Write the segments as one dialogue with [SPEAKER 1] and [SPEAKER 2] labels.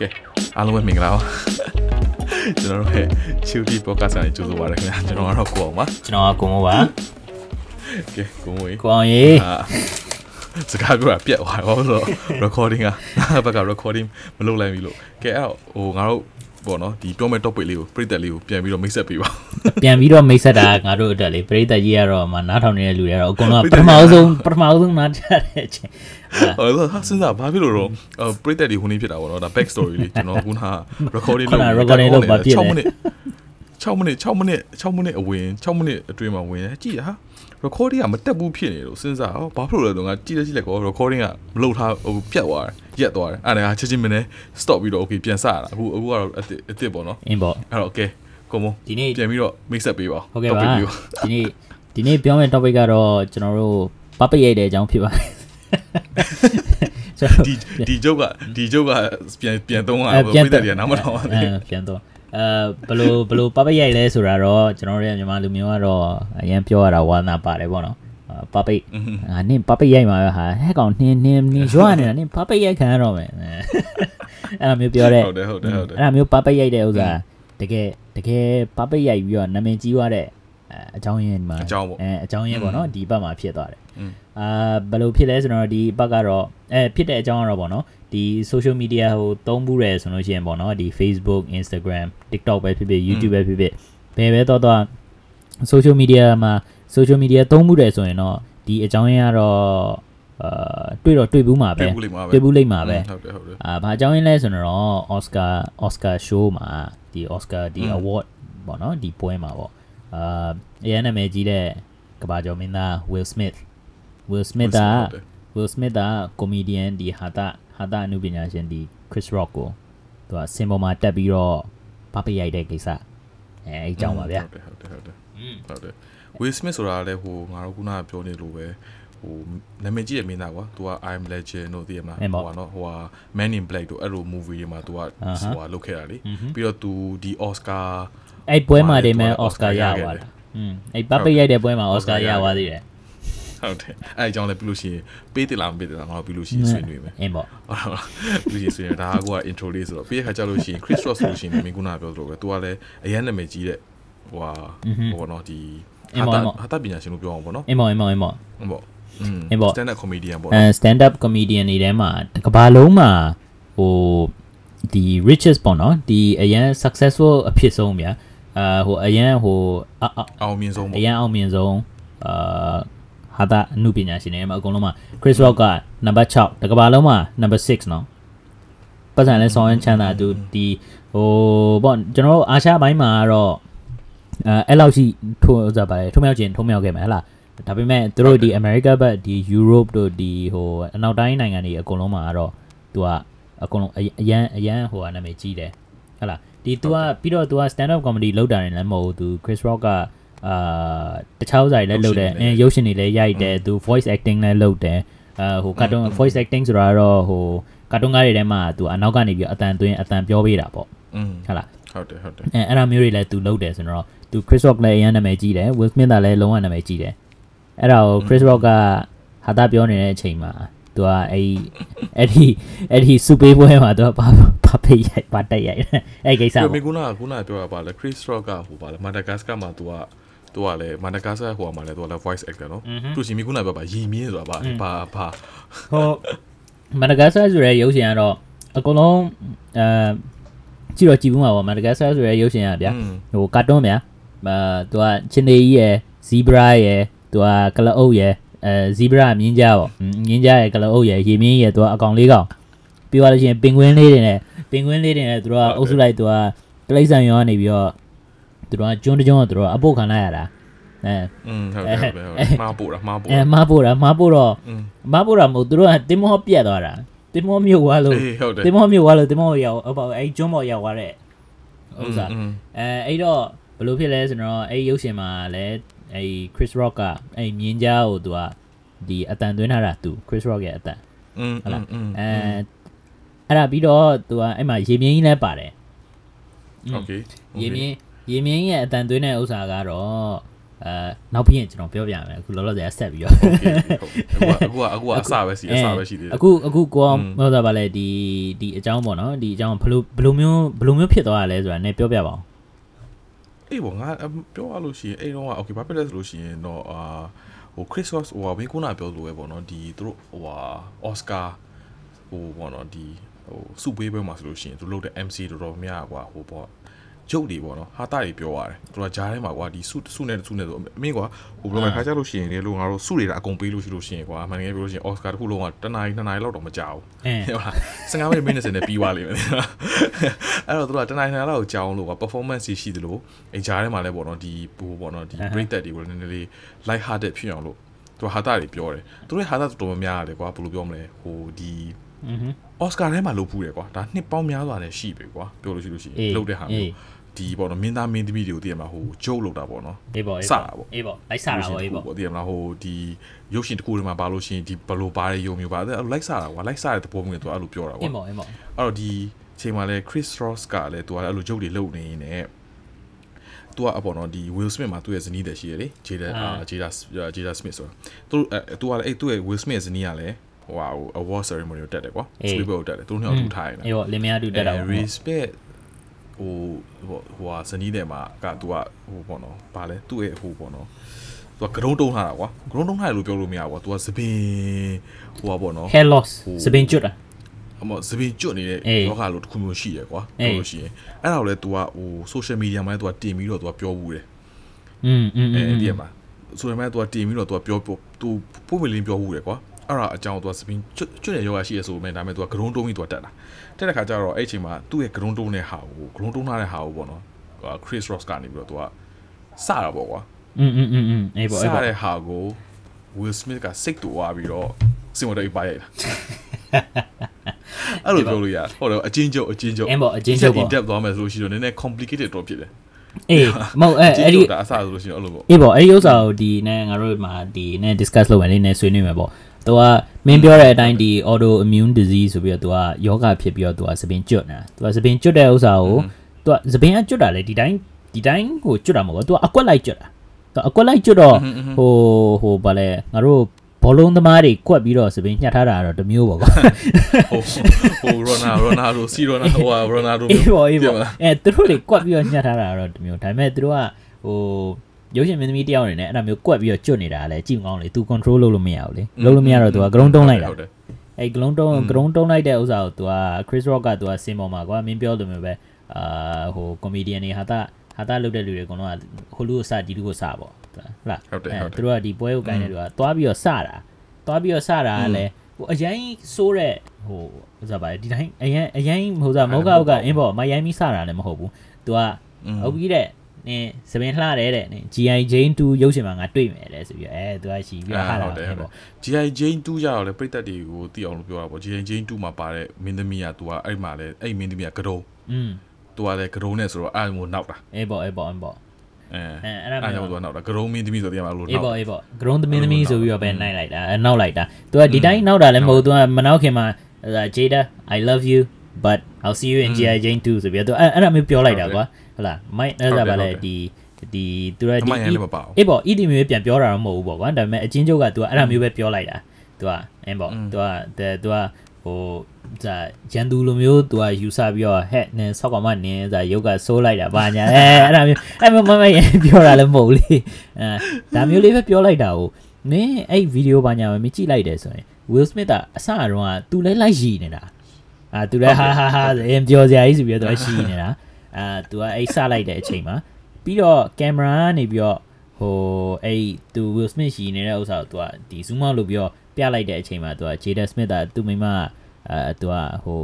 [SPEAKER 1] ကဲအားလုံးပဲမင်္ဂလာပါကျွန်တော်တို့ရဲ့ Chilty Podcast နဲ့ကြိုဆိုပါရခင်ဗျာကျွန်တော်ကတော့ကိုအောင်ပါ
[SPEAKER 2] ကျွန်တော်ကကိုမိုးပါ
[SPEAKER 1] ကဲကိုမွေး
[SPEAKER 2] ကိုအောင်ရေ
[SPEAKER 1] အာစကားပြောတာပြက်သွားတော့ဆိုတော့ recording ကဘက်က recording မလုပ်လိုက်ပြီလို့ကဲအဲ့တော့ဟိုငါတို့ပေါ့နော်ဒီပြောမဲ့ topic လေးကိုပြည့်တက်လေးကိုပြန်ပြီးတော့မိတ်ဆက်ပေးပါ
[SPEAKER 2] ပြန်ပြီးတော့မိတ်ဆက်တာငါတို့အတွက်လေပရိသတ်ကြီးကတော့မနားထောင်နေတဲ့လူတွေကတော့အကုန်လုံးကပထမဆုံးပထမဆုံးနားကြတဲ့အချိန်
[SPEAKER 1] ဟိုဟာစဉ်းစားဘာဖြစ်လို့တော့ပြည့်တက်လေးဟိုနေ့ဖြစ်တာပေါ့နော်ဒါ back story လေးကျွန်တော်ခုနက recording
[SPEAKER 2] ခုန recording လုပ်ပါဖြစ်တယ်
[SPEAKER 1] 6မိနစ်6မိနစ်6မိနစ်6မိနစ်အဝင်6မိနစ်အတွင်းမှာဝင်တယ်ကြည့်ရဟာ recording ကမတက်ဘူးဖြစ်နေလို့စဉ်းစားဟောဘာဖြစ်လို့လဲတော့ငါကြည့်လက်ကြည့်လက်ကော recording ကမလုပ်ထားဟိုပြတ်သွားတယ်ရက်သွားတယ်အဲ့ဒါကချက်ချင်းမင်းနဲ့ stop ပြီးတော့ okay ပြန်စရတာအခုအခုကတော့အစ်အစ်ပေါ့နော်
[SPEAKER 2] အင်းပေါ့
[SPEAKER 1] အဲ့တော့ okay ကိုမ
[SPEAKER 2] ဒီနေ့
[SPEAKER 1] ပြန်ပြီးတော့ mix up ပေးပါ
[SPEAKER 2] ဟုတ်ကဲ့ပါ
[SPEAKER 1] topic လေးကို
[SPEAKER 2] ဒီနေ့ဒီနေ့ပြောမယ့် topic ကတော့ကျွန်တော်တို့ပပရိတ်တဲ့အကြောင်းဖြစ်ပါတယ်ကျွန်တော်
[SPEAKER 1] ဒီဒီဂျုတ်ကဒီဂျုတ်ကပြန်ပြန်သုံးရ
[SPEAKER 2] အဲ
[SPEAKER 1] တော့
[SPEAKER 2] ပြန်
[SPEAKER 1] ပြည့်တယ်ကနားမထောင်ပါ
[SPEAKER 2] အဲ
[SPEAKER 1] နဲ့
[SPEAKER 2] ပြန်တော့အဲဘလို့ဘလို့ပပရိုက်လဲဆိုတာတော့ကျွန်တော်တို့ရဲ့မြန်မာလူမျိုးကတော့အရင်ပြောရတာဝါနာပါတယ်ပေါ့နော်အာပပိတ်အာနင်ပပိတ်ရိုက်မှာပဲဟာဟဲ့ကောင်နင်းနင်းနင်းရွာနေတာနင်ပပိတ်ရိုက်ခံရတော့မယ်အဲအဲ့လိုမျိုးပြောတဲ့
[SPEAKER 1] ဟုတ်တယ်ဟုတ်တယ်ဟုတ်တယ်
[SPEAKER 2] အဲ့လိုမျိုးပပိတ်ရိုက်တဲ့ဥစ္စာ တကယ်တကယ်ပပိတ်ရိုက်ပြီးတော့နာမည်ကြီးသွားတဲ့အအကြောင်းရင်းဒီမှာ
[SPEAKER 1] အကြောင်းပေါ့
[SPEAKER 2] အဲအကြောင်းရင်းပေါ့နော်ဒီဘက်မှာဖြစ်သွားတယ်
[SPEAKER 1] อืม
[SPEAKER 2] အာဘယ်လိုဖြစ်လဲဆိုတော့ဒီဘက်ကတော့အဲဖြစ်တဲ့အကြောင်းကတော့ပေါ့နော်ဒီ social media ဟိုသုံးဘူးတယ်ဆိုလို့ရှိရင်ပေါ့နော်ဒီ Facebook Instagram TikTok ပဲဖြစ်ဖြစ် YouTube ပဲဖြစ်ဖြစ်ဘယ်ပဲတော့တော့ social media မှာ social media သုံးဘူးတယ်ဆိုရင်တော့ဒီအကြောင်းရင်းကတော့အာတွေ့တော့တွေ့ဘူးမှာပဲ
[SPEAKER 1] တွေ့ဘူးလိမ့်မှာပဲ
[SPEAKER 2] တွေ့ဘူးလိမ့်မှာပဲ
[SPEAKER 1] ဟုတ်တယ်ဟုတ်တယ်
[SPEAKER 2] အာဘာအကြောင်းရင်းလဲဆိုတော့ Oscar Oscar show မှာ ဒီ Oscar ဒီ
[SPEAKER 1] อืม
[SPEAKER 2] award ပေါ့နော်ဒီပွဲမှာပေါ့အာအရင်နာမည်ကြီးတဲ့ကဘာကျော်မင်းသား Will Smith Will Smith က
[SPEAKER 1] ဟုတ်တယ်
[SPEAKER 2] Will Smith က comedian ဒီဟာတာဟာတာအနုပညာရှင်ဒီ Chris Rock ကိုသူကစင်ပေါ်မှာတက်ပြီးတော့ပပရိုက်တဲ့ကိစ္စအဲအဲအကြောင်းပါဗျာ
[SPEAKER 1] ဟုတ်တယ်ဟုတ်တယ်ဟုတ်တယ်ဟုတ်တယ် Will Smith ဆိုတာလည်းဟိုငါတို့ခုနကပြောနေလို့ပဲ ဟိုနာမည်ကြီးတဲ့မင်းသားကွာ။ तू က I am legend တို့သိရမှာဟိုကနော်ဟိုက Man in Black တို့အဲ့လို movie တွေမှာ तू က
[SPEAKER 2] ဟို
[SPEAKER 1] ကလုပ်ခဲ့တာလေ။ပြီးတော့ तू ဒီ Oscar
[SPEAKER 2] အဲ့ပွဲမှာတွေမှာ Oscar ရသွား
[SPEAKER 1] တယ်။
[SPEAKER 2] อืมအဲ့ပတ်ပိတ်ရိုက်တဲ့ပွဲမှာ Oscar ရသွားသေးတယ်။
[SPEAKER 1] ဟုတ်တယ်အဲအကြောင်းလည်းပြုလို့ရှိရင်ပေးတယ်လားမပေးတယ်လားငါတို့ပြုလို့ရှိရင်ဆွေးနွေးမယ်
[SPEAKER 2] အင်းပေါ့
[SPEAKER 1] ပြုလို့ရှိရင်ဆွေးနွေးဒါကကိုက intro လေးဆိုတော့ပြီးရခါကြလို့ရှိရင် Chris Rock ဆိုလို့ရှိရင်မင်းကနာပြောသလိုပဲသူကလည်းအရန်နာမည်ကြီးတဲ့ဟိုဟာဟိုပေါ့နော်ဒီဟာတာဟာတာပညာရှင်လို့ပြောအောင်ပေါ့နော်
[SPEAKER 2] အင်းပေါ့အင်းပေါ့အင်းပေါ့
[SPEAKER 1] အင်းပေါ့
[SPEAKER 2] အင်းပေါ့
[SPEAKER 1] stand up comedian ပေါ့
[SPEAKER 2] အဲ
[SPEAKER 1] နော်
[SPEAKER 2] stand up comedian တွေထဲမှာတစ်ကမ္ဘာလုံးမှာဟိုဒီ richest ပေါ့နော်ဒီအရန် successful အဖြစ်ဆုံးဗျာအာဟိုအရန်ဟိုအအ
[SPEAKER 1] အောင်မြင်ဆုံး
[SPEAKER 2] အ
[SPEAKER 1] ပေါ့
[SPEAKER 2] ရန်အောင်မြင်ဆုံးအာဟာတာအမှုပညာရှင်တွေမှာအကုန်လုံးမှာ Chris Rock က number 6တစ်ကမ္ဘာလုံးမှာ number 6နော်ပတ်စံလဲဆောင်းရင်ချမ်းသာသူဒီဟိုပေါ့ကျွန်တော်တို့အာရှဘိုင်းမှာကတော့အဲအဲ့လောက်ရှိထိုးဥစားပါတယ်ထုံးမြောက်ခြင်းထုံးမြောက်ခဲ့မယ်ဟဲ့လား ဒါပေမဲ့သူတို့ဒီ America ဘက်ဒီ Europe တို့ဒီဟိုအနောက်တိုင်းနိုင်ငံတွေအကုန်လုံးမှာကတော့သူကအကုန်လုံးအအရန်အရန်ဟိုဟာနာမည်ကြီးတယ်ဟဲ့လားဒီ तू ကပြီးတော့ तू က stand up comedy လောက်တာနေလည်းမဟုတ်ဘူး तू Chris Rock ကအာတခြားဥစားတွေလည်းလုပ်တယ်အင်းရုပ်ရှင်တွေလည်းရိုက်တယ် तू voice acting လည်းလုပ်တယ်အာဟို cartoon voice acting ဆိုတာကတော့ဟိုကာတွန်းကားတွေထဲမှာ तू အနောက်ကနေပြီးအတန်သွင်းအတန်ပြောပေးတာပေါ့
[SPEAKER 1] อืม
[SPEAKER 2] ဟုတ်လား
[SPEAKER 1] ဟုတ်တယ်ဟုတ်တယ်
[SPEAKER 2] အဲအဲ့ဒါမျိုးတွေလည်း तू လုပ်တယ်ဆိုတော့ तू Chris Rock လည်းအရင်နာမည်ကြီးတယ် Will Smith ကလည်းလုံးဝနာမည်ကြီးတယ် အဲ့ဒါကို Chris Rock ကဟာတာပြောနေတဲ့အချိန်မှာသူကအဲ့အဲ့ဒီအဲ့ဒီစူပေးပွဲမှာသူကဘာဘာဖေးရိုက်ဘာတက်ရိုက်အဲ့ကိစ္စ
[SPEAKER 1] ပေါ့ခုနကခုနကပြောတာပါလေ Chris Rock ကဟိုပါလေ Madagascar မှာသူကသူကလည်းမန္တကာဆာဟိုမှာလည်းသူကလည်း voice actor နော်သူရှင်မီခုနပြောပါရီမင်းဆိုတာပါဘာဘာ
[SPEAKER 2] ဟိုမန္တကာဆာဆိုရဲရုပ်ရှင်ကတော့အကုန်လုံးအဲကြည့်တော့ကြည့်ဘူးမှာပေါ့မန္တကာဆာဆိုရဲရုပ်ရှင်ကဗျာဟိုကာတွန်းဗျာအဲသူကချင်းနေကြီးရယ် zebra ရယ် သူကကလအုပ်ရယ်အဲဇီဘရာမြင်းကြပေါ့မြင်းကြရယ်ကလအုပ်ရယ်ရေမြင်းရယ်သူကအကောင်လေးကောင်ပြီးသွားလို့ရှိရင်ပင်ကွင်းလေးတွေနဲ့ပင်ကွင်းလေးတွေနဲ့သူတို့ကအုပ်စုလိုက်သူကတိရစ္ဆာန်ရောကနေပြီးတော့သူတို့ကကျွန်းတကျွန်းကသူတို့ကအပုတ်ခံလိုက်ရတာအဲ
[SPEAKER 1] ဟုတ်တယ်ဟုတ်တယ်မှားပို့တာမှားပို့
[SPEAKER 2] အဲမှားပို့တာမှားပို့တော့မှားပို့တာမဟုတ်သူတို့ကတင်မောပြက်သွားတာတင်မောမြို့ွားလို့
[SPEAKER 1] တ
[SPEAKER 2] င်မောမြို့ွားလို့တင်မောရောက်ဟောပါအဲကျွန်းပေါ်ရောက်သွားတဲ့ဥစ္စာအဲအဲ့တော့ဘယ်လိုဖြစ်လဲဆိုတော့အဲရုပ်ရှင်မှာလည်း အဲ့ Chris Rock ကအဲ့မြင်းကြားကိုသူကဒီအတန်သွင်းထားတာသူ Chris Rock ရဲ့အတန်
[SPEAKER 1] อืม
[SPEAKER 2] ဟုတ်လား
[SPEAKER 1] อืม
[SPEAKER 2] အဲအဲ့ဒါပြီးတော့သူကအဲ့မှာရေမြင်းကြီးလည်းပါတယ်
[SPEAKER 1] โอเค
[SPEAKER 2] ရေမြင်းရေမြင်းရဲ့အတန်သွင်းတဲ့ဥစ္စာကတော့ အဲနောက်ပြီးရင်ကျွန်တော်ပြောပြမယ်အခုလောလောဆယ်ဆက်ပြီးတော့
[SPEAKER 1] အခုကအခုကအစပဲရှိအစပဲရှိသေးတယ်
[SPEAKER 2] အခုအခုကိုအောင်
[SPEAKER 1] อืม
[SPEAKER 2] ပြောတာပါလေဒီဒီအကြောင်းပေါ့နော်ဒီအကြောင်းဘယ်လိုဘယ်လိုမျိုးဘယ်လိုမျိုးဖြစ်သွားရလဲဆိုတာ ਨੇ ပြောပြပါအောင်
[SPEAKER 1] အေးပေါ့ငါပြောရလို့ရှိရင်အဲ့တော့က okay ဘာဖြစ်လဲဆိုလို့ရှိရင်တော့အာဟို Christmas ဟိုဘင်းကုနာပြောလို့ပဲပေါ့နော်ဒီသူတို့ဟိုဟာ Oscar ဟိုပေါ့နော်ဒီဟိုစုပေးပွဲမှာဆိုလို့ရှိရင်သူလုပ်တဲ့ MC တော်တော်များကွာဟိုပေါ့ ရုပ်တွေပေါ့နော်ဟာတာတွေပြောရတယ်သူကဂျားထဲမှာကွာဒီစုစုနဲ့စုနဲ့ဆိုအမင်းကွာဟိုဘယ်လိုမှခါကြလို့ရှိရင်လေလို့ငါတို့စုတွေတာအကုန်ပေးလို့ရှိလို့ရှိရင်ကွာမှန်ငယ်ပြောလို့ရှိရင်အော်စကာတစ်ခုလုံးကတနားရီနှစ်နာရီလောက်တော့မကြာဘူးဟုတ်လား15မိနစ်မိနစ်စင်နဲ့ပြီးသွားလိမ့်မယ်အဲ့တော့သူကတနားရီနှစ်နာရီလောက်ကြာအောင်လို့ကွာ performance ရှိသလိုအဲဂျားထဲမှာလည်းပေါ့နော်ဒီဟိုပေါ့နော်ဒီ break တက်တွေကိုလည်းနည်းနည်းလေး light hearted ဖြစ်အောင်လို့သူဟာတာတွေပြောတယ်သူတို့ဟာတာတော်တော်များများရတယ်ကွာဘယ်လိုပြောမလဲဟိုဒီ
[SPEAKER 2] အော်စ
[SPEAKER 1] ကာထဲမှာလုပ်ဖူးတယ်ကွာဒါနှစ်ပေါင်းများစွာနဲ့ရှိပြီကွာပြောလို့ရှိလို့ရှိရင်လုပ်တဲ့ဟာမျိုး ဒီပေါ့နော်မင်းသားမင်းသမီးတွေကိုတည်ရမှာဟိုဂျုတ်လုပ်တာပေါ့နော်
[SPEAKER 2] အေးပေါ့အေး
[SPEAKER 1] စ
[SPEAKER 2] ပေါ့
[SPEAKER 1] တာပေါ့
[SPEAKER 2] အေးပေါ့လိုက်စားတာပေါ့အေးပေါ့
[SPEAKER 1] တည်ရမလားဟိုဒီရုပ်ရှင်တစ်ခုထဲမှာပါလို့ရှိရင်ဒီဘယ်လိုပါတဲ့ရုံမျိုးပါအဲ့လိုလိုက်စားတာကွာလိုက်စားတဲ့သဘောမျိုးတွေသူအဲ့လိုပြောတာကွာ
[SPEAKER 2] အေးပေါ့အေးပေါ့
[SPEAKER 1] အဲ့တော့ဒီအချိန်မှာလဲ Chris Ross ကလည်းသူကလည်းအဲ့လိုဂျုတ်တွေလုပ်နေနေနဲ့သူကအပေါ်တော့ဒီ Will Smith မှာသူ့ရဲ့ဇနီးတဲ့ရှိရလေ Jada အာ Jada Jada Smith ဆိုတာသူအဲသူကလည်းအဲ့သူ့ရဲ့ Will Smith ရဲ့ဇနီးကလည်းဟိုဟာဟို award ceremony ကိုတက်တယ်ကွာ Spielberg ကိုတက်တယ်သူတို့နှစ်ယောက်တူထားရင်
[SPEAKER 2] အေးပေါ့လင်မယားတူတက်တာပေါ့
[SPEAKER 1] respect ဟိုဟိုဟိုဟာဇနီးတဲ့မှာကသူကဟိုပေါ့နော်ဗာလဲသူ့ရဲ့ဟိုပေါ့နော်သူကဂရုံးတုံးထားတာကွာဂရုံးတုံးထားတယ်လို့ပြောလို့မရဘူးကွာသူကသပင်ဟိုဟာပေါ့နော်
[SPEAKER 2] hair loss
[SPEAKER 1] ဟို
[SPEAKER 2] စပင်ကျွတ်တာ
[SPEAKER 1] အမသပင်ကျွတ်နေတဲ့
[SPEAKER 2] အေး
[SPEAKER 1] ယောဂလို့တစ်ခုမျိုးရှိရယ်ကွာ
[SPEAKER 2] အေး
[SPEAKER 1] ပြောလို့ရှိရင်အဲ့ဒါကိုလည်း तू ကဟို social media မှာလည်း तू ကတင်ပြီးတော့ तू ကပြောဘူးတယ်
[SPEAKER 2] อืมอืมอื
[SPEAKER 1] အဲ
[SPEAKER 2] ม
[SPEAKER 1] အဲ့ဒီမှာ social media မှာ तू ကတင်ပြီးတော့ तू ကပြောပြော तू ပုံမလင်းပြောဘူးတယ်ကွာ အဲ့ဒါအကြောင်းသူကစပင်းကျွတ်ရယောဂရှိရဆိုပေမဲ့ဒါပေမဲ့သူကဂရုံးတုံးပြီးသူကတက်တာတက်တဲ့ခါကျတော့အဲ့အချိန်မှာသူ့ရဲ့ဂရုံးတုံးတဲ့ဟာကိုဂရုံးတုံးထားတဲ့ဟာကိုပေါ့နော် Chris Ross ကနေပြီးတော့သူကစတာပေါ့ကွာ
[SPEAKER 2] อืมอืมอืมอืมအေးပေါ့အေးပေါ့စ
[SPEAKER 1] တဲ့ဟာကို Will Smith ကစိတ်တူသွားပြီးတော့စင်ဝတိပါရိုက်တာအဲ့လိုပြောလို့ရဟုတ်တယ်အချင်းချုပ်အချင်းချုပ်
[SPEAKER 2] အင်းပေါ့အချင်းချုပ်ပေါ့
[SPEAKER 1] in depth သွားမယ်ဆိုလို့ရှိတော့နည်းနည်း complicated တော့ဖြစ်တယ်
[SPEAKER 2] အေးမဟုတ်အဲ့အဲ့ဒီ
[SPEAKER 1] အဆဆိုလို့ရှိရင်အဲ့လိုပေါ့
[SPEAKER 2] အေးပေါ့အဲ့ဒီဥစ္စာကိုဒီနဲ့ငါတို့မှာဒီနဲ့ discuss လုပ်မယ်လေးနဲ့ဆွေးနွေးမယ်ပေါ့ သူကမင်းပြောတဲ့အတိုင်းဒီ auto immune disease ဆိုပြီးတော့သူကယောဂဖြစ်ပြီးတော့သူကစပင်ကျွတ်နေတာသူကစပင်ကျွတ်တဲ့ဥစ္စာကိုသူကစပင်ကကျွတ်တာလေဒီတိုင်းဒီတိုင်းကိုကျွတ်တာမဟုတ်ဘူးသူကအကွက်လိုက်ကျွတ်တာသူအကွက်လိုက်ကျွတ်တော့ဟိုဟိုဗာလဲငါတို့ဘောလုံးသမားတွေကွက်ပြီးတော့စပင်ညှက်ထားတာကတော့တစ်မျိုးပေါ့ကွာ
[SPEAKER 1] ဟိုဟိုရိုနာရိုနာဒိုစီရိုနာဟိုရိုနာဒို
[SPEAKER 2] အေးပေါ့အေးပေါ့အဲသူတို့တွေကွက်ပြီးတော့ညှက်ထားတာကတော့တစ်မျိုးဒါပေမဲ့သူတို့ကဟို ရုပ်ရှင်မင်းသမီးတယောက်အနေနဲ့အဲ့ဒါမျိုးကွက်ပြီးတော့ကျွတ်နေတာကလည်းကြည့်မကောင်းလေ तू control လုပ်လို့မရဘူးလေလုပ်လို့မရတော့ तू က ground တုံးလိုက်တာ
[SPEAKER 1] ဟုတ်တယ်
[SPEAKER 2] အဲ့ ground တုံး ground တုံးလိုက်တဲ့ဥစ္စာကို तू က Chris Rock က तू ကစင်ပေါ်မှာကွာမင်းပြောလို့မျိုးပဲအာဟို comedian တွေဟာတာဟာတာလုပ်တဲ့လူတွေအကုန်လုံးကဟိုလူကိုစဒီလူကိုစပေါ့ဟုတ်လား
[SPEAKER 1] ဟုတ်တယ်
[SPEAKER 2] အဲ
[SPEAKER 1] ဟုတ်တယ်
[SPEAKER 2] သူတို့ကဒီပွဲကိုကိုင်းတဲ့လူကသွားပြီးတော့စတာသွားပြီးတော့စတာကလည်းဟိုအရင်ဆိုးတဲ့ဟိုဥစားပါလေဒီတိုင်းအရင်အရင်ဟိုစားမောကဥကအင်းပေါ့မရိုင်းပြီးစတာလည်းမဟုတ်ဘူး तू က ဟုတ်ပြီတဲ့ နင်စပင်းလှတယ်တဲ့နင် GI Jane 2ရုပ်ရှင်မှာငါတွေ့မယ်လေဆိုပြီးအဲသူကရှိပြီးဟာ
[SPEAKER 1] လာတယ်
[SPEAKER 2] ပေါ့
[SPEAKER 1] GI Jane 2ရတော့လေပြိတက်တွေကိုသိအောင်လို့ပြောတာပေါ့ GI Jane 2မှာပါတဲ့မင်းသမီးကသူကအဲ့မှာလေအဲ့မင်းသမီးကကတုံး
[SPEAKER 2] อืม
[SPEAKER 1] သူကလေကတုံးနဲ့ဆိုတော့အဲ့ကိုနောက်တာ
[SPEAKER 2] အေးပေါ့အေးပေါ့အေးပေါ့
[SPEAKER 1] အဲ
[SPEAKER 2] အဲ့ဒါမျိုး
[SPEAKER 1] တော့နောက်တာဂရုံးမင်းသမီးဆိုတဲ့မှာလို့နောက်အေး
[SPEAKER 2] ပေါ့အေးပေါ့ဂရုံးသမီးသမီးဆိုပြီးတော့ပဲနိုင်လိုက်တာနောက်လိုက်တာသူကဒီတိုင်းနောက်တာလည်းမဟုတ်သူကမနောက်ခင်မှာ Jada I love you but I'll see you in GI Jane 2ဆိုပြီးတော့အဲ့အဲ့ဒါမျိုးပြောလိုက်တာကွာဟုတ်လား my အဲ့ဒါပါလေဒီဒီသူကဒီအေးပေါ့ဤဒီမျိုးပြန်ပြောတာတော့မဟုတ်ဘူးပေါ့ကွာဒါပေမဲ့အချင်းချုပ်ကသူကအဲ့ဒါမျိုးပဲပြောလိုက်တာသူကအင်းပေါ့သူကသူကဟိုဇာရန်သူလိုမျိုးသူကယူဆပြီးတော့ဟဲ့နင်ဆောက်ကမနင်ဇာရုပ်ကဆိုးလိုက်တာဘာညာအဲအဲ့ဒါမျိုးအဲ့မမမပြောတာလည်းမဟုတ်လေအဲဒါမျိုးလေးပဲပြောလိုက်တာကိုနင်အဲ့ဗီဒီယိုဘာညာမကြည့်လိုက်တယ်ဆိုရင် Will Smith ကအစအရုံးကသူလဲလိုက်ရည်နေတာ အာသူလည်းဟာဟာဟာအင်းပြောစရာကြီးဆိုပြီးတော့ရှိနေတာအာသူကအဲ့ဆလိုက်တဲ့အချိန်မှာပြီးတော့ကင်မရာကနေပြီးတော့ဟိုအဲ့သူ Will Smith ရှိနေတဲ့ဥစ္စာကိုသူကဒီ zoom out လုပ်ပြီးတော့ပြလိုက်တဲ့အချိန်မှာသူက Jada Smith ကသူ့မိမအာသူကဟို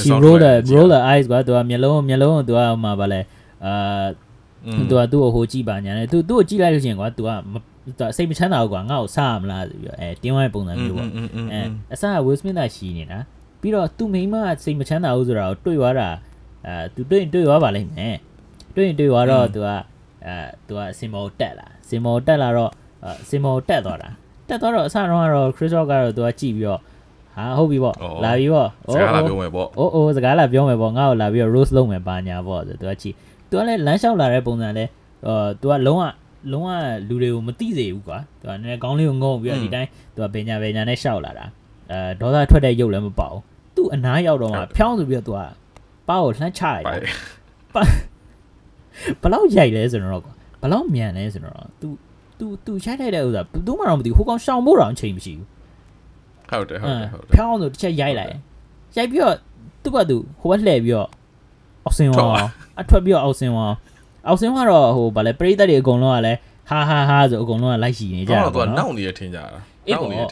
[SPEAKER 2] she roller roller eyes ကသူကမျက်လုံးမျက်လုံးကိုသူကဟိုမှာဗာလဲအာသူကသူ့ကိုဟိုကြည့်ပါညာနဲ့သူသူ့ကိုကြည့်လိုက်လို့ရှိရင်ကွာသူကစိတ်မချမ်းသာဘူးကွာငါ့ကိုစားရမလားဆိုပြီးတော့အဲတင်းဝိုင်းပုံစံမျိုးပေါ့အဲအစား Will Smith ကရှိနေတာ ပြီးတော့သူ့မိန်းမစိတ်မချမ်းသာဘူးဆိုတာကိုတွေ့သွားတာအဲသူတွေ့ရင်တွေ့သွားပါလိမ့်မယ်တွေ့ရင်တွေ့သွားတော့သူကအဲသူကစင်မောတက်လာစင်မောတက်လာတော့စင်မောတက်သွားတာတက်သွားတော့အစတော့ကတော့ Chris Rock ကတော့သူကကြည့်ပြီးတော့ဟာဟုတ်ပြီပေါ့လာပြီပေါ့
[SPEAKER 1] စကားလာပြောမယ်ပေါ့
[SPEAKER 2] အိုးအိုးစကားလာပြောမယ်ပေါ့ငါ့ကိုလာပြီးတော့ rose လုပ်မယ်ပါညာပေါ့ဆိုသူကကြည့်သူကလည်းလမ်းလျှောက်လာတဲ့ပုံစံလဲအော်သူကလုံးဝလုံးဝလူတွေကိုမသိစေဘူးကွာသူကနည်းနည်းခေါင်းလေးကိုငုံပြီးတော့ဒီတိုင်းသူကဘညာဘညာနဲ့ရှောက်လာတာအဲဒေါသထွက်တဲ့ရုပ်လည်းမပေါဘူး သူ့အနားရောက်တော့မှဖြောင်းဆိုပြီးတော့သူကပါကိုလှမ်းချလိုက်
[SPEAKER 1] ပို
[SPEAKER 2] တာ
[SPEAKER 1] င်
[SPEAKER 2] ဘယ်လောက်ရိုက်လဲဆိုတော့ကွာဘယ်လောက်မြန်လဲဆိုတော့ तू तू तू ရိုက်လိုက်တဲ့ဥစ္စာဘယ်သူမှတော့မသိဘူးဟိုကောင်ရှောင်ဖို့တော့အချိန်မရှိဘူး
[SPEAKER 1] ဟုတ်တယ်ဟုတ်တယ်ဟုတ်တယ်
[SPEAKER 2] ဖြောင်းဆိုတစ်ချက်ရိုက်လိုက်ရိုက်ပြီးတော့သူ့ဘက်သူဟိုဘက်လှည့်ပြီးတော့အောက်ဆင်း
[SPEAKER 1] ထွက်
[SPEAKER 2] သွား
[SPEAKER 1] သွား
[SPEAKER 2] အထွက်ပြီးတော့အောက်ဆင်းသွားအောက်ဆင်းသွားတော့ဟိုဗာလဲပရိသတ်တွေအကုန်လုံးကလည်းဟာဟာဟာဆိုအကုန်လုံးကလိုက်ရှိနေကြ
[SPEAKER 1] ကျွန်
[SPEAKER 2] တာ
[SPEAKER 1] တော်က
[SPEAKER 2] ပေါ့
[SPEAKER 1] နော
[SPEAKER 2] နော်
[SPEAKER 1] က်နေရထင်ကြတာ
[SPEAKER 2] အေးပေါ့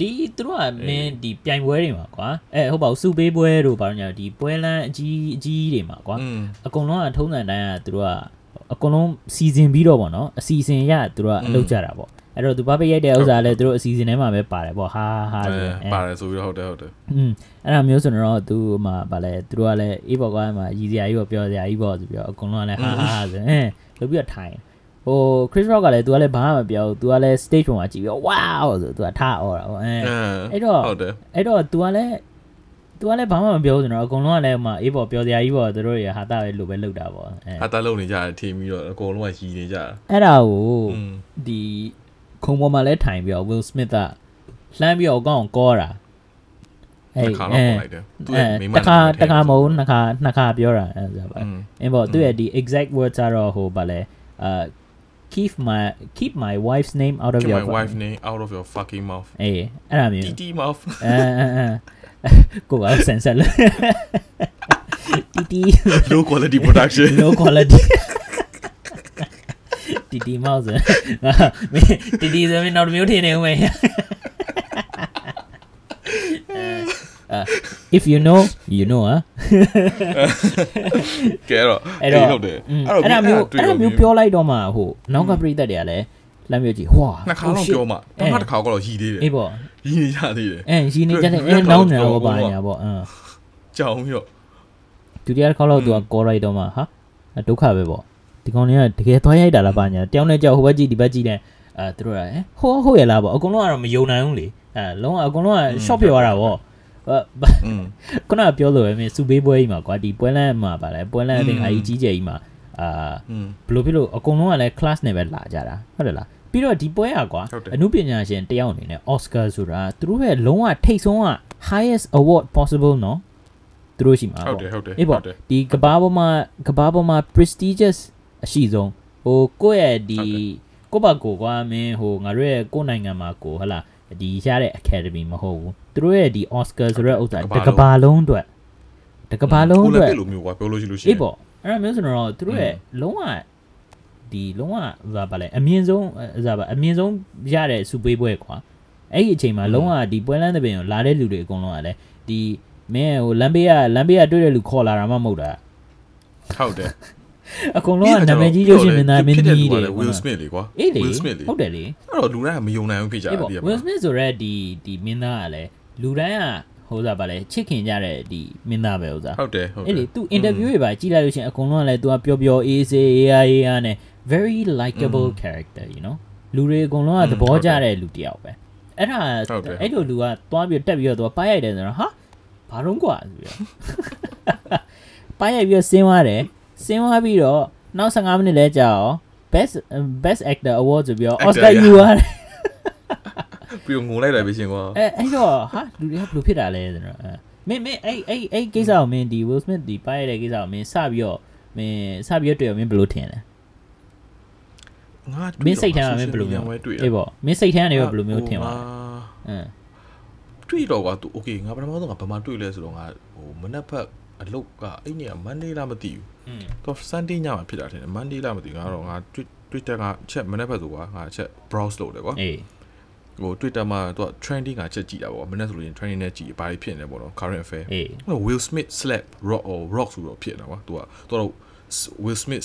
[SPEAKER 2] ဒီသူတို့ကမင်းဒီပြိုင်ပွဲတွေမှာကွာအဲဟုတ်ပါဘူးစုပေးပွဲတို့ဘာလို့ညာဒီပွဲလန်းအကြီးအကြီးတွေမှာကွာအကုန်လုံးကထုံးစံတိုင်းကသူတို့ကအကုန်လုံးစီစဉ်ပြီးတော့ပေါ့နော်အစီအစဉ်ရသူတို့ကအလုပ်ကြတာပေါ့အဲ့တော့သူဘာပဲရိုက်တဲ့ဥစ္စာလဲသူတို့အစီအစဉ်ထဲမှာပဲပါတယ်ပေါ့ဟာဟာဆို
[SPEAKER 1] ပါတယ်ဆိုပြီးတော့ဟုတ်တယ်ဟုတ်တယ်
[SPEAKER 2] อืมအဲ့ဒါမျိုးဆိုတော့သူမှဗာလဲသူတို့ကလည်းအေးပေါ့ကွာမှာရည်စရာကြီးပေါ့ပြောစရာကြီးပေါ့ဆိုပြီးတော့အကုန်လုံးကလည်းဟာဟာဆိုဟဲ့လုပ်ပြီးတော့ထိုင် ဟို Chris Rock ကလည်း तू ကလည်းဘာမှမပြောဘူး तू ကလည်း stage ပေါ်မှာကြည့်ပြီးတော့ wow ဆို तू ကထားអော်တာပေါ့အဲအဲ့တော့
[SPEAKER 1] ဟုတ်တယ်
[SPEAKER 2] အဲ့တော့ तू ကလည်း तू ကလည်းဘာမှမပြောဘူးကျွန်တော်အကုန်လုံးကလည်းမှအေးပေါ်ပြောစရာကြီးပေါ့သူတို့ရဟာတာပဲလို့ပဲလုပ်တာပေါ့အဲ
[SPEAKER 1] ဟာတာလုပ်နေကြတယ်ထင်ပြီးတော့အကုန်လုံးကရီနေကြတာ
[SPEAKER 2] အဲ့ဒါကိုဒီခုံပေါ်မှာလည်းထိုင်ပြီးတော့ Will Smith ကလှမ်းပြီးတော့အကောင်ကောတာ
[SPEAKER 1] အဲ့ခါတော့ပေါ်လိုက်တယ်သူကမိမ
[SPEAKER 2] တခါတခါမဟုတ်နှစ်ခါနှစ်ခါပြောတာအဲ့ဒါပါအင်းပေါ့သူရဲ့ဒီ exact words ကတော့ဟိုဗာလဲအာ keep my keep my wife's name out of
[SPEAKER 1] Get
[SPEAKER 2] your
[SPEAKER 1] my wife name out of your fucking mouth
[SPEAKER 2] အေးအဲ့ဒါမျိုး
[SPEAKER 1] တီတီ mouth
[SPEAKER 2] အဲအဲအဲကိုကဆန်ဆက်လို့တီတီ
[SPEAKER 1] low quality production
[SPEAKER 2] low quality တီတီမောက်စတီတီဆိုရင်နောက်တစ်မျိုးထင်နေဦးမယ် Uh, if you know you know ဟာ
[SPEAKER 1] ကဲတော့
[SPEAKER 2] အဲ့တော့
[SPEAKER 1] ဟုတ်တယ်
[SPEAKER 2] အဲ့ဒါမျိုးအဲ့ဒါမျိုးပြောလိုက်တော့မှဟိုနောက်ကပြိသက်တွေကလည်းလမ်းမျိုးကြီးဟွာ
[SPEAKER 1] နှစ်ခါလောက်ပြောမှနောက်တစ်ခါကတော့ရီသေးတယ်
[SPEAKER 2] အေးပေါ့
[SPEAKER 1] ရီနေရသေးတယ်
[SPEAKER 2] အဲရီနေကြတယ်အဲနောက်နေတော့ပါညာပေါ့အင်း
[SPEAKER 1] ကြောင်ရော့
[SPEAKER 2] ဒုတိယတစ်ခါလောက်သူကကောလိုက်တော့မှဟာဒုက္ခပဲပေါ့ဒီကောင်တွေကတကယ်သွားရိုက်တာလားပါညာတယောက်နဲ့ကြောက်ဟိုဘက်ကြည့်ဒီဘက်ကြည့်နဲ့အဲသူတို့ကဟိုဟိုရလားပေါ့အကုန်လုံးကတော့မယုံနိုင်ဘူးလေအဲလုံးဝအကုန်လုံးက short ဖြစ်သွားတာပေါ့ ခုနကပြောလို့ပဲမင်းစူပေးပွဲကြီးမှာကွာဒီပွဲလန့်မှာပါလဲပွဲလန့်အတင်းအကြီးကြီးကျယ်ကြီးမှာအာဘယ်လိုဖြစ်လို့အကုန်လုံးကလည်း class နဲ့ပဲလာကြတာဟုတ်တယ်လားပြီးတော့ဒီပွဲอ่ะကွာအမှုပညာရှင်တယောက်အနေနဲ့ Oscar ဆိုတာသူတို့ရဲ့လုံးဝထိတ်ဆုံးက highest award possible နော်သူတို့ရှိမှာပေါ့
[SPEAKER 1] ဟုတ်တယ်ဟုတ်တယ်
[SPEAKER 2] အေးပေါ့ဒီကဘာပေါ်မှာကဘာပေါ်မှာ prestigious အရှိဆုံးဟိုကိုယ့်ရဲ့ဒီကိုယ့်ဘာကိုကွာမင်းဟိုငါတို့ရဲ့ကိုယ့်နိုင်ငံမှာကိုဟလာ ဒီရတဲ့ academy မဟုတ်ဘူးသူတို့ရဲ့ဒီ Oscar ဆိုတဲ့ဥစ္စာတကဘာလုံးအတွက်တကဘာလုံးအတွက်
[SPEAKER 1] ကိုလည်းပြစ်လို့မျိုးကွာပြောလို့ရှိလို့ရှိ
[SPEAKER 2] အေးပေါ့အဲ့ဒါမျိုးဆိုတော့သူတို့ရဲ့လုံးဝဒီလုံးဝဥစားပါလဲအမြင့်ဆုံးဥစားပါအမြင့်ဆုံးရတဲ့စူပေးပွဲကွာအဲ့ဒီအချိန်မှာလုံးဝဒီပွဲလန်းတဲ့ပင်ကိုလာတဲ့လူတွေအကုန်လုံးကလည်းဒီမင်းဟိုလမ်းဘေးကလမ်းဘေးကတွေ့တဲ့လူခေါ်လာတာမှမဟုတ်တာ
[SPEAKER 1] ဟုတ်တယ်
[SPEAKER 2] အကုန်လုံးကနာမည်ကြီးရုပ်ရှင်မင်းသားမင်းသမီးတွေ
[SPEAKER 1] Will Smith လေကွာ Will Smith လေ
[SPEAKER 2] ဟုတ်တယ်လေ
[SPEAKER 1] အဲ့တော့လူတိုင်းကမယုံနိုင်ဘူးဖြစ်ကြတာဒီက
[SPEAKER 2] Will Smith ဆိုရက်ဒီဒီမင်းသားကလည်းလူတိုင်းကဟိုစားပါလေချစ်ခင်ကြတဲ့ဒီမင်းသားပဲဥစား
[SPEAKER 1] ဟုတ်တယ်ဟုတ်တယ်
[SPEAKER 2] အဲ့လေ तू interview တွေပါကြည့်လိုက်လို့ရှင်အကုန်လုံးကလည်း तू ကပျော်ပျော်အေးဆေးအေးအားအေးအားနဲ့ very likable character you know လူတွေအကုန်လုံးကသဘောကျတဲ့လူတယောက်ပဲအဲ့ဒါအဲ့လိုလူကသွားပြီးတက်ပြီးတော့ तू ပိုက်ရိုက်တယ်ဆိုတော့ဟာဘာတော့ကွာဆိုပြီးတော့ပိုက်ရိုက်ပြီးဆင်းသွားတယ် ဆင်းသွားပြီးတော့နောက်15မိနစ်လဲကြာအောင် best best actor award ဆိုပြီးတော့ Oscar ယူရတယ်
[SPEAKER 1] ပြီးတော့ငုံလိုက်တယ်ပဲရှင်ကွာ
[SPEAKER 2] အဲအဲ့တော့ဟာလူတွေကဘယ်လိုဖြစ်တာလဲဆိုတော့အဲမင်းမင်းအဲ့အဲ့အဲ့ကိစ္စကိုမင်းဒီ Will Smith ဒီပါရတဲ့ကိစ္စကိုမင်းစပြီးတော့မင်းစပြီးတော့တွေ့ရမင်းဘယ်လိုထင်လဲ
[SPEAKER 1] ငါ
[SPEAKER 2] မင်းစိတ်ထဲမှာမင်းဘယ်လိုမျိုး
[SPEAKER 1] တွေ့
[SPEAKER 2] အေးပေါ့မင်းစိတ်ထဲကနေဘယ်လိုမျိုးထင်ပါလဲအင်း
[SPEAKER 1] တွေ့တော့ကွာ तू okay ငါပထမဆုံးကဘာမှတွေ့လဲဆိုတော့ငါဟိုမနက်ဖက်အလုတ်ကအဲ့နေ့က Monday လားမသိဘူး
[SPEAKER 2] อืม
[SPEAKER 1] တော့ Sunday ညမှာဖြစ်တာထင်တယ် Monday လားမသိဘူးငါတော့ငါ Twitter ကချက်မနေ့ဖက်ဆိုကွာငါချက် browse လုပ်တယ်ကွာ
[SPEAKER 2] အေး
[SPEAKER 1] ဟို Twitter မှာသူက trending ကချက်ကြည့်တာပေါ့မနေ့ဆိုလို့ရင် trending နဲ့ကြည့်ဘာဖြစ်နေလဲပေါ့နော် current affair
[SPEAKER 2] အေး
[SPEAKER 1] ဟို Will Smith slap rock or rock ဆိုတော့ဖြစ်နေတာကွာသူကသူကတော့ Will Smith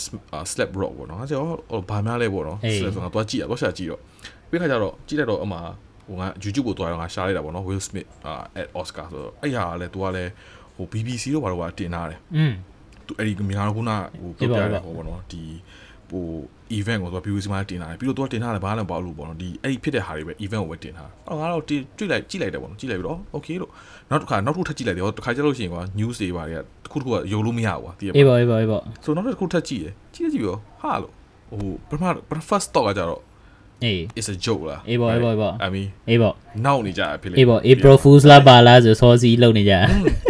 [SPEAKER 1] slap rock ပေါ့နော်ဟာကျတော့ဘာများလဲပေါ့နော် slap ဆိုတော့သူကကြည့်ရတော့ရှာကြည့်တော့ပြီးခါကျတော့ကြည့်လိုက်တော့အမှဟိုငါ YouTube ကိုတွားတော့ငါရှာလိုက်တာပေါ့နော် Will Smith at Oscar ဆိုတော့အဲ့ဟာကလည်းသူကလည်းဟို BBC တော့ဘာလို့ကတင်ထားတယ်
[SPEAKER 2] อืม
[SPEAKER 1] သူအဲ့ဒီမြန်မာကခုနဟိုပြောပြတယ်ဟိုပေါ့နော်ဒီဟို event ကိုသူက BBC မှာတင်ထားတယ်ပြီးတော့သူကတင်ထားတယ်ဘာလည်းမပေါ့လို့ပေါ့နော်ဒီအဲ့ဒီဖြစ်တဲ့ဟာတွေပဲ event ကိုပဲတင်ထားတာအော်ငါတော့တွေ့လိုက်ကြည့်လိုက်တယ်ပေါ့နော်ကြည့်လိုက်ပြီးတော့ okay လို့နောက်တစ်ခါနောက်တစ်ခုထပ်ကြည့်လိုက်တယ်ဟောတစ်ခါကျလို့ရှိရင်ကွာ news တွေပါတွေကတစ်ခုတစ်ခုကယုံလို့မရဘူးကွာတည်ရ
[SPEAKER 2] အေး
[SPEAKER 1] ပါ
[SPEAKER 2] ပေါ့အေးပေါ့အေးပေါ့
[SPEAKER 1] ဆိုတော့နောက်တစ်ခုထပ်ကြည့်ရကြည့်ကြည့်ရောဟာလို့ဟိုပထမပထမ first thought ကကြတော့
[SPEAKER 2] အေး
[SPEAKER 1] is a joke လား
[SPEAKER 2] အေးပေါ့အေးပေါ့အေးပေါ့
[SPEAKER 1] I mean
[SPEAKER 2] အေးပေါ့
[SPEAKER 1] နောက်နေကြရဖြစ်လေ
[SPEAKER 2] အေးပေါ့ April Fools လားပါလားဆိုစောစီးလုံနေကြ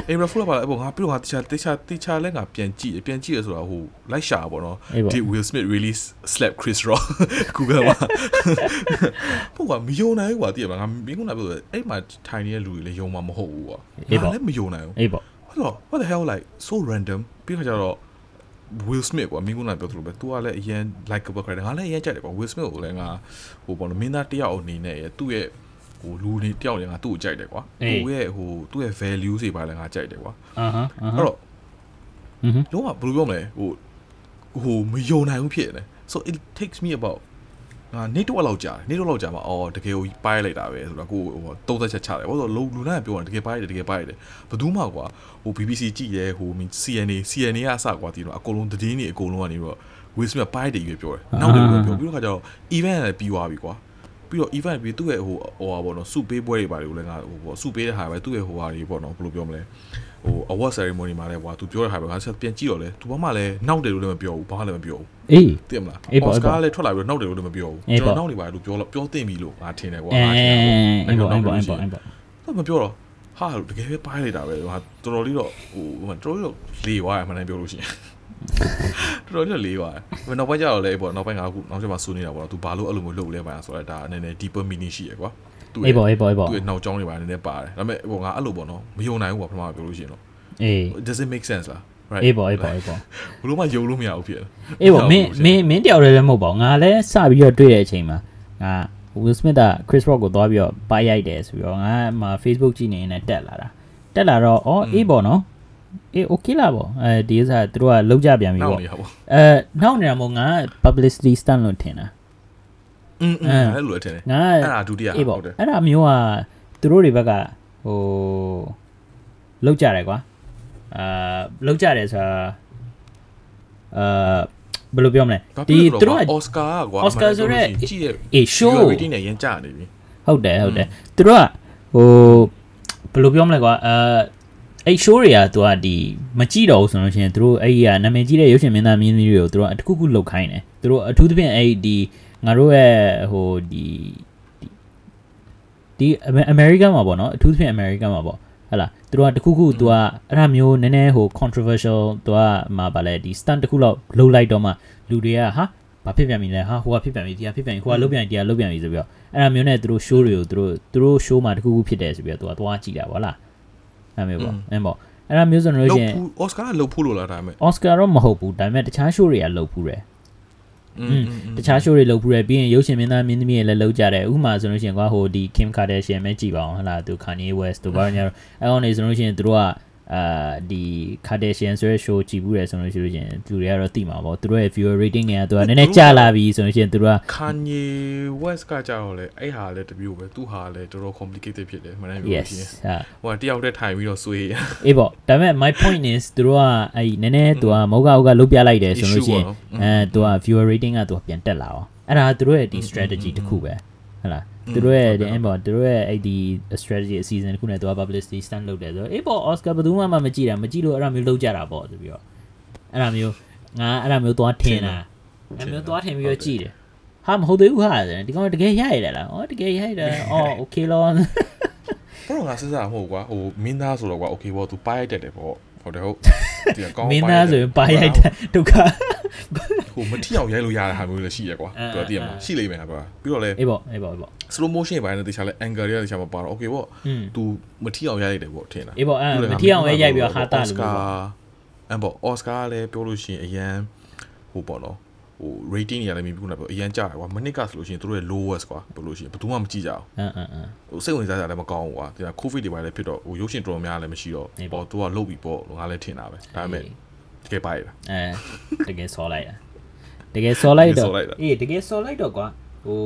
[SPEAKER 1] အေဘရာဖူလာပါလေပေါ့ငါပြီးတော့ငါတခြားတခြားတခြားလဲငါပြန်ကြည့်ပြန်ကြည့်ရဆိုတာဟိုလိုက်ရှာပေါ့နော်
[SPEAKER 2] အေးပေါ့
[SPEAKER 1] Did Will Smith really slap Chris Rock Google မှာပေါ့ကွာမယုံနိုင်ဘူးကွာတည်ရမလားငါမင်းကလည်းပြောတယ်အဲ့မှာထိုင်နေတဲ့လူတွေလည်းယုံမှာမဟုတ်ဘူးကွာ
[SPEAKER 2] အေးပေါ့
[SPEAKER 1] ငါလည်းမယုံနိုင်ဘူး
[SPEAKER 2] အေးပေါ့
[SPEAKER 1] ဟုတ်တော့ what the hell like so random ပြီးခါကျတော့ Will Smith ကွာမင်းကလည်းပြောသလိုပဲသူကလည်းအရင် likable character ငါလည်းအရင်ကြိုက်တယ်ကွာ Will Smith ကိုလည်းငါဟိုပေါ့နော်မင်းသားတယောက်အနေနဲ့ရသူ့ရဲ့ဟိုလူနေတယောက်လည်းငါသူ့ကိုကြိုက်တယ်ကွာဟိုရဲ့ဟိုသူ့ရဲ့ value တွေပါလည်းငါကြိုက်တယ်ကွာ
[SPEAKER 2] အာဟာအဲ့
[SPEAKER 1] တော့
[SPEAKER 2] ဟွန်း
[SPEAKER 1] လုံးဝဘယ်လိုပြောမလဲဟိုဟိုမယုံနိုင်ဘူးဖြစ်နေ so it takes me about ငါနေတော့လောက်ကြာနေတော့လောက်ကြာမှာအော်တကယ်ကိုပိုင်းလိုက်တာပဲဆိုတော့ကိုဟိုတုံးသက်ချက်ချတယ်ဘာလို့လဲလူနာပြောတယ်တကယ်ပိုင်းတယ်တကယ်ပိုင်းတယ်ဘယ်သူမှကွာဟို BBC ကြည့်တယ်ဟို CNA CNA ကအစကွာဒီတော့အကုန်လုံးသတင်းတွေအကုန်လုံးကနေတော့ Will Smith ပိုင်းတယ်ရွေးပြောတယ်နောက်တယ်ပြောပြီးတော့ခါကျတော့ event လည်းပြီးသွားပြီကွာပြီးတော့ event ပြီးသူ့ရဲ့ဟိုဟိုဟာပေါ့နော်စုပေးပွဲတွေပါတယ်ကိုလည်းငါဟိုပေါ့စုပေးတဲ့ဟာပဲသူ့ရဲ့ဟိုဟာတွေပေါ့နော်ဘယ်လိုပြောမလဲ ဟို award ceremony မှာလည်းကွာသူပြောတဲ့ဟာပဲငါဆက်ပြန်ကြည့်တော့လေသူဘာမှလည်းနောက်တယ်လို့လည်းမပြောဘူးဘာမှလည်းမပြောဘူး
[SPEAKER 2] အေး
[SPEAKER 1] သိမလား
[SPEAKER 2] အေးပေါ့
[SPEAKER 1] အော်စကာ
[SPEAKER 2] အေးပေါ့
[SPEAKER 1] လည်းထွက်လာပြီးတော့နောက်တယ်လို့လည်းမပြောဘူး
[SPEAKER 2] အေး
[SPEAKER 1] ကျွန်
[SPEAKER 2] ပေါ့
[SPEAKER 1] တော်နောက်နေပါတယ်လို့ပြောလို့ပြောသိပြီလို့ငါထင်တယ်ကွာ
[SPEAKER 2] အဲ
[SPEAKER 1] ငါထင်တယ်
[SPEAKER 2] အေးပေါ့အေးပေါ့အေးပေါ့အေးပေါ့
[SPEAKER 1] တော့မပြောတော့ဟာလို့တကယ်ပဲပိုင်းလိုက်တာပဲဟာတော်တော်လေးတော့ဟိုဟိုတော်တော်လေးတော့လေသွားရမှန်းပြောလို့ရှိရင်တော်တော်လေးတော့လေသွားတယ်နောက်ပိုင်းကျတော့လေပေါ့နောက်ပိုင်းကအခုနောက်ချက်မှဆူနေတာပေါ့နော်သူဘာလို့အဲ့လိုမျိုးလုပ်လဲပါဆိုတော့ဒါနည်းနည်း deeper meaning ရှိရကွာ သူ့
[SPEAKER 2] အေးပေါ့အေးပေါ့အေးပေါ့
[SPEAKER 1] သူ့ရဲ့နောက်ကြောင်းတွေပါနည်းနည်းပါတယ်ဒါပေမဲ့ဟိုငါအဲ့လိုပေါ့နော်မယုံနိုင်ဘူးပေါ့ပထမပြောလို့ရှိရင်တော့
[SPEAKER 2] အေး
[SPEAKER 1] does it make sense လား right
[SPEAKER 2] အေးပေါ့အေးပေါ့အေးပေါ့
[SPEAKER 1] ဘလို့မှယုံလို့မရဘူးဖြစ်တယ်
[SPEAKER 2] အေးပေါ့မင်းမင်းမင်းတယောက်တည်းလည်းမဟုတ်ပါဘူးငါလည်းစပြီးတော့တွေ့တဲ့အချိန်မှာငါ Will Smith က Chris Rock ကိုသွားပြီးတော့ပါရိုက်တယ်ဆိုပြီးတော့ငါမှ Facebook ကြည့်နေနေတက်လာတာတက်လာတော့အော်အေးပေါ့နော်အေး okay လားပေါ့အဲဒီဥစ္စာသူတို့ကလောက်ကြပြန်ပြီ
[SPEAKER 1] နောက်
[SPEAKER 2] ပေါ့
[SPEAKER 1] နေရပေါ့
[SPEAKER 2] အဲနောက်နေတာမို့ငါ publicity stunt လို့ထင်တာ
[SPEAKER 1] อืม
[SPEAKER 2] အဲ
[SPEAKER 1] အဲ့လိုအထင်တယ်
[SPEAKER 2] ငါ
[SPEAKER 1] အဲ့ဒါဒုတိယ
[SPEAKER 2] အေးပေါ့
[SPEAKER 1] ဟုတ်တယ်
[SPEAKER 2] အဲ့ဒါမျိုးကသူတို့တွေဘက်ကဟိုလောက်ကြတယ်ကွာအာလောက်ကြတယ်ဆိုတာအာဘယ်လိုပြောမလဲ
[SPEAKER 1] ဘာ
[SPEAKER 2] ဒီ
[SPEAKER 1] ဖြစ်လို့
[SPEAKER 2] သူတို့က
[SPEAKER 1] အော်စကာကွာ
[SPEAKER 2] Oscar ဆိုတဲ့
[SPEAKER 1] ကြည့်ရ
[SPEAKER 2] အေး show
[SPEAKER 1] rating နဲ့ရန်ကြနေပြီ
[SPEAKER 2] ဟုတ်တယ်ဟုတ်တယ်သူတို့ကဟိုဘယ်လိုပြောမလဲကွာအဲအဲ့ show တွေကသူကဒီမကြည့်တော့ဘူးဆိုလို့ရှိရင်သူတို့အဲ့ဒီကနာမည်ကြီးတဲ့ရုပ်ရှင်မင်းသားမင်းသမီးတွေကိုသူတို့ကတစ်ခုခုလုတ်ခိုင်းတယ်သူတို့အထူးသဖြင့်အဲ့ဒီ ငါတို့ရဲ့ဟိုဒီဒီအမေရိကန်မှာပေါ့နော်အထူးသဖြင့်အမေရိကန်မှာပေါ့ဟလာသူတို့ကတခုခုသူကအဲ့ဒါမျိုးနည်းနည်းဟို controversial သူကမှာဗာလဲဒီ stunt တခုလောက်လှုပ်လိုက်တော့မှလူတွေကဟာဘာဖြစ်ပြန်ပြီလဲဟာဟိုကဖြစ်ပြန်ပြီဒီကဖြစ်ပြန်ပြီဟိုကလှုပ်ပြန်ဒီကလှုပ်ပြန်ပြီဆိုပြီးတော့အဲ့ဒါမျိုးနဲ့သူတို့ show တွေကိုသူတို့သူတို့ show မှာတခုခုဖြစ်တယ်ဆိုပြီးတော့သူကသွားကြည့်တာဗောလားအဲ့မျိုးပေါ့အင်းပေါ့အဲ့ဒါမျိုးဆို
[SPEAKER 1] တော့
[SPEAKER 2] ရှင်
[SPEAKER 1] အော်စကာကလှုပ်ဖို့လို့လားဒါပေမဲ့
[SPEAKER 2] အော်စကာတော့မဟုတ်ဘူးဒါပေမဲ့တခြား show တွေကလှုပ်ဖို့တယ် တခြား show တွေလုပ်ဖူးတယ်ပြီးရင်ရုပ်ရှင်မင်းသားမင်းသမီးတွေလည်းလုပ်ကြတယ်ဥပမာဆိုလို့ရှိရင်ကွာဟိုဒီ Kim Kardashian ပဲကြည်ပါအောင်ဟလာသူ Kanye West တို့ဘာညာအဲ့ကောင်နေဆိုလို့ရှိရင်သူတို့က အာဒီ Kardashian ဆိုတဲ့ show ကြည့်ဘူးတယ်ဆိုလို့ရှိလို့ရှိရင်သူတွေကတော့သိမှာပေါ့သူတို့ရဲ့ viewer rating တွေကသူကနည်းနည်းကျလာပြီဆိုလို့ရှိရင်သူတို့က
[SPEAKER 1] Kanye West ကကြောက်လေအဲ့ဟာလည်းတမျိုးပဲသူ့ဟာလည်းတော်တော် complicated ဖြစ်တယ်မနိုင်ဘူး
[SPEAKER 2] yes
[SPEAKER 1] ရှင်
[SPEAKER 2] ဟာ
[SPEAKER 1] ဟိုတယောက်တည်းထိုင်ပြီးတော့ဆွေးရ
[SPEAKER 2] အေးပေါ့ဒါပေမဲ့ my point is သူတို့ကအဲ့ဒီနည်းနည်းသူကမောက်ကအောက်ကလုတ်ပြလိုက်တယ်ဆိုလို့ရှိရင်
[SPEAKER 1] Issue ပေါ့နော်
[SPEAKER 2] အဲသူက viewer rating ကသူကပြန်တက်လာအောင်အဲ့ဒါသူတို့ရဲ့ဒီ strategy တစ်ခုပဲဟုတ်လား သူတို့ရဲ့ဒီအဲ့ပေါ့သူတို့ရဲ့အဲ့ဒီ strategy အစီအစဉ်တစ်ခုနဲ့သူက publicity stunt လုပ်တယ်ဆိုတော့အေးပေါ့ Oscar ဘယ်သူမှမကြည့်တာမကြည့်လို့အဲ့ဒါမျိုးလုပ်ကြတာပေါ့ဆိုပြီးတော့အဲ့ဒါမျိုးငါအဲ့ဒါမျိုးသွားထင်တာအဲ့မျိုးသွားထင်ပြီးတော့ကြည့်တယ်ဟာမဟုတ်သေးဘူးဟာဒီကောင်တကယ်ရိုက်ရတယ်လားဩတကယ်ရိုက်တယ်အော် okay လော
[SPEAKER 1] ဘရောငါစဉ်းစားမဟုတ်ကွာဟိုမင်းသားဆိုတော့ကွာ okay ပေါ့သူပါရိုက်တတ်တယ်ပေါ့ဟုတ်တယ်ဟုတ်ဒီကောင်း
[SPEAKER 2] မင်းသားဆိုရင်ပါရိုက်တဲ့ဒုက္ခ
[SPEAKER 1] ဟိုမထီအောင်ရိုက်လို့ရတဲ့ဟာမျိုးလည်းရှိရကွာ
[SPEAKER 2] အဲ
[SPEAKER 1] ပြောတည်ရမှာ
[SPEAKER 2] အဲ
[SPEAKER 1] ရှိလိမ့်မယ်ကွာပြီးတော့လဲ
[SPEAKER 2] အေးပေါ့အေးပေါ့အေးပေါ့
[SPEAKER 1] slow motion ပိုင်းနဲ့တခြားလဲ angle တွေကတခြားမပါတော့ okay ပေါ့
[SPEAKER 2] อืม
[SPEAKER 1] သူမထီအောင်ရိုက်လိုက်တယ်ပေါ့ထင်တာ
[SPEAKER 2] အေးပေါ့အဲ့မထီအောင်ပဲရိုက်ပြီးတော့ဟာတာလို့
[SPEAKER 1] Oscar
[SPEAKER 2] ပေါ့
[SPEAKER 1] အမ်ပေါ့ Oscar လည်းပြောလို့ရှိရင်အရန်ဟိုပေါ့နော်ဟို rating တွေကလည်းမြင်ပြီးခုနကပြောအရန်ကြာတယ်ကွာမနစ်ကဆိုလို့ရှိရင်သူတို့ရဲ့ lowest ကွာပြောလို့ရှိရင်ဘယ်သူမှမကြည့်ကြအောင်
[SPEAKER 2] အင်းအင်းအင်း
[SPEAKER 1] ဟိုစိတ်ဝင်စားကြတယ်မကောင်းဘူးကွာဒီက covid တွေပိုင်းလည်းဖြစ်တော့ဟိုရုပ်ရှင်တော်တော်များလည်းမရှိတော့
[SPEAKER 2] အေးပေါ့
[SPEAKER 1] ပေါ့သူကလုတ်ပြီးပေါ့ငါလည်းထင်တာပဲဒါပေမဲ့တ ကယ်ပါရတာ
[SPEAKER 2] အဲတကယ်ဆော်လိုက်တာတကယ်ဆော်လိုက်တော့
[SPEAKER 1] တကယ်ဆော်လိုက်တာ
[SPEAKER 2] အေးတကယ်ဆော်လိုက်တော့ကွာဟို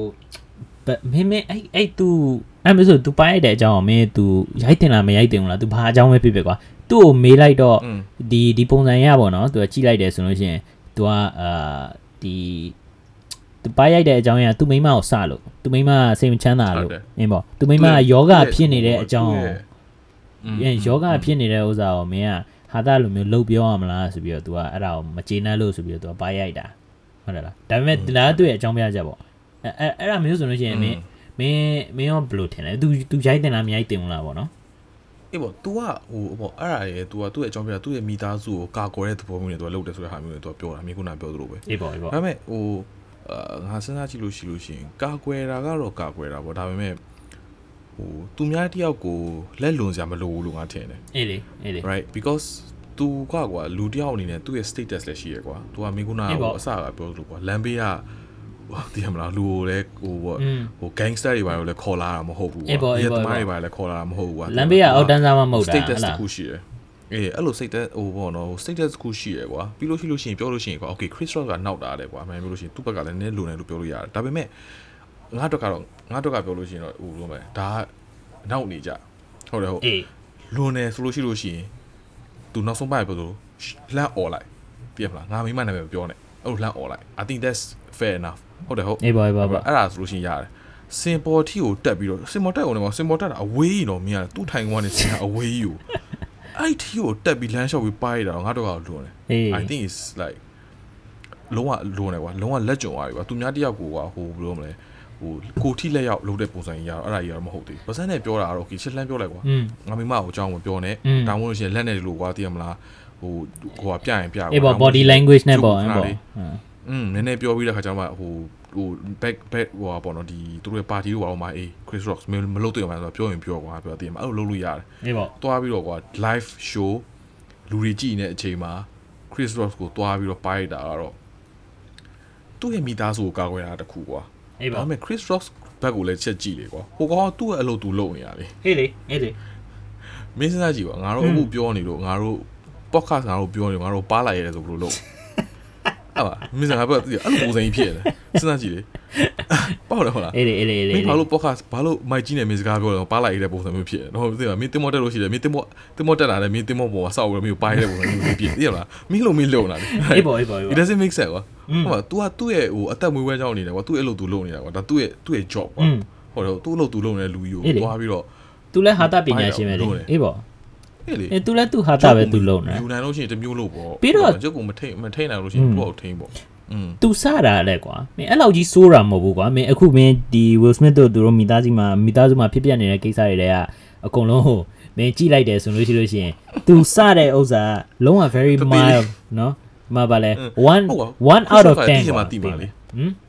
[SPEAKER 2] ဘယ်မင်းမင်းအဲ့အဲ့ तू အဲ့မဆို तू ပိုင်းတဲ့အကြောင်းကိုမင်း तू ရိုက်တင်လားမရိုက်တင်ဘူးလား तू ဘာအကြောင်းပဲဖြစ်ဖြစ်ကွာသူ့ကိုမေးလိုက်တော့
[SPEAKER 1] อืม
[SPEAKER 2] ဒီဒီပုံစံရပါတော့ तू ကကြည့်လိုက်တယ်ဆိုလို့ရှိရင် तू ကအာဒီသူပါရိုက်တဲ့အကြောင်းရသူ့မိန်းမကိုစလို့သူ့မိန်းမကစိတ်မချမ်းသာလို့အင်းပေါ့သူ့မိန်းမကယောဂဖြစ်နေတဲ့အကြောင်းကို ပြန်ယောဂဖြစ်နေတဲ့ဥစ္စာကိုမင်းက ဟာတာလိုမျိုးလှုပ်ပြောရမလားဆိုပြီးတော့ तू ကအဲ့ဒါကိုမကျေနပ်လို့ဆိုပြီးတော့ तू ကပါရိုက်တာ ဟုတ်တယ်လားဒါပေမဲ့ဒါကသူ့ရဲ့အကြောင်းပြချက်ပေါ့အဲအဲအဲ့ဒါမျိုးဆိုလို့ရှိရင်မင်းမင်းမင်းရောဘယ်လိုထင်လဲ तू तू ရိုက်တင်လားမရိုက်တင်ဘူးလားပေါ့နော်
[SPEAKER 1] အေးပေါ့ तू ကဟိုပေါ့အဲ့ဒါရေ तू ကသူ့ရဲ့အကြောင်းပြသူ့ရဲ့မိသားစုကိုကာကွယ်တဲ့သဘောမျိုးနဲ့ तू လုပ်တယ်ဆိုတဲ့ဟာမျိုးနဲ့ तू ပြောတာမြေခုနပြောသလိုပဲ
[SPEAKER 2] အေးပေါ့အေးပေါ့
[SPEAKER 1] ဒါပေမဲ့ဟိုအာငါစဉ်းစားကြည့်လို့ရှိလို့ရှိရင်ကာကွယ်တာကတော့ကာကွယ်တာပေါ့ဒါပေမဲ့ ဟိုသူများတယောက်ကိုလက်လွန်စရာမလိုဘူးလို့ငါထင်တယ်
[SPEAKER 2] အေးလေအေးလေ
[SPEAKER 1] right because သူကကွာလူတယောက်အနေနဲ့သူ့ရဲ့ status လည်းရှိရကွာသူကမင်းကုနာ
[SPEAKER 2] အေးပေါ့
[SPEAKER 1] ကိုအစကပြောသလိုကွာလမ်းဘေးကဟိုတည်မလားလူကိုလည်းဟိုပေါ့
[SPEAKER 2] อืม
[SPEAKER 1] ဟို gangster တွေပါလို့လည်းခေါ်လာတာမဟုတ်ဘူးကွာ
[SPEAKER 2] အေးပေါ့အေးပေါ့
[SPEAKER 1] သမားတွေပါလည်းခေါ်လာတာမဟုတ်ဘူးကွာ
[SPEAKER 2] လမ်းဘေးကအောက်တန်းစားမှမဟုတ်တာ
[SPEAKER 1] status
[SPEAKER 2] ဟ
[SPEAKER 1] တ
[SPEAKER 2] လား
[SPEAKER 1] ခုရှိတယ်အေးအဲ့လို status ဟိုပေါ့နော် status တခုရှိရကွာပြီးလို့ရှိလို့ရှိရင်ပြောလို့ရှိရင်ကွာ okay Chris Rock ကနောက်တာတယ်ကွာအမှန်ပြောလို့ရှိရင်သူ့ဘက်ကလည်းနည်းလုံတယ်လို့ပြောလို့ရတယ်ဒါပေမဲ့ ငါတို့ကတော့ငါတို့ကပြောလို့ရှိရင်တော့ဟိုလိုမယ်ဒါကနောက်နေကြဟုတ်တယ်ဟုတ်
[SPEAKER 2] အေး
[SPEAKER 1] လွန်တယ်ဆိုလို့ရှိလို့ရှိရင်သူနောက်ဆုံးပိုင်းပြောလို့လှမ်းអော်လိုက်ပြည့်မလားငါမိမနာမည်မပြောနဲ့အဲ့လိုလှမ်းអော်လိုက် I think that's fair enough ဟုတ်တယ်ဟုတ်
[SPEAKER 2] အေးပေါ့အေးပေါ့
[SPEAKER 1] အဲ့
[SPEAKER 2] ပေါ့
[SPEAKER 1] ဒါဆိုလို့ရှိရင်ရတယ်စင်ပေါ်ထီကိုတက်ပြီးတော့စင်ပေါ်တက်အောင်လည်းစင်ပေါ်တက်တာအဝေးကြီးတော့မြင်ရတယ်သူ့ထိုင်ကွာနေစင်ကအဝေးကြီးကိုအဲ့ထီကိုတက်ပြီးလမ်းလျှောက်ပြီးပါရတာငါတို့ကလွန်တယ်
[SPEAKER 2] အေး
[SPEAKER 1] I think it's like လုံးဝလွန်တယ်ကွာလုံးဝလက်ကြုံသွားပြီကွာသူများတယောက်ကိုကွာဟိုဘယ်လိုမလဲ ဟိုကိုထိလက်ရောက်လုပ်တဲ့ပုံစံကြီးရတော့အဲ့ဒါကြီးကတော့မဟုတ်သေးဘူး။ဗစန်းနဲ့ပြောတာကတော့ okay ချက်လှမ်းပြောလိုက်ကွာ။ငါမိမကိုအကြောင်းမပြောနဲ့။
[SPEAKER 2] ဒါမှ
[SPEAKER 1] မဟုတ်ရှင်လက်နဲ့လို့ကွာသိရမလား။ဟိုဟိုကပြရင်ပြကွာ။
[SPEAKER 2] အေးပေါ့ body language နဲ့ပေါ့အဲ့ပေါ့။
[SPEAKER 1] อืมနည်းနည်းပြောပြီးတဲ့ခါကျတော့ဟိုဟို back back ဟိုပါတော့ဒီသူတို့ရဲ့ party တို့ပါတော့မအေး Chris Rock မလုပ်သေးဘူးဆိုတော့ပြောရင်ပြောကွာပြောသိရမလား။အဲ့လိုလုပ်လို့ရတယ်။
[SPEAKER 2] အေးပေါ့။
[SPEAKER 1] သွားပြီးတော့ကွာ live show လူတွေကြည့်နေတဲ့အချိန်မှာ Chris Rock ကိုသွားပြီးတော့ပါရိုက်တာကတော့သူ့ရဲ့မိသားစုကိုကာကွယ်တာတခုကွာ။
[SPEAKER 2] အေး
[SPEAKER 1] ဒါ
[SPEAKER 2] ပေါ့
[SPEAKER 1] ပေမဲ့ Chris Rock ဘက်ကိုလည်းချက်ကြည့်လေကွာဟိုကောင်ကသူ့ရဲ့အလုပ်သူလုပ်နေရလေ
[SPEAKER 2] အေးလေအေးလေ
[SPEAKER 1] မင်းစဉ်းစားကြည့်ပါငါတို့အခုပြောနေလို့ငါတို့ podcast ငါတို့ပြောနေငါတို့ပါလာရဲဆိုဘယ်လိုလုပ် အဲ့ပါမင်းစဉ်းစားပြောအဲ့လိုပုံစံကြီးဖြစ်နေစဉ်းစားကြည့်လေပေါ့တယ်ဟုတ်လား
[SPEAKER 2] အေးလေအေးလေအေးလေ
[SPEAKER 1] မင်းဘာလို့ podcast ဘာလို့မိုက်ကြီးနဲ့မင်းစကားပြောတော့ပါလာရတဲ့ပုံစံမျိုးဖြစ်တယ်တော့သိလားမင်းတင်မောတက်လို့ရှိတယ်မင်းတင်မောတင်မောတက်လာတယ်မင်းတင်မောပေါ်မှာစောက်ပြီးမင်းကိုပါရတဲ့ပုံစံမျိုးဖြစ်သိလားမင်းလုံးမင်းလုံလာတယ်
[SPEAKER 2] အေးပေါ့အေးပေါ့အေး
[SPEAKER 1] it
[SPEAKER 2] ပေါ့
[SPEAKER 1] doesn't make sense ကွာဟုတ်ပါ तू ကသူ့ရဲ့ဟိုအသက်မွေးဝဲကြောင်းနေတယ်ကွာသူ့ရဲ့အလုပ်သူလုပ်နေတာကွာဒါသူ့ရဲ့သူ့ရဲ့ job ကွာဟုတ်တယ်သူ့အလုပ်သူလုပ်နေတဲ့လူကြီးကိုသွားပြီးတော့
[SPEAKER 2] သူလည်းဟာတာပညာရှင်ပဲလေအေးပေါ့
[SPEAKER 1] ဟဲ့ လေ
[SPEAKER 2] အေးသူလည်းသူဟာတာပဲသူလုံးနေ
[SPEAKER 1] ယူနိုင်လို့ရှိရင်တစ်မျိုးလို့ပေါ့
[SPEAKER 2] ပြီးတော့
[SPEAKER 1] ကျုပ်ကမထိန်မထိန်နိုင်လို့ရှိရင်သူ့ကိုထိန်ပေါ့อืม
[SPEAKER 2] သူစတာလဲကွာမင်းအဲ့လောက်ကြီးစိုးတာမဟုတ်ဘူးကွာမင်းအခုမင်းဒီ Will Smith တို့သူတို့မိသားစုမှာမိသားစုမှာဖြစ်ပျက်နေတဲ့ကိစ္စတွေတွေကအကုန်လုံးဟိုမင်းကြည့်လိုက်တယ်ဆိုလို့ရှိလို့ရှိရင် तू စတဲ့ဥစ္စာလုံးဝ very
[SPEAKER 1] တပေးလေး
[SPEAKER 2] mild နော်မပါလဲ
[SPEAKER 1] ဟုတ်
[SPEAKER 2] 1
[SPEAKER 1] ပါ
[SPEAKER 2] 1 out of 10
[SPEAKER 1] တိကျမှတိပါလေ
[SPEAKER 2] ဟမ်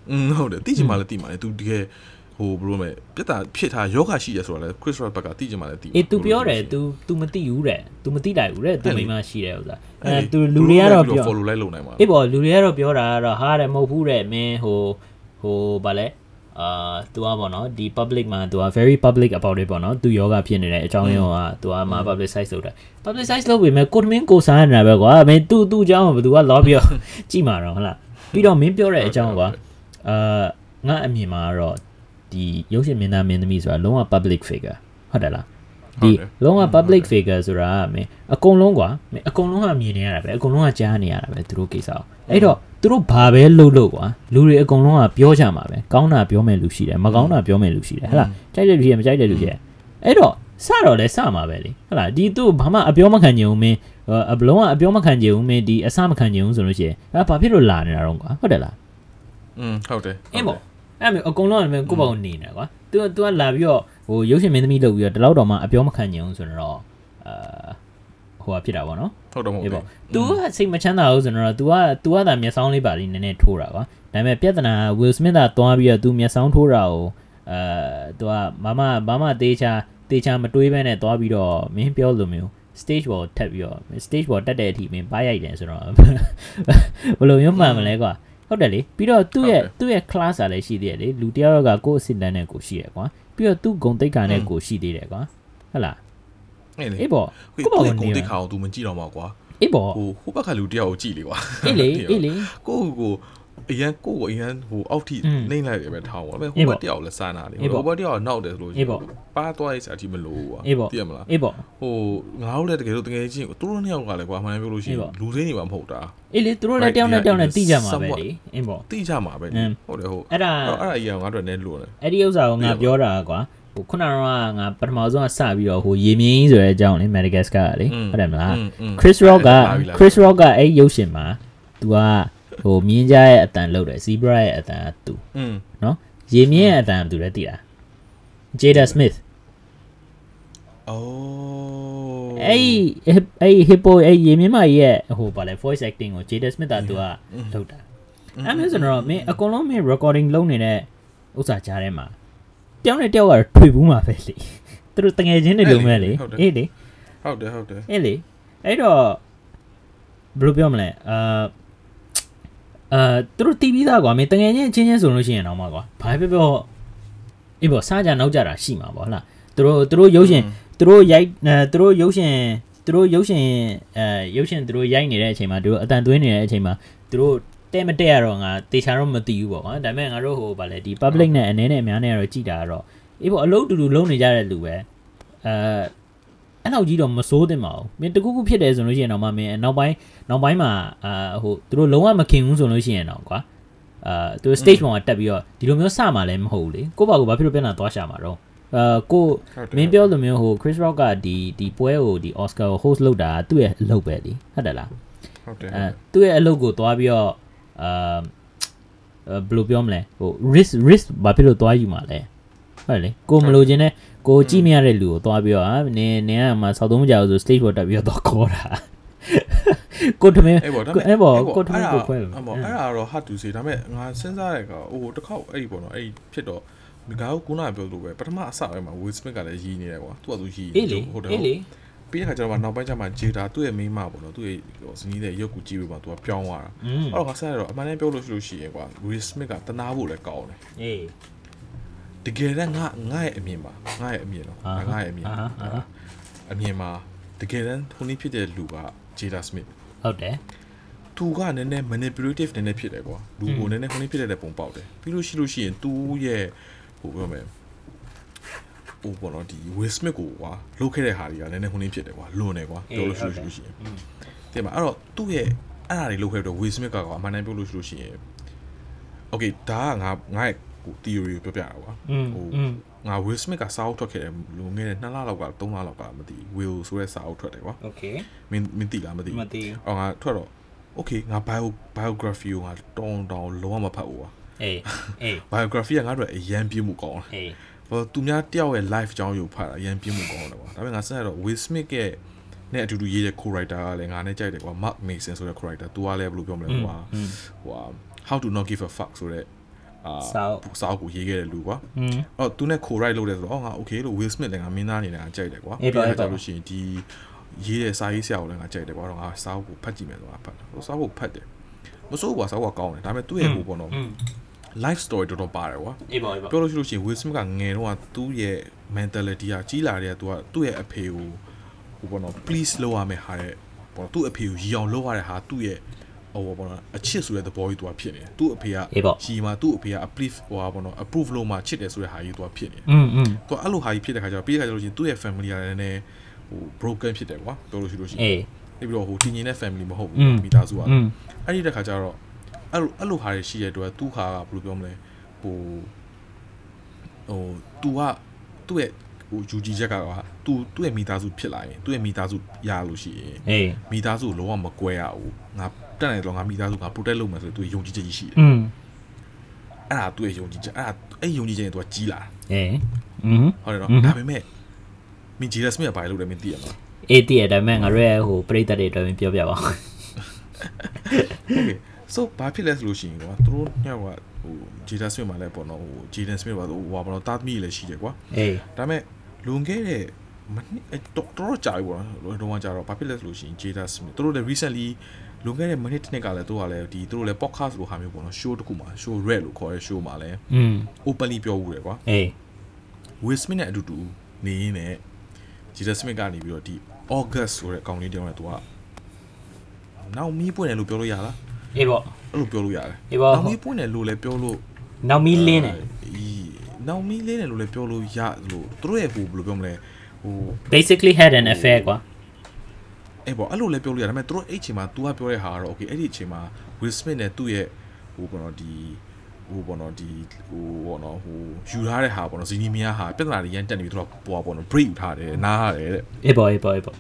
[SPEAKER 1] อืมဟုတ်တယ်တိကျမှလည်းတိပါလေ तू တကယ် ဟိုဘယ်လိုလဲပြက်တာဖြစ်တာယောဂရှိရဆိုတာလေ Chris Rock ဘက်ကတိကျမှလည်းတိပါ
[SPEAKER 2] အေး तू ပြောတယ် तू तू မသိဘူးတဲ့ तू မသိလိုက်ဘူးတဲ့ तू မိမရှိတဲ့ဥစ္စာအဲ तू လူတွေကတော့ပြော
[SPEAKER 1] follow လိုက်လုံနိုင်မှာ
[SPEAKER 2] အေးပေါ့လူတွေကတော့ပြောတာကတော့ဟာတယ်မဟုတ်ဘူးတဲ့မင်းဟိုဟိုဗာလဲအာ तू อ่ะပေါ့နော်ဒီ public မှာ तू อ่ะ very public about it ပေါ့နော် तू ယောဂဖြစ်နေတဲ့အကြောင်းရင်းက तू อ่ะမှာ publicize လုပ်တယ် publicize လုပ်ပေမဲ့ကိုတမင်းကိုစားနေတာပဲကွာမင်း तू तू အကြောင်းကဘယ်သူကလောပြီးတော့ကြည့်မှာတော့ဟုတ်လားပြီးတော့မင်းပြောတဲ့အကြောင်းကွာအာငါအမြင်မှာကတော့ ဒီရုပ်ရှင်မင်းသားမင်းသမီးဆိုတာလုံးဝ public figure ဟုတ်တယ်လားဒီလုံးဝ public figure ဆိုတာကမင်းအကုန်လုံးကွာမင်းအကုန်လုံးကမြင်နေရတာပဲအကုန်လုံးကကြားနေရတာပဲသူတို့ကိစ္စအောင်အဲ့တော့သူတို့ဘာပဲလုပ်လို့ကွာလူတွေအကုန်လုံးကပြောကြမှာပဲကောင်းတာပြောမယ်လူရှိတယ်မကောင်းတာပြောမယ်လူရှိတယ်ဟဟလားကြိုက်တဲ့လူရှိတယ်မကြိုက်တဲ့လူရှိတယ်အဲ့တော့စတော့လဲစမှာပဲလေဟဟလားဒီသူ့ဘာမှအပြောမခံချင်ဘူးမင်းအဘလုံးကအပြောမခံချင်ဘူးမင်းဒီအစမခံချင်ဘူးဆိုလို့ရှိရင်အဲ့ဘာဖြစ်လို့လာနေတာတော့ကွာဟုတ်တယ်လား
[SPEAKER 1] อืมဟုတ်တယ်
[SPEAKER 2] အင်းပေါ့ အဲ့မျိုးအကုန်လုံးကလည်းကိုယ့်ဘောင်နေနေကွာသူသူကလာပြီးတော့ဟိုရုပ်ရှင်မင်းသမီးလုပ်ပြီးတော့ဒီလောက်တော့မှအပြောမခံချင်ဘူးဆိုတော့အာဟိုကဖြစ်တာပေါ့နော်
[SPEAKER 1] ဟုတ်တယ်မဟုတ်
[SPEAKER 2] အေး
[SPEAKER 1] တယ်
[SPEAKER 2] ပေါ့ तू ကစိတ်မချမ်းသာဘူးဆိုတော့ तू က तू ကသာမျက်စောင်းလေးပါလိနည်းနည်းထိုးတာကွာဒါပေမဲ့ပြဿနာ Will Smith ကသွားပြီးတော့ तू မျက်စောင်းထိုးတာကိုအဲ तू ကဘာမှဘာမှတေးချာတေးချာမတွေးဘဲနဲ့သွားပြီးတော့မင်းပြောလိုမျိုး stage ပေါ်တက်ပြီးတော့ stage ပေါ်တက်တဲ့အထိမင်းပါရိုက်တယ်ဆိုတော့ ဘယ်လိုမျိုးမှန်မလဲကွာ ဟုတ်တယ်လေပြီးတော့သူ့ရဲ့သူ့ရဲ့ class อ่ะလည်းရှိသေးတယ်လေလူတယောက်ကကိုယ့်အစစ်တန်းနဲ့ကိုရှိရယ်ကွာပြီးတော့သူ့ဂုံတိတ်ခါနဲ့ကိုရှိသေးတယ်ကွာဟုတ်လား
[SPEAKER 1] ဟဲ့လေ
[SPEAKER 2] အေးပေါ့
[SPEAKER 1] ကို
[SPEAKER 2] ကိုယ့်ဘောင်
[SPEAKER 1] ယ့်
[SPEAKER 2] နေ
[SPEAKER 1] ကို
[SPEAKER 2] ပါ
[SPEAKER 1] တိတ်ခါအောင် तू မကြည့်တော့မှာကွာ
[SPEAKER 2] အေးပေါ့
[SPEAKER 1] ဟိုဟိုဘက်ကလူတယောက်ကိုကြည့်လေကွာ
[SPEAKER 2] အေးလေအေးလေ
[SPEAKER 1] ကိုယ့်ကို အရန်ကိုယ့်ကိုအရန်ဟိုအောက်ထိ
[SPEAKER 2] อืม
[SPEAKER 1] နှိမ့်လိုက်တယ်ပဲထားပါဒါပေ
[SPEAKER 2] အေး
[SPEAKER 1] မဲ့ဟိုဘ
[SPEAKER 2] ပေါ့
[SPEAKER 1] က်တယောက်လည်းစားနာလေ
[SPEAKER 2] အေး
[SPEAKER 1] ဟို
[SPEAKER 2] ပေါ့
[SPEAKER 1] ဘက်တယောက်နောက်တယ်ဆိုလို့
[SPEAKER 2] အေးပေါ့
[SPEAKER 1] ပါသွားရေးစားအထိမလို့ကွာ
[SPEAKER 2] အေးပေါ့
[SPEAKER 1] သိရမလား
[SPEAKER 2] အေးပေါ့
[SPEAKER 1] ဟိုငါတို့လည်းတကယ်လို့တကယ်ချင်းသူတို့နှစ်ယောက်ကလည်းကွာအမှန်တမ်းပြောလို့ရှိရင်
[SPEAKER 2] အေးပေါ့
[SPEAKER 1] လူသေးနေမှာမဟုတ်တာ
[SPEAKER 2] အေးလေသူတို့လည်းတယောက်နဲ့တယောက်နဲ့တိကြမှာပဲလေအင်းပေါ့
[SPEAKER 1] တိကြမှာပဲ
[SPEAKER 2] အင်း
[SPEAKER 1] ဟုတ်တယ်ဟုတ်
[SPEAKER 2] အဲ့ဒါ
[SPEAKER 1] အဲ့အဲ့ဒါကြီးကငါတို့နဲ့လို့တယ်
[SPEAKER 2] အဲ့ဒီဥစ္စာကိုငါပြောတာကွာဟိုခုနကတော့ငါပထမဆုံးကစပြီးတော့ဟိုရေမြင်းဆိုတဲ့အကြောင်းလေ Madagascar ကလေဟုတ်တယ်မလား Chris Rock က Chris Rock ကအဲ့ရုပ်ရှင်မှာ तू က ဟိုမြင်းကြားရဲ့အတန်လောက်တယ် zebra ရဲ့အတန်ကသူ
[SPEAKER 1] อืม
[SPEAKER 2] နော်ရေမြင်းရဲ့အတန်ကသူလည်းတည်တာ Jada Smith
[SPEAKER 1] အိုး
[SPEAKER 2] အဲ့ဒီအဲ့ဒီ hippo အဲ့ရေမြင်းမကြီးရဲ့ဟိုဗာလဲ voice acting ကို Jada Smith ကသူကလုပ်တာအဲ့မျိုးဆိုတော့မင်းအကုန်လုံးမင်း recording လုပ်နေတဲ့ဥစ္စာကြားထဲမှာတယောက်နဲ့တယောက်ကထွေဘူးမှာပဲလေသူတို့တငယ်ချင်းတွေလိုမဲ့လေအေးလေ
[SPEAKER 1] ဟုတ်တယ်ဟုတ်တယ်
[SPEAKER 2] အေးလေအဲ့တော့ဘယ်လိုပြောမလဲအာ အာသူတို့တီးပြီးသားကွာမင်းတငယ်ချင်းအချင်းချင်းဆိုလို့ရှိရင်တော့မှာကွာဘာပဲပြောအေးပေါ့စားကြနောက်ကြတာရှိမှာပေါ့ဟလားသူတို့သူတို့ရုပ်ရှင်သူတို့ရိုက်အဲသူတို့ရုပ်ရှင်သူတို့ရုပ်ရှင်အဲရုပ်ရှင်သူတို့ရိုက်နေတဲ့အချိန်မှာသူတို့အတန်သွင်းနေတဲ့အချိန်မှာသူတို့တဲ့မတဲ့ရတော့ငါတေချာတော့မသိဘူးပေါ့ကွာဒါပေမဲ့ငါတို့ဟိုဗာလဲဒီ public နဲ့အနေနဲ့အများနဲ့ကတော့ကြည်တာကတော့အေးပေါ့အလုပ်တူတူလုံးနေကြတဲ့လူပဲအဲ အဲ့လောက်ကြီးတော့မစိုးသင့်ပါဘူးမင်းတကူကူဖြစ်တယ်ဆိုလို့ရှိရင်တော့မမင်းနောက်ပိုင်းနောက်ပိုင်းမှာအာဟိုသူတို့လုံးဝမခင်ဘူးဆိုလို့ရှိရင်တော့ကွာအာသူ stage ပေါ်မှာတက်ပြီးတော့ဒီလိုမျိုးစမှာလည်းမဟုတ်ဘူးလေကိုယ့်ဘာကိုဘာဖြစ်လို့ပြန်လာသွားရှာမှာတော့အာကိုမင်းပြောလိုမျိုးဟို Chris Rock ကဒီဒီပွဲကိုဒီ Oscar ကို host လုပ်တာသူ့ရဲ့အလုပ်ပဲလीဟုတ်တယ်လား
[SPEAKER 1] ဟုတ်တယ်
[SPEAKER 2] အဲသူ့ရဲ့အလုပ်ကိုသွားပြီးတော့အာဘယ်လိုပြောမလဲဟို risk risk ဘာဖြစ်လို့သွားယူမှာလဲ ဟုတ်လေကိုမလို့ခြင်းနဲ့ကိုကြည့်မရတဲ့လူကိုသွားပြီးတော့ဟာနင်းနင်းကမှစောက်သုံးမကြဘူးဆို stage ပေါ်တက်ပြီးတော့သွားခေါ်တာကိုတမင်း
[SPEAKER 1] အဲ့ပေါ့ဒါ
[SPEAKER 2] အဲ့ပေါ့ကိုထမင်းကိုခွဲလို့
[SPEAKER 1] အဲ့ပေါ့အဲ့ဒါတော့ hard to say ဒါပေမဲ့ငါစဉ်းစားရတဲ့ကဟိုတစ်ခေါက်အဲ့ဒီပေါ့နော်အဲ့ဒီဖြစ်တော့ငါကခုနကပြောလို့ပဲပထမအစပိုင်းမှာ Will Smith ကလည်းရီးနေတယ်ကွာသူကသူရီး
[SPEAKER 2] အေးလေ
[SPEAKER 1] ဟုတ်တယ်
[SPEAKER 2] အေးလေ
[SPEAKER 1] ပြီးတဲ့ခါကျတော့နောက်ပိုင်းကျမှ Jada သူ့ရဲ့မိန်းမပေါ့နော်သူ့ရဲ့ဟိုဇနီးတဲ့ရုပ်ကူကြည့်ပြီးမှသူကပြောင်းသွားတာ
[SPEAKER 2] อืม
[SPEAKER 1] အဲ့တော့ငါဆက်ရတော့အမှန်တမ်းပြောလို့ရှိလို့ရှိရင်ကွာ Will Smith ကတနာဖို့လည်းကောင်းတယ်
[SPEAKER 2] အေး
[SPEAKER 1] တကယ်တမ်းငါငါရဲ့အမြင်ပါငါရဲ့အမြင်တော့
[SPEAKER 2] အာဟာ
[SPEAKER 1] ငါရဲ့အမြင်
[SPEAKER 2] အာဟာအာဟာ
[SPEAKER 1] အမြင်မှာတကယ်တမ်းခုနည်းဖြစ်တဲ့လူက Jada Smith
[SPEAKER 2] ဟုတ်တယ်
[SPEAKER 1] သူကနည်းနည်း manipulative နည်းနည်းဖြစ်တယ်ကွာလူကိုနည်းနည်းခုနည်းဖြစ်တဲ့ပုံပေါက်တယ်ပြီးလို့ရှိလို့ရှိရင်သူရဲ့ဟိုပြောမယ်ဟိုဘောနော်ဒီ Will Smith ကိုကွာလုတ်ခဲ့တဲ့ဟာတွေကနည်းနည်းခုနည်းဖြစ်တယ်ကွာလွန်တယ်ကွာပြောလို့ရှိလို့ရှိရင်တင်ပါအဲ့တော့သူ့ရဲ့အဲ့ဒါတွေလုတ်ခဲ့တော့ Will Smith ကကွာအမှန်တမ်းပြောလို့ရှိလို့ရှိရင် Okay ဒါကငါငါရဲ့ ကို theory ကိုပြောပြတာကွာဟိုငါ Will Smith ကစာအုပ်ထွက်ခဲ့တယ်လုံခဲ့တဲ့2လလောက်က3လလောက်ကမသိ Will ဆိုတဲ့စာအုပ်ထွက်တယ်ကွာ
[SPEAKER 2] Okay
[SPEAKER 1] မင်းမင်းသိလားမသိ
[SPEAKER 2] မသိ
[SPEAKER 1] အော်ငါထွက်တော့ Okay ငါ bio biography ကိုငါတောင်းတောင်းလုံးဝမဖတ်ဘူးကွာ
[SPEAKER 2] အေးအေး
[SPEAKER 1] biography ကငါတို့အရန်ပြမှုကောင်းတယ်
[SPEAKER 2] အေး
[SPEAKER 1] ဘာသူများတယောက်ရဲ့ life အကြောင်းကိုဖတ်တာအရန်ပြမှုကောင်းတယ်ကွာဒါပေမဲ့ငါဆက်ရတော့ Will Smith ရဲ့နဲ့အတူတူရေးတဲ့ co-writer ကလည်းငါနဲ့ကြိုက်တယ်ကွာ Mark Mason ဆိုတဲ့ co-writer သူကလည်းဘယ်လိုပြောမလဲကွာဟို how to not give a fuck ဆိုတဲ့ အာ
[SPEAKER 2] စာအုပ်
[SPEAKER 1] ကိုရေးခဲ့တဲ့လူကွာအော်သူနဲ့ co write လုပ်တယ်ဆိုတော့အော်ငါ okay လို့ Will Smith လည်းငါမင်းသားအနေနဲ့ငါကြိုက်တယ်ကွာ
[SPEAKER 2] ပြီးတော့
[SPEAKER 1] ကြာလို့ရှိရင်ဒီရေးတဲ့စာရေးဆရာကိုလည်းငါကြိုက်တယ်ကွာတော့ငါစာအုပ်ကိုဖတ်ကြည့်မယ်ဆိုတာဖတ်တယ်စာအုပ်ကိုဖတ်တယ်မစိုးဘူးကွာစာအုပ်ကကောင်းတယ်ဒါပေမဲ့သူ့ရဲ့ဟိုပေါ့နော် life story တော်တော်ပါတယ်ကွာ
[SPEAKER 2] အေးပါအေးပါ
[SPEAKER 1] ပြောလို့ရှိလို့ရှိရင် Will Smith ကငယ်တော့ကသူ့ရဲ့ mentality ကကြီးလာတဲ့ကသူကသူ့ရဲ့အဖေကိုဟိုပေါ့နော် please လုပ်ရမယ်ဟာတဲ့ပေါ့သူ့အဖေကိုရည်အောင်လုပ်ရတဲ့ဟာသူ့ရဲ့ ဟိုပေါ့နော်အချစ်ဆိုတဲ့သဘောကြီးသူကဖြစ်နေတယ်သူ့အဖေက
[SPEAKER 2] အေးပေါ့
[SPEAKER 1] ရီမှာသူ့အဖေက approve ဟိုဟာပေါ့နော် approve လုပ်မှချစ်တယ်ဆိုတဲ့ဟာကြီးသူကဖြစ်နေတယ်
[SPEAKER 2] อืมอืม
[SPEAKER 1] သူကအဲ့လိုဟာကြီးဖြစ်တဲ့ခါကျတော့ပြီးတဲ့ခါကျလို့ရှိရင်သူ့ရဲ့ family ကလည်းနည်းနည်းဟို broken ဖြစ်တယ်ကွာပြောလို့ရှိလို့ရှိရင်
[SPEAKER 2] အေး
[SPEAKER 1] ပြီးပြီးတော့ဟိုတည်ငြိမ်တဲ့ family မဟုတ်
[SPEAKER 2] อื
[SPEAKER 1] ဘူး
[SPEAKER 2] ม
[SPEAKER 1] မိသားစုက
[SPEAKER 2] อืม
[SPEAKER 1] အဲ့ဒီတဲ့ခါကျတော့အဲ့လိုအဲ့လိုဟာတွေရှိတဲ့အတွက်သူ့ခါကဘယ်လိုပြောမလဲဟိုဟို तू ကသူ့ရဲ့ဟိုယူကြည်ချက်ကက तू သူ့ရဲ့မိသားစုဖြစ်လာရင်သူ့ရဲ့မိသားစုရလို့ရှိရင်
[SPEAKER 2] အေး
[SPEAKER 1] မိသားစုကိုလုံးဝမကွဲရဘူးငါ တက်နိုင်တော့ငါမိသားစုက protect လုပ်မယ်ဆိုရင်သူယုံကြည်ချက်ကြီးရှိတယ်
[SPEAKER 2] อืม
[SPEAKER 1] အဲ့ဒါသူ့ရဲ့ယုံကြည်ချက်အဲ့ဒါအဲ့ယုံကြည်ချက်ရင် तू ကကြီးလာ
[SPEAKER 2] အေးอืม
[SPEAKER 1] ဟုတ်တယ်နော်
[SPEAKER 2] อืม
[SPEAKER 1] ဒါပေမဲ့မင်းဂျီရစမစ်ကဘာလို့လဲမသိရမှာ
[SPEAKER 2] အေးတည်ရဒါပေမဲ့ငါတို့ရဲ့ဟိုပရိသတ်တွေအတွက်မပြောပြပါဘူး
[SPEAKER 1] Okay so ဘာဖြစ်လဲဆိုလို့ရှိရင်ကွာသူတို့ညောက်ကဟိုဂျီဒါစမစ်မှာလည်းပေါ့နော်ဟိုဂျီဒန်စမစ်ပါဟိုဟာပေါ့နော်တာသမီလည်းရှိတယ်ကွာ
[SPEAKER 2] အေး
[SPEAKER 1] ဒါပေမဲ့လွန်ခဲ့တဲ့မနှစ်အဲ့တော်တော်ကြာပြီပေါ့နော်တော့ကြာတော့ဘာဖြစ်လဲဆိုလို့ရှိရင် Jada Smith သူတို့လည်း recently လွန်ခဲ့တဲ့မိနစ်တစ်နှစ်ကလည်းသူကလည်းဒီသူတို့လည်း podcast လိုဟာမျိုးပေါ့နော် show တစ်ခုမှာ show red လို့ခေါ်တဲ့ show မှာလည်း
[SPEAKER 2] อืม
[SPEAKER 1] openly ပြောဦးတယ်ကွာ
[SPEAKER 2] အေး
[SPEAKER 1] Will Smith နဲ့အတူတူနေရင်းနဲ့ Jada Smith ကနေပြီးတော့ဒီ August ဆိုတဲ့အကောင်လေးတယောက်နဲ့သူကနောက်မီးပွင့်တယ်လို့ပြောလို့ရလား
[SPEAKER 2] အေးပေါ့
[SPEAKER 1] အဲ့လိုပြောလို့ရတယ်
[SPEAKER 2] အေးပေါ့
[SPEAKER 1] နောက်မီးပွင့်တယ်လို့လည်းပြောလို့
[SPEAKER 2] နောက်မီလင်းတယ်
[SPEAKER 1] အေးနောက်မီးလင်းတယ်လို့လည်းပြောလို့ရလို့သူတို့ရဲ့ဟိုဘယ်လိုပြောမလဲဟို
[SPEAKER 2] basically had an affair ကွာ
[SPEAKER 1] အဲ့ပေါ့အဲ့လိုလည်းပြောလို့ရတယ်ဒါပေမဲ့သူတို့အဲ့အချိန်မှာ तू ကပြောတဲ့ဟာကတော့ okay အဲ့ဒီအချိန်မှာ Will Smith နဲ့သူ့ရဲ့ဟိုပေါ့နော်ဒီဟိုပေါ့နော်ဒီဟိုပေါ့နော်ဟိုယူထားတဲ့ဟာပေါ့နော်ဇီနီမီယာဟာပြဿနာတွေရန်တက်နေပြီးသူကပေါ်ပေါ့နော် break ယူထားတယ်နားရတယ်တဲ့
[SPEAKER 2] အေးပေါ့အေးပေါ့အေးပေါ့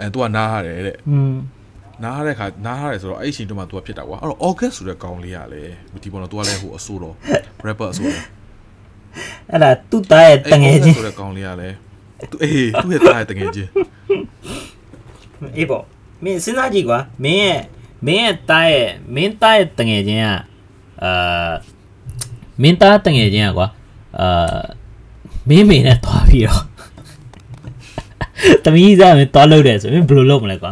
[SPEAKER 1] အဲ तू ကနားရတယ်တဲ့
[SPEAKER 2] อืม
[SPEAKER 1] နားရတဲ့ခါနားရတယ်ဆိုတော့အဲ့ဒီအချိန်တုန်းက तू ဖြစ်တာကွာအဲ့တော့ August ဆိုတဲ့ကောင်လေးကလည်းဒီပေါ်တော့ तू ကလည်းဟိုအဆိုးတော့ rapper အဆိုးတော့
[SPEAKER 2] အဲ့ဒါသူ့သားရဲ့တငယ်ချင်း
[SPEAKER 1] ဆိုတဲ့ကောင်လေးကလည်းသူအေးသူ့ရဲ့တားရဲ့တငယ်ချင်း
[SPEAKER 2] အေးပေါ့မင်းစဉ်းစားကြည့်ကွာမင်းရဲ့မင်းရဲ့သားရဲ့မင်းသားရဲ့တငယ်ချင်းကအာမင်းသားတငယ်ချင်းကကွာအာမင်းမေနဲ့တွားပြီးတော့တမီးစားမင်းတွားလို့တယ်ဆိုရင်ဘယ်လိုလုပ်မလဲကွာ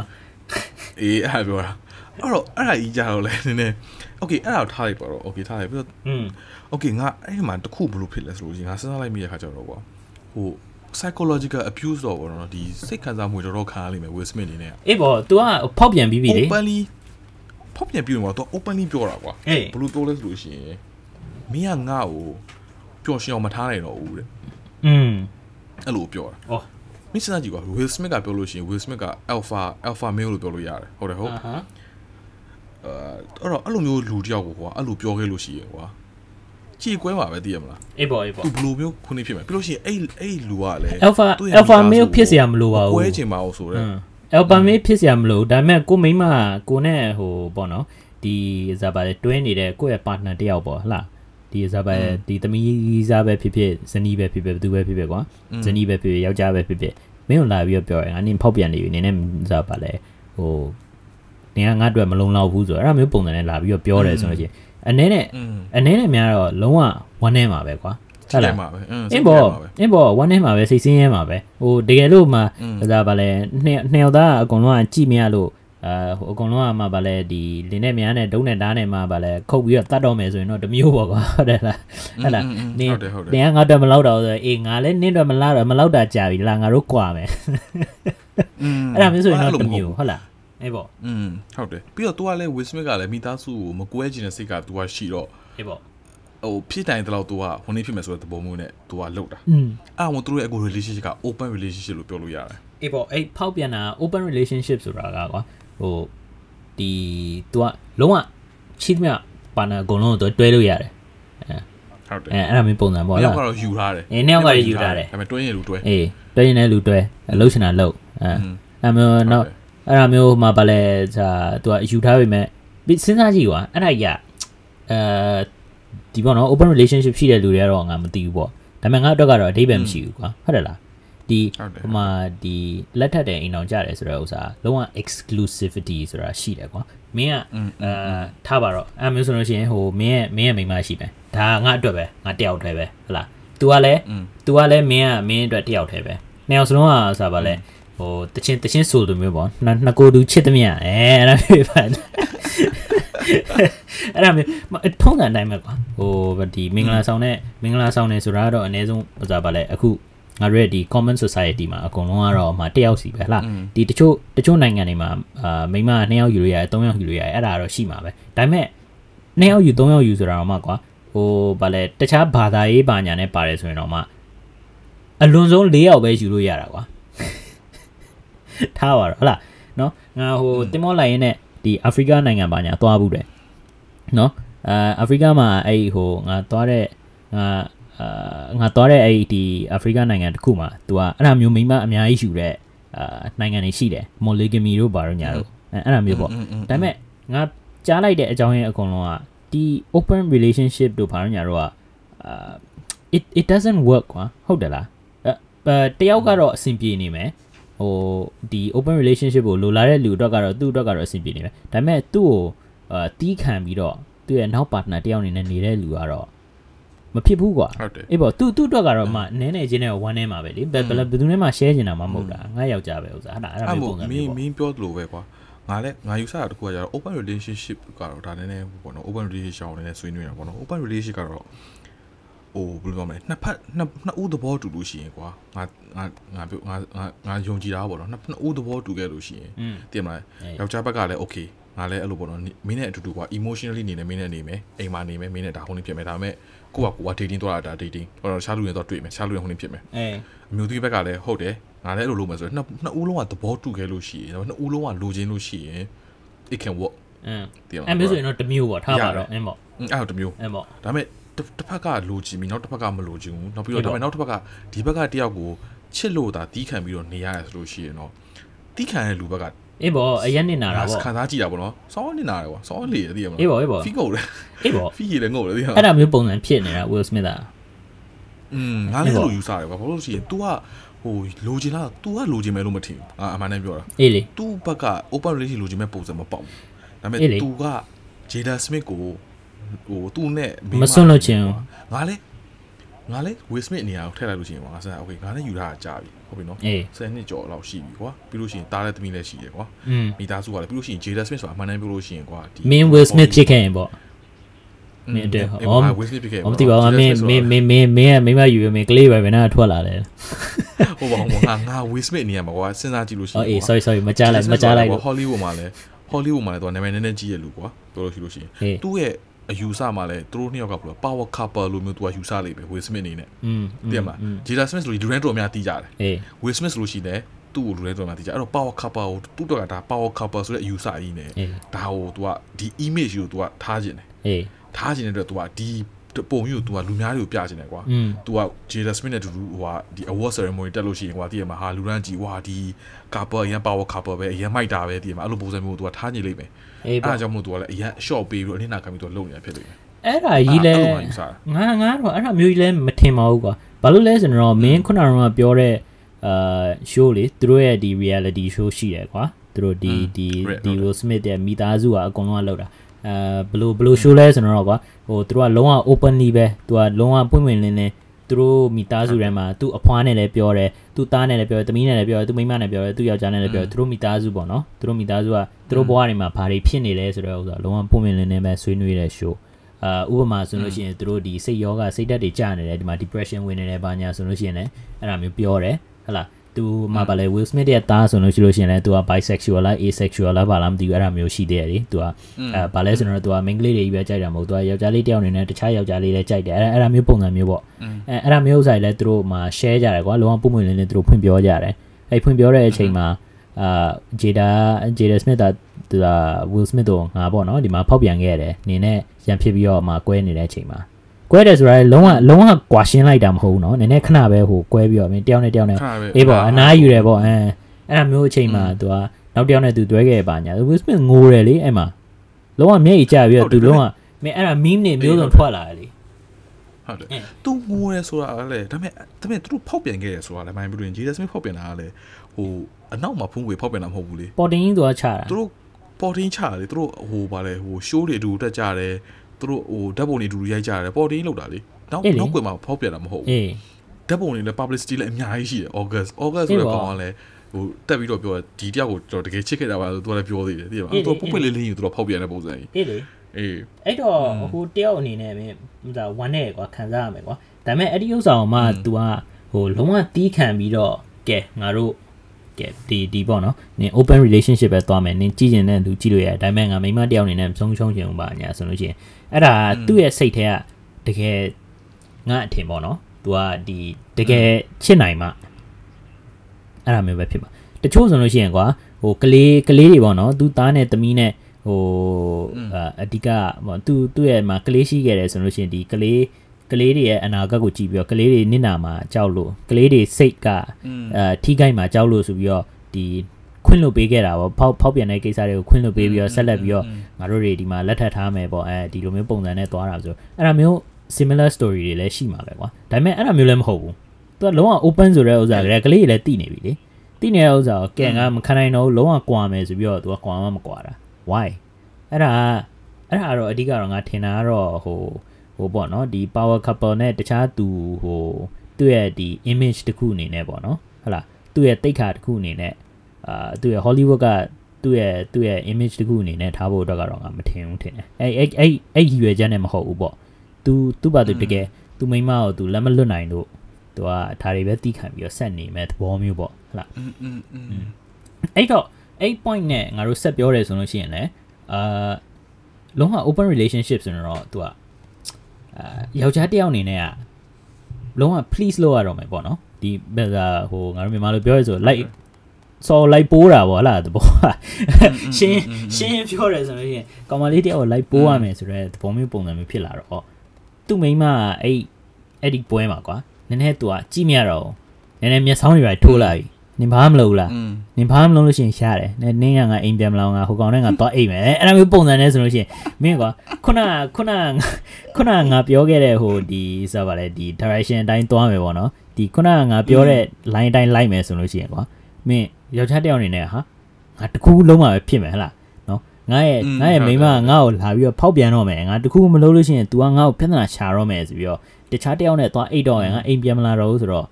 [SPEAKER 1] အေးအဲ့ဒါပြောတာအဲ့တော့အဲ့ဒါကြီးကြတော့လဲနည်းနည်း okay အဲ့ဒါကိုထားလိုက်ပါတော့ okay ထားလိုက်ပြီးတော့
[SPEAKER 2] อืม
[SPEAKER 1] okay ငါအဲ့ဒီမှာတစ်ခုဘယ်လိုဖြစ်လဲဆိုလို့ရှိရင်ငါစဉ်းစားလိုက်မိတဲ့ခါကျတော့ကွာဟို psychological abuse တော့ဘောနော်ဒီစိတ်ခံစားမှုတော်တော်ခံရလိမ့်မယ် Will Smith အနေနဲ့
[SPEAKER 2] အေးပေါ့ तू ကဖောက်ပြန်ပြီးပြီလေ
[SPEAKER 1] openly ဖောက်ပြန်ပြီးတော့ तू openly ပြောတာကွာ
[SPEAKER 2] အေး
[SPEAKER 1] ဘယ်လိုပြောလဲဆိုလို့ရှိရင်မင်းကငါ့ကိုပျော်ရွှင်အောင်မထားနိုင်တော့ဘူးတဲ့
[SPEAKER 2] อืม
[SPEAKER 1] အဲ့လိုပြောတာ
[SPEAKER 2] ဩ
[SPEAKER 1] မင်းစဉ်းစားကြည့်ကွာ Will Smith ကပြောလို့ရှိရင် Will Smith က alpha alpha male လို့ပြောလို့ရတယ်ဟုတ်တယ်ဟုတ်
[SPEAKER 2] အာဟာ
[SPEAKER 1] အဲ့တော့အဲ့လိုမျိုးလူတယောက်ကိုကွာအဲ့လိုပြောခဲ့လို့ရှိရင်ကွာ ကြည်ကွဲမှာပဲသိရမလား
[SPEAKER 2] အေးပေါ့အေးပေါ့
[SPEAKER 1] သူဘယ်လိုမျိုးခုနေဖြစ်မယ်ပြီးလို့ရှိရင်အဲ့အဲ့လူကလည်း
[SPEAKER 2] Alpha
[SPEAKER 1] သူ့ရဲ့
[SPEAKER 2] Alpha
[SPEAKER 1] မိသားစု
[SPEAKER 2] male ဖြစ်เสียမလိုပါဘူး
[SPEAKER 1] ကွဲချင်ပါအောင်ဆိုတော့
[SPEAKER 2] အယ်ဘမ်မေးဖြစ်เสียမလို့ဒါပေမဲ့ကိုမိမကိုနဲ့ဟိုပေါ့နော်ဒီဇာပါလေတွဲနေတဲ့ကိုယ့်ရဲ့ partner တယောက်ပေါ့ဟလားဒီဇာပါဒီသမီးဇာပဲဖြစ်ဖြစ်ဇနီးပဲဖြစ်ဖြစ်ဘယ်သူပဲဖြစ်ဖြစ်ကွာဇနီးပဲဖြစ်ဖြစ်ယောက်ျားပဲဖြစ်ဖြစ်မင်းကိုလာပြီးတော့ပြောရင်ငါနင်းဖောက်ပြန်နေပြီနင်းနဲ့ဇာပါလေဟိုနင်ကငါ့အတွက်မလုံလောက်ဘူးဆိုတော့အဲ့ဒါမျိုးပုံစံနဲ့လာပြီးတော့ပြောတယ်ဆိုလို့ရှိရင် အန
[SPEAKER 1] ည်းနဲ့
[SPEAKER 2] အနည်းနဲ့များတော့လုံးဝဝမ်းနေမှာပဲကွာ
[SPEAKER 1] ဟုတ်လားအင်း
[SPEAKER 2] ဘောအင်းဘောဝမ်းနေမှာပဲစိတ်ဆင်းရဲမှာပဲဟိုတကယ်လို့မှဒါဗာလဲနှစ်နှစ်ယောက်သားအကုန်လုံးကကြည့်မရလို့အာဟိုအကုန်လုံးကမှဗာလဲဒီလင်းနဲ့မြန်းနဲ့ဒုံးနဲ့ဓာတ်နဲ့မှဗာလဲခုတ်ပြီးတော့တတ်တော့မယ်ဆိုရင်တော့တမျိုးပေါ့ကွာဟုတ်တယ်လားဟုတ်လားနင်းနင်းကငါတော့မလောက်တော့ဆိုအေးငါလည်းနင်းတော့မလောက်တော့မလောက်တာကြာပြီလားငါတို့ကွာမယ်အဲ့ဒါမျိုးဆိုရင်တော့တ
[SPEAKER 1] မျိုး
[SPEAKER 2] ဟုတ်လား အေးပေါ့
[SPEAKER 1] อืมဟုတ်တယ်ပြီးတော့ तू ကလည်း Will Smith ကလည်းမိသားစုကိုမကွဲချင်တဲ့စိတ်က तू ကရှိတော့
[SPEAKER 2] အေးပေါ့
[SPEAKER 1] ဟိုဖြစ်တိုင်းတလောက် तू ကဟိုနေ့ဖြစ်မယ်ဆိုတဲ့သဘောမျိုးနဲ့ तू ကလှုပ်တာ
[SPEAKER 2] อืม
[SPEAKER 1] အဲ့ဒါမှသူတို့ရဲ့အခု relationship က open relationship လို့ပြောလို့ရတယ်
[SPEAKER 2] အေးပေါ့အဲ့ဖောက်ပြန်တာ open relationship ဆိုတာကကွာဟိုဒီ तू ကလုံးဝချစ်မြပါနာအကုန်လုံးကိုတွဲလို့ရတယ်
[SPEAKER 1] ဟုတ်တယ်
[SPEAKER 2] အဲအဲ့ဒါမျိုးပုံစံပေါ့
[SPEAKER 1] တယော
[SPEAKER 2] လား
[SPEAKER 1] က်ကတော့ယူထားတယ်
[SPEAKER 2] အေးနှစ်ယောက်ကလည်းယူထားတယ်
[SPEAKER 1] ဒါပေမဲ့တွင်းရလူတွဲ
[SPEAKER 2] အေးတွဲရင်လည်းလူတွဲလှုပ်ရှင်တာလှုပ်အဲ
[SPEAKER 1] อืม
[SPEAKER 2] အဲ့မျိုး
[SPEAKER 1] ဟုတ်
[SPEAKER 2] တော့
[SPEAKER 1] တယ်
[SPEAKER 2] အဲ့ဒါမျိုးမှာဗာလဲဇာသူကအယူထားပေမဲ့စဉ်းစားကြည့်ကွာအဲ့ဒါကြီးကအဲဒီပေါ့နော် open relationship ရှိတဲ့လူတွေကတော့ငါမသိဘူးပေါ့ဒါပေမဲ့ငါအတွက်ကတော့အဓိပ္ပာယ်မရှိဘူးကွာဟုတ်တယ်လားဒီ
[SPEAKER 1] ဟို
[SPEAKER 2] မှာဒီလက်ထပ်တဲ့အိမ်တော်ကြတယ်ဆိုတဲ့ဥစ္စာလုံးဝ exclusivity ဆိုတာရှိတယ်ကွာမင်းကအာထားပါတော့အဲမျိုးဆိုလို့ရှိရင်ဟိုမင်းရဲ့မင်းရဲ့မိမရှိပဲဒါငါအတွက်ပဲငါတယောက်တည်းပဲဟုတ်လား तू ကလည်း तू ကလည်းမင်းကမင်းအတွက်တယောက်တည်းပဲနှစ်ယောက်စလုံးကဆိုတာဗာလဲ ဟိုတချင်းတချင်းဆိုလိုမျိုးပေါ့နှစ်နှစ်ကိုယ်သူချစ်သမျှအဲအဲ့ဒါမျိုးပဲအဲ့ဒါမျိုးမထုံးစံအတိုင်းပဲကွာဟိုဒီမင်္ဂလာဆောင်နဲ့မင်္ဂလာဆောင်နေဆိုတာကတော့အနည်းဆုံးဟိုစားပါလဲအခုငါတို့ရဲ့ဒီ common society မှာအကုန်လုံးကတော့မှတယောက်စီပဲဟလား
[SPEAKER 1] อืม
[SPEAKER 2] ဒီတချို့တချို့နိုင်ငံတွေမှာအာမိန်းမ2ယောက်ယူလို့ရတယ်3ယောက်ယူလို့ရတယ်အဲ့ဒါတော့ရှိမှာပဲဒါပေမဲ့2ယောက်ယူ3ယောက်ယူဆိုတာတော့မှကွာဟိုဗာလဲတခြားဘာသာရေးဘာညာနဲ့ပါတယ်ဆိုရင်တော့မှအလွန်ဆုံး4ယောက်ပဲယူလို့ရတာကွာ ထားပါတော့ဟုတ်လားနော်ငါဟိုတင်မောလိုက်ရင်းနဲ့ဒီအာဖရိကနိုင်ငံပါညာသွားဘူးတယ်နော်အာအာဖရိကမှာအဲ့ဟိုငါသွားတဲ့ငါအာငါသွားတဲ့အဲ့ဒီအာဖရိကနိုင်ငံတစ်ခုမှာ तू อ่ะအဲ့ဒါမျိုးမိမအများကြီးယူတဲ့အာနိုင်ငံတွေရှိတယ်မိုလီဂမီတို့ဘာတို့ညာတို့အဲ့ဒါမျိုးပေါ့ဒါပေမဲ့ငါကြားလိုက်တဲ့အကြောင်းရင်းအကုန်လုံးကဒီ open relationship တို့ဘာတို့ညာတို့ကအာ it it doesn't work ကွာဟုတ်တယ်လားအဲတယောက်ကတော့အဆင်ပြေနေမယ် ဟိုဒီ open relationship ကိုလိုလာတဲ့လူအတွက်ကတော့သူ့အတွက်ကတော့အဆင်ပြေနေမယ်ဒါပေမဲ့သူ့ကိုအာတီးခံပြီးတော့သူ့ရဲ့နောက် partner တယောက်အနေနဲ့နေတဲ့လူကတော့မဖြစ်ဘူးကွာ
[SPEAKER 1] ဟုတ်တယ်
[SPEAKER 2] အေးပေါ့သူသူ့အတွက်ကတော့မှနည်းနည်းချင်းနဲ့ဝမ်းနေမှာပဲလေဘယ်ဘယ်ဘယ်သူနဲ့မှ share ချင်တာမှမဟုတ်တာငါယောက်ျားပဲဥစားဟာအဲ့ဒါ
[SPEAKER 1] အဲ့
[SPEAKER 2] မျိုး
[SPEAKER 1] မို့
[SPEAKER 2] ပုံစံ
[SPEAKER 1] မ
[SPEAKER 2] မျိုး
[SPEAKER 1] င်း
[SPEAKER 2] ပေါ့
[SPEAKER 1] မင်းပြောသလိုပဲကွာငါလည်းငါယူဆတာတခုကကျတော့ open relationship ကတော့ဒါနည်းနည်းပေါ့နော် open relationship အောင်နည်းနည်းဆွေးနွေးတာပေါ့နော် open relationship ကတော့ ဟိုဘယ်လိုပြောမလဲနှစ်ဖက်နှစ်နှစ်ဦးသဘောတူလို့ရှိရင်ကွာငါငါငါပြောငါငါငါယုံကြည်တာပေါ့နော်နှစ်နှစ်ဦးသဘောတူခဲ့လို့ရှိရင်သိမလားယောက်ျားဘက်ကလည်း okay ငါလည်းအဲ့လိုပေါ့နော်မင်းနဲ့အတူတူကွာ emotionally နေလည်းမင်းနဲ့နေမယ်အိမ်မှာနေမယ်မင်းနဲ့ဒါဟုတ်နေဖြစ်မယ်ဒါပေမဲ့ကိုကကိုက dating သွားတာဒါ dating ဟိုတော့ရှားလူတွေတော့တွေ့မယ်ရှားလူတွေဟုတ်နေဖြစ်မယ်
[SPEAKER 2] အဲ
[SPEAKER 1] အမျိုးသမီးဘက်ကလည်းဟုတ်တယ်ငါလည်းအဲ့လိုလုပ်မယ်ဆိုတော့နှစ်နှစ်ဦးလုံးကသဘောတူခဲ့လို့ရှိရင်နှစ်ဦးလုံးကလိုချင်လို့ရှိရင် it can work အင်း
[SPEAKER 2] အဲ့မျိုးဆိုရင်တော့တစ်မျိုးပေါ့ထားပါတော့အင်းပေါ့
[SPEAKER 1] အဲ့တော့တစ်မျိုး
[SPEAKER 2] အင်းပေါ့
[SPEAKER 1] ဒါပေမဲ့ တစ်တစ်ဖက်ကလိုချင်ပြီးနောက်တစ်ဖက်ကမလိုချင်ဘူးနောက်ပြီးတော့
[SPEAKER 2] ဟုတ်
[SPEAKER 1] ဒါ
[SPEAKER 2] ပါ
[SPEAKER 1] ပေမဲ့နောက်တစ်ဖက်ကဒီဘက်ကတယောက်ကိုချစ်လို့သာတီးခံပြီးတော့နေရတယ်ဆိုလို့ရှိရင်တော့တီးခံတဲ့လူဘက်က
[SPEAKER 2] အေးပေါ့အရင်နေတာတာပေါ့
[SPEAKER 1] ခံစားကြည့်တာပေါ့နော်စောင်းနေနာတယ်ကွာစောင်းလေတည်ရမလား
[SPEAKER 2] အေးပေါ့အေးပေါ့
[SPEAKER 1] ဖီးငုတ်တယ်
[SPEAKER 2] အေးပေါ့
[SPEAKER 1] ဖီးရည်လည်းငုတ်တယ်တည်ရမ
[SPEAKER 2] အဲ့
[SPEAKER 1] လား
[SPEAKER 2] ဒါမျိုးပုံစံဖြစ်နေတာ Will Smith อ่ะ
[SPEAKER 1] อืมငါလည်းအဲ့လိုယူဆတယ်ကွာဘာလို့လဲဆိုရင် तू ကဟိုလိုချင်လား तू ကလိုချင်မယ်လို့မထင်ဘူးအာအမှန်တမ်းပြောတာ
[SPEAKER 2] အေးလေ
[SPEAKER 1] तू ဘက်က open relation လိုချင်မဲ့ပုံစံမပေါက်ဘူးဒါပေမဲ့
[SPEAKER 2] အေးလေ
[SPEAKER 1] तू က Jada Smith ကို ဟိုသူ့နဲ့
[SPEAKER 2] မစွန့်လို့ချင်ဘူး
[SPEAKER 1] ငါလည်းငါလည်း Will Smith နေရာကိုထည့်လိုက်လို့ရှိရင်ကွာငါစโอเคငါလည်းယူထားတာကြာပြီဟုတ်ပြီနော်
[SPEAKER 2] အေး
[SPEAKER 1] 10နှစ်ကျော်လောက်ရှိပြီကွာပြီးလို့ရှိရင်တားတဲ့သမီးလည်းရှိတယ်ကွာ
[SPEAKER 2] อืม
[SPEAKER 1] မိသားစုကလည်းပြီးလို့ရှိရင် Jada Smith ဆိုတာအမှန်တမ်းပြောလို့ရှိရင်ကွာဒီ
[SPEAKER 2] မင်း Will Smith ဖြစ်ခဲ့ရင်ပေါ့ မင်းအတွက်
[SPEAKER 1] ဟော
[SPEAKER 2] အော်
[SPEAKER 1] Will Smith ဖြစ်ခဲ့
[SPEAKER 2] ဘာမသိပါဘူးမင်းမင်းမင်းမင်းမင်းကမိမယူရမင်းကလေးပဲဘယ်နာထွက်လာလဲ
[SPEAKER 1] ဟိုပါဟိုငါငါ Will Smith နေရာမှာကွာစဉ်းစားကြည့်လို့ရှိရ
[SPEAKER 2] အော်
[SPEAKER 1] င်
[SPEAKER 2] အေး
[SPEAKER 1] ကွာ
[SPEAKER 2] sorry sorry မကြားလိုက်မကြားလိုက်လို့
[SPEAKER 1] ဟောလိဝုဒ်မှာလည်းဟောလိဝုဒ်မှာလည်းသူကနာမည်နည်းနည်းကြီးရလူကွာပြောလို့ရှိလို့ရှိရင်
[SPEAKER 2] ဟေး
[SPEAKER 1] သူ့ရဲ့ အယူဆမှလည်းသူတို့နှစ်ယောက်ကဘယ်လို power couple လို့မျိုးသူကယူဆလိမ့်မယ် Will Smith နေနဲ့
[SPEAKER 2] อืม
[SPEAKER 1] တည်မလား Jada Smith လို့ Durant တို့အများတီးကြတယ်
[SPEAKER 2] အေး
[SPEAKER 1] Will Smith လို့ရှိတယ်သူ့ကို Durant တို့အများတီးကြအဲ့တော့ power couple ကိုသူ့တော့ကဒါ power couple ဆိုတဲ့အယူဆကြီးနဲ့ဒါကို तू ကဒီ image ကို तू ကထားခြင်းတယ်
[SPEAKER 2] အေး
[SPEAKER 1] ထားခြင်းတဲ့အတွက် तू ကဒီပုံမျိုး तू ကလူများတွေကိုပြခြင်းတယ်ကွာ तू က Jada Smith နဲ့တူတူဟိုကဒီ award ceremony တက်လို့ရှိရင်ကွာတည်ရမှာဟာလူရန်ကြီးဝါဒီ couple အရင် power couple ပဲအရင်မိုက်တာပဲတည်ရမှာအဲ့လိုပုံစံမျိုးကို तू ကထားခြင်းလိမ့်မယ်
[SPEAKER 2] အေး
[SPEAKER 1] အဲ့
[SPEAKER 2] ပေါ့
[SPEAKER 1] ဒါကြောင့်မို့သူကလည်းအရင် short ပေးပြီးတော့အနည်းနာခံပြီးသူကလုံနေတာဖြစ်လိမ့်မယ်
[SPEAKER 2] အဲ့ဒါကြီးလဲ
[SPEAKER 1] အဲ့လိုမှယူဆတာ
[SPEAKER 2] ငါငါတော့အဲ့ဒါမျိုးကြီးလဲမထင်ပါဘူးကွာဘာလို့လဲဆိုတော့မင်းခုနကတော့ပြောတဲ့အာ show လေသူတို့ရဲ့ဒီ reality show ရှိတယ်ကွာသူတို့ဒီဒီ
[SPEAKER 1] Right,
[SPEAKER 2] ဒီ
[SPEAKER 1] ဟုတ်တယ်
[SPEAKER 2] Will Smith ရဲ့မိသားစုကအကုန်လုံးကလောက်တာအဲဘလို့ဘလို့ show လဲဆိုတော့ကွာဟိုသူတို့ကလုံးဝ openly ပဲသူကလုံးဝပွင့်ပွင့်လင်းလင်း သူတို့မိသားစုထဲမှာသူ့အဖွားနဲ့လည်းပြောတယ်သူ့သားနဲ့လည်းပြောတယ်သမီးနဲ့လည်းပြောတယ်သူ့မိန်းမနဲ့ပြောတယ်သူ့ယောက်ျားနဲ့လည်းပြောတယ်သူတို့မိသားစုပေါ့နော်သူတို့မိသားစုကသူတို့ဘဝတွေမှာဘာတွေဖြစ်နေလဲဆိုတော့ဥစ္စာလုံးဝပွင့်ပွင့်လင်းလင်းပဲဆွေးနွေးတဲ့ show အာဥပမာဆိုလို့ရှိရင်သူတို့ဒီစိတ်ယောဂစိတ်ဓာတ်တွေကျနေတယ်ဒီမှာ depression ဝင်နေတယ်ဘာညာဆိုလို့ရှိရင်လည်းအဲ့ဒါမျိုးပြောတယ်ဟဟလား သူမှပါလေ Will Smith ရဲ့သားဆိုလို့ရှိလို့ရှိရင်လည်းသူက bisexual လား asexual လားဘာလားမသိဘူးအဲ့ဒါမျိုးရှိသေးတယ်လေသူကအဲဘာလဲဆိုတော့သူက main ကလေးတွေကြီးပဲကြိုက်တာမဟုတ်သူကယောက်ျားလေးတစ်ယောက်အနေနဲ့တခြားယောက်ျားလေးလည်းကြိုက်တယ်အဲ့ဒါအဲ့ဒါမျိုးပုံစံမျိုးပေါ့အဲအဲ့ဒါမျိုးဥစ္စာတွေလည်းသူတို့မှာ share ကြတယ်ကွာလုံးဝပုံမှန်လေးနဲ့သူတို့ဖွင့်ပြောကြတယ်အဲ့ဖွင့်ပြောတဲ့အချိန်မှာအာ Jada Jada Smith ကသူက Will Smith တို့ငါပေါ့နော်ဒီမှာဖောက်ပြန်ခဲ့ရတယ်နေနဲ့ရန်ဖြစ်ပြီးတော့မှကွဲနေတဲ့အချိန်မှာ ကွဲတယ်ဆိုတာလည်းလုံးဝလုံးဝကွာရှင်းလိုက်တာမဟုတ်ဘူးနော်နည်းနည်းခဏပဲဟိုကွဲပြီးတော့မင်းတယောက်နဲ့တယောက်နဲ့
[SPEAKER 1] ခဏပဲ
[SPEAKER 2] အေးပေါ့အနားယူတယ်ပေါ့အဲအဲ့ဒါမျိုးအချိန်မှာသူကနောက်တစ်ယောက်နဲ့သူတွဲခဲ့ပါညာ Will Smith ငိုတယ်လေအဲ့မှာလုံးဝမျက်ရည်ကျပြီးတော့သူလုံးဝမင်းအဲ့ဒါ meme နေမျိုးစုံထွက်လာတယ်လေ
[SPEAKER 1] ဟုတ်တယ်
[SPEAKER 2] အင်း
[SPEAKER 1] သူငိုရဲဆိုတာကလည်းဒါပေမဲ့ဒါပေမဲ့သူတို့ဖောက်ပြန်ခဲ့ရဆိုတာလည်းမိုင်းပြီးရင် Jada Smith ဖောက်ပြန်တာကလည်းဟိုအနောက်မှာဖုံးကွေဖောက်ပြန်တာမဟုတ်ဘူးလေ
[SPEAKER 2] ပေါ်တင်ကြီးသူကချတာ
[SPEAKER 1] သူတို့ပေါ်တင်းချတယ်သူတို့ဟိုဗာလဲဟို show တွေအတူတက်ကြတယ် သူတို့ဟိုဓာတ်ပုံတွေအတူရိုက်ကြတယ်ပေါ်တင်းလောက်တာလေနောက်နောက်ကွယ်မှာဖောက်ပြန်တာမဟုတ်ဘူး
[SPEAKER 2] အေး
[SPEAKER 1] ဓာတ်ပုံတွေလည်း publicity လည်းအများကြီးရှိတယ် August August ဆိုတဲ့ကောင်ကလည်းဟိုတက်ပြီးတော့ပြောဒီတယောက်ကိုကျွန်တော်တကယ်ချစ်ခဲ့တာပါဆိုသူကလည်းပြောသေးတယ်သိရမလားသူကပုတ်ပွင့်လေးလေးယူသူတို့ဖောက်ပြန်တဲ့ပုံစံကြီး
[SPEAKER 2] အေးလေ
[SPEAKER 1] အေး
[SPEAKER 2] အဲ့တော့ဟိုတယောက်အနေနဲ့မင်းဒါဝမ်းနဲ့ကွာခံစားရမယ်ကွာဒါပေမဲ့အဲ့ဒီဥစ္စာကိုမှ तू ကဟိုလုံးဝတီးခံပြီးတော့ကဲငါတို့ကဲဒီဒီပေါ့နော်နင် open relationship ပဲသွားမယ်နင်ကြည့်ကျင်တဲ့သူကြည့်လို့ရတယ်ဒါပေမဲ့ငါမိန်းမတယောက်အနေနဲ့မဆုံးရှုံးချင်ဘူးပါညာဆိုလို့ရှိရင် အဲ့ဒါသူ့ရဲ့စိတ်ထဲကတကယ်ငါအထင်ပေါ့နော် तू ကဒီတကယ်ချစ်နိုင်မှအဲ့ဒါမျိုးပဲဖြစ်ပါတချို့ဆိုလို့ရှိရင်ကွာဟိုကလေးကလေးတွေပေါ့နော်သူသားနဲ့သမီးနဲ့ဟိုအာအဓိကပေါ့သူသူ့ရဲ့မှာကလေးရှိခဲ့တယ်ဆိုလို့ရှိရင်ဒီကလေးကလေးတွေရဲ့အနာဂတ်ကိုကြည့်ပြီးတော့ကလေးတွေနစ်နာမှာကြောက်လို့ကလေးတွေစိတ်ကအာထိခိုက်မှာကြောက်လို့ဆိုပြီးတော့ဒီ ခွင့်လွတ်ပေးခဲ့တာပေါ့ဖောက်ဖောက်ပြန်တဲ့ကိစ္စတွေကိုခွင့်လွတ်ပေးပြီးတော့ဆက်လက်ပြီးတော့ငါတို့တွေဒီမှာလက်ထပ်ထားမယ်ပေါ့အဲဒီလိုမျိုးပုံစံနဲ့သွားတာဆိုအဲ့ဒါမျိုး similar story တွေလည်းရှိမှာပဲကွာဒါပေမဲ့အဲ့ဒါမျိုးလည်းမဟုတ်ဘူးသူကလုံးဝ open ဆိုတဲ့ဥစ္စာကလေးကလေးတွေလည်းတည်နေပြီလေတည်နေတဲ့ဥစ္စာကိုကဲငါမခံနိုင်တော့ဘူးလုံးဝကွာမယ်ဆိုပြီးတော့သူကကွာမှမကွာတာ why အဲ့ဒါအဲ့ဒါတော့အဓိကတော့ငါထင်တာကတော့ဟိုဟိုပေါ့နော်ဒီ power couple နဲ့တခြားသူဟိုသူ့ရဲ့ဒီ image တစ်ခုအနေနဲ့ပေါ့နော်ဟုတ်လားသူ့ရဲ့တိတ်ခါတစ်ခုအနေနဲ့ အာသူ့ရဲ့ Hollywood ကသူ့ရဲ့သူ့ရဲ့ image တစ်ခုအနေနဲ့ထားဖို့အတွက်ကတော့ငါမထင်ဘူးထင်တယ်အဲ့အဲ့အဲ့အဲ့ရည်ရွယ်ချက်နဲ့မဟုတ်ဘူးပေါ့ तू သူ့ဘာသူတကယ် तू မိန်းမကို तू လက်မလွတ်နိုင်လို့ तू ကဒါတွေပဲတီးခံပြီးတော့ဆက်နေမဲ့သဘောမျိုးပေါ့ဟုတ်လား
[SPEAKER 1] อืมอืมอืม
[SPEAKER 2] အဲ့တော့အဲ့ point နဲ့ငါတို့ဆက်ပြောတယ်ဆိုလို့ရှိရင်လည်းအာလုံးဝ open relationship ဆိုတော့ तू อ่ะအာယောက်ျားတစ်ယောက်အနေနဲ့อ่ะလုံးဝ please လုပ်ရတော့မယ်ပေါ့နော်ဒီဘက်ကဟိုငါတို့မြန်မာလိုပြောရဆို like စော်လိုက်ပိုးတာပေါ့ဟလားတဘောရှင်းရှင်းပြောတယ်ဆိုလို့ရှိရင်ကောင်မလေးတယောက်ကိုလိုက်ပိုးရမယ်ဆိုတော့သဘောမျိုးပုံစံမျိုးဖြစ်လာတော့သူ့မိန်းမအဲ့အဲ့ဒီပွဲမှာကွာနည်းနည်းသူကကြည့်မြတော့နည်းနည်းမျက်စောင်းတွေပါထိုးလာပြီနင်ဘာမလုပ်လားနင်ဘာမလုပ်လို့ရှိရင်ရှားတယ်နင်းကငါအိမ်ပြန်မလာငါဟိုကောင်နဲ့ငါသွားအိမ်မယ်အဲ့လိုမျိုးပုံစံနဲ့ဆိုလို့ရှိရင်မင်းကွာခုနခုနခုနငါပြောခဲ့တဲ့ဟိုဒီဆိုပါလေဒီ direction အတိုင်းသွားမယ်ပေါ့နော်ဒီခုနငါပြောတဲ့ line အတိုင်းလိုက်မယ်ဆိုလို့ရှိရင်ကွာမင်း ယောက်ျားတစ်ယောက်အနေနဲ့ဟာငါတကူလုံးမှာပဲဖြစ်မယ်ဟလားနော်ငါရဲ့ငါရဲ့မိန်းမကငါ့ကိုလာပြီးတော့ဖောက်ပြန်တော့မယ်ငါတကူမလုပ်လို့ရှိရင် तू ကငါ့ကိုပြဿနာရှာတော့မယ်ဆိုပြီးတော့တခြားတစ်ယောက်နဲ့သွားအိတ်တော့ရင်ငါအိမ်ပြန်မလာတော့ဘူးဆိုတော့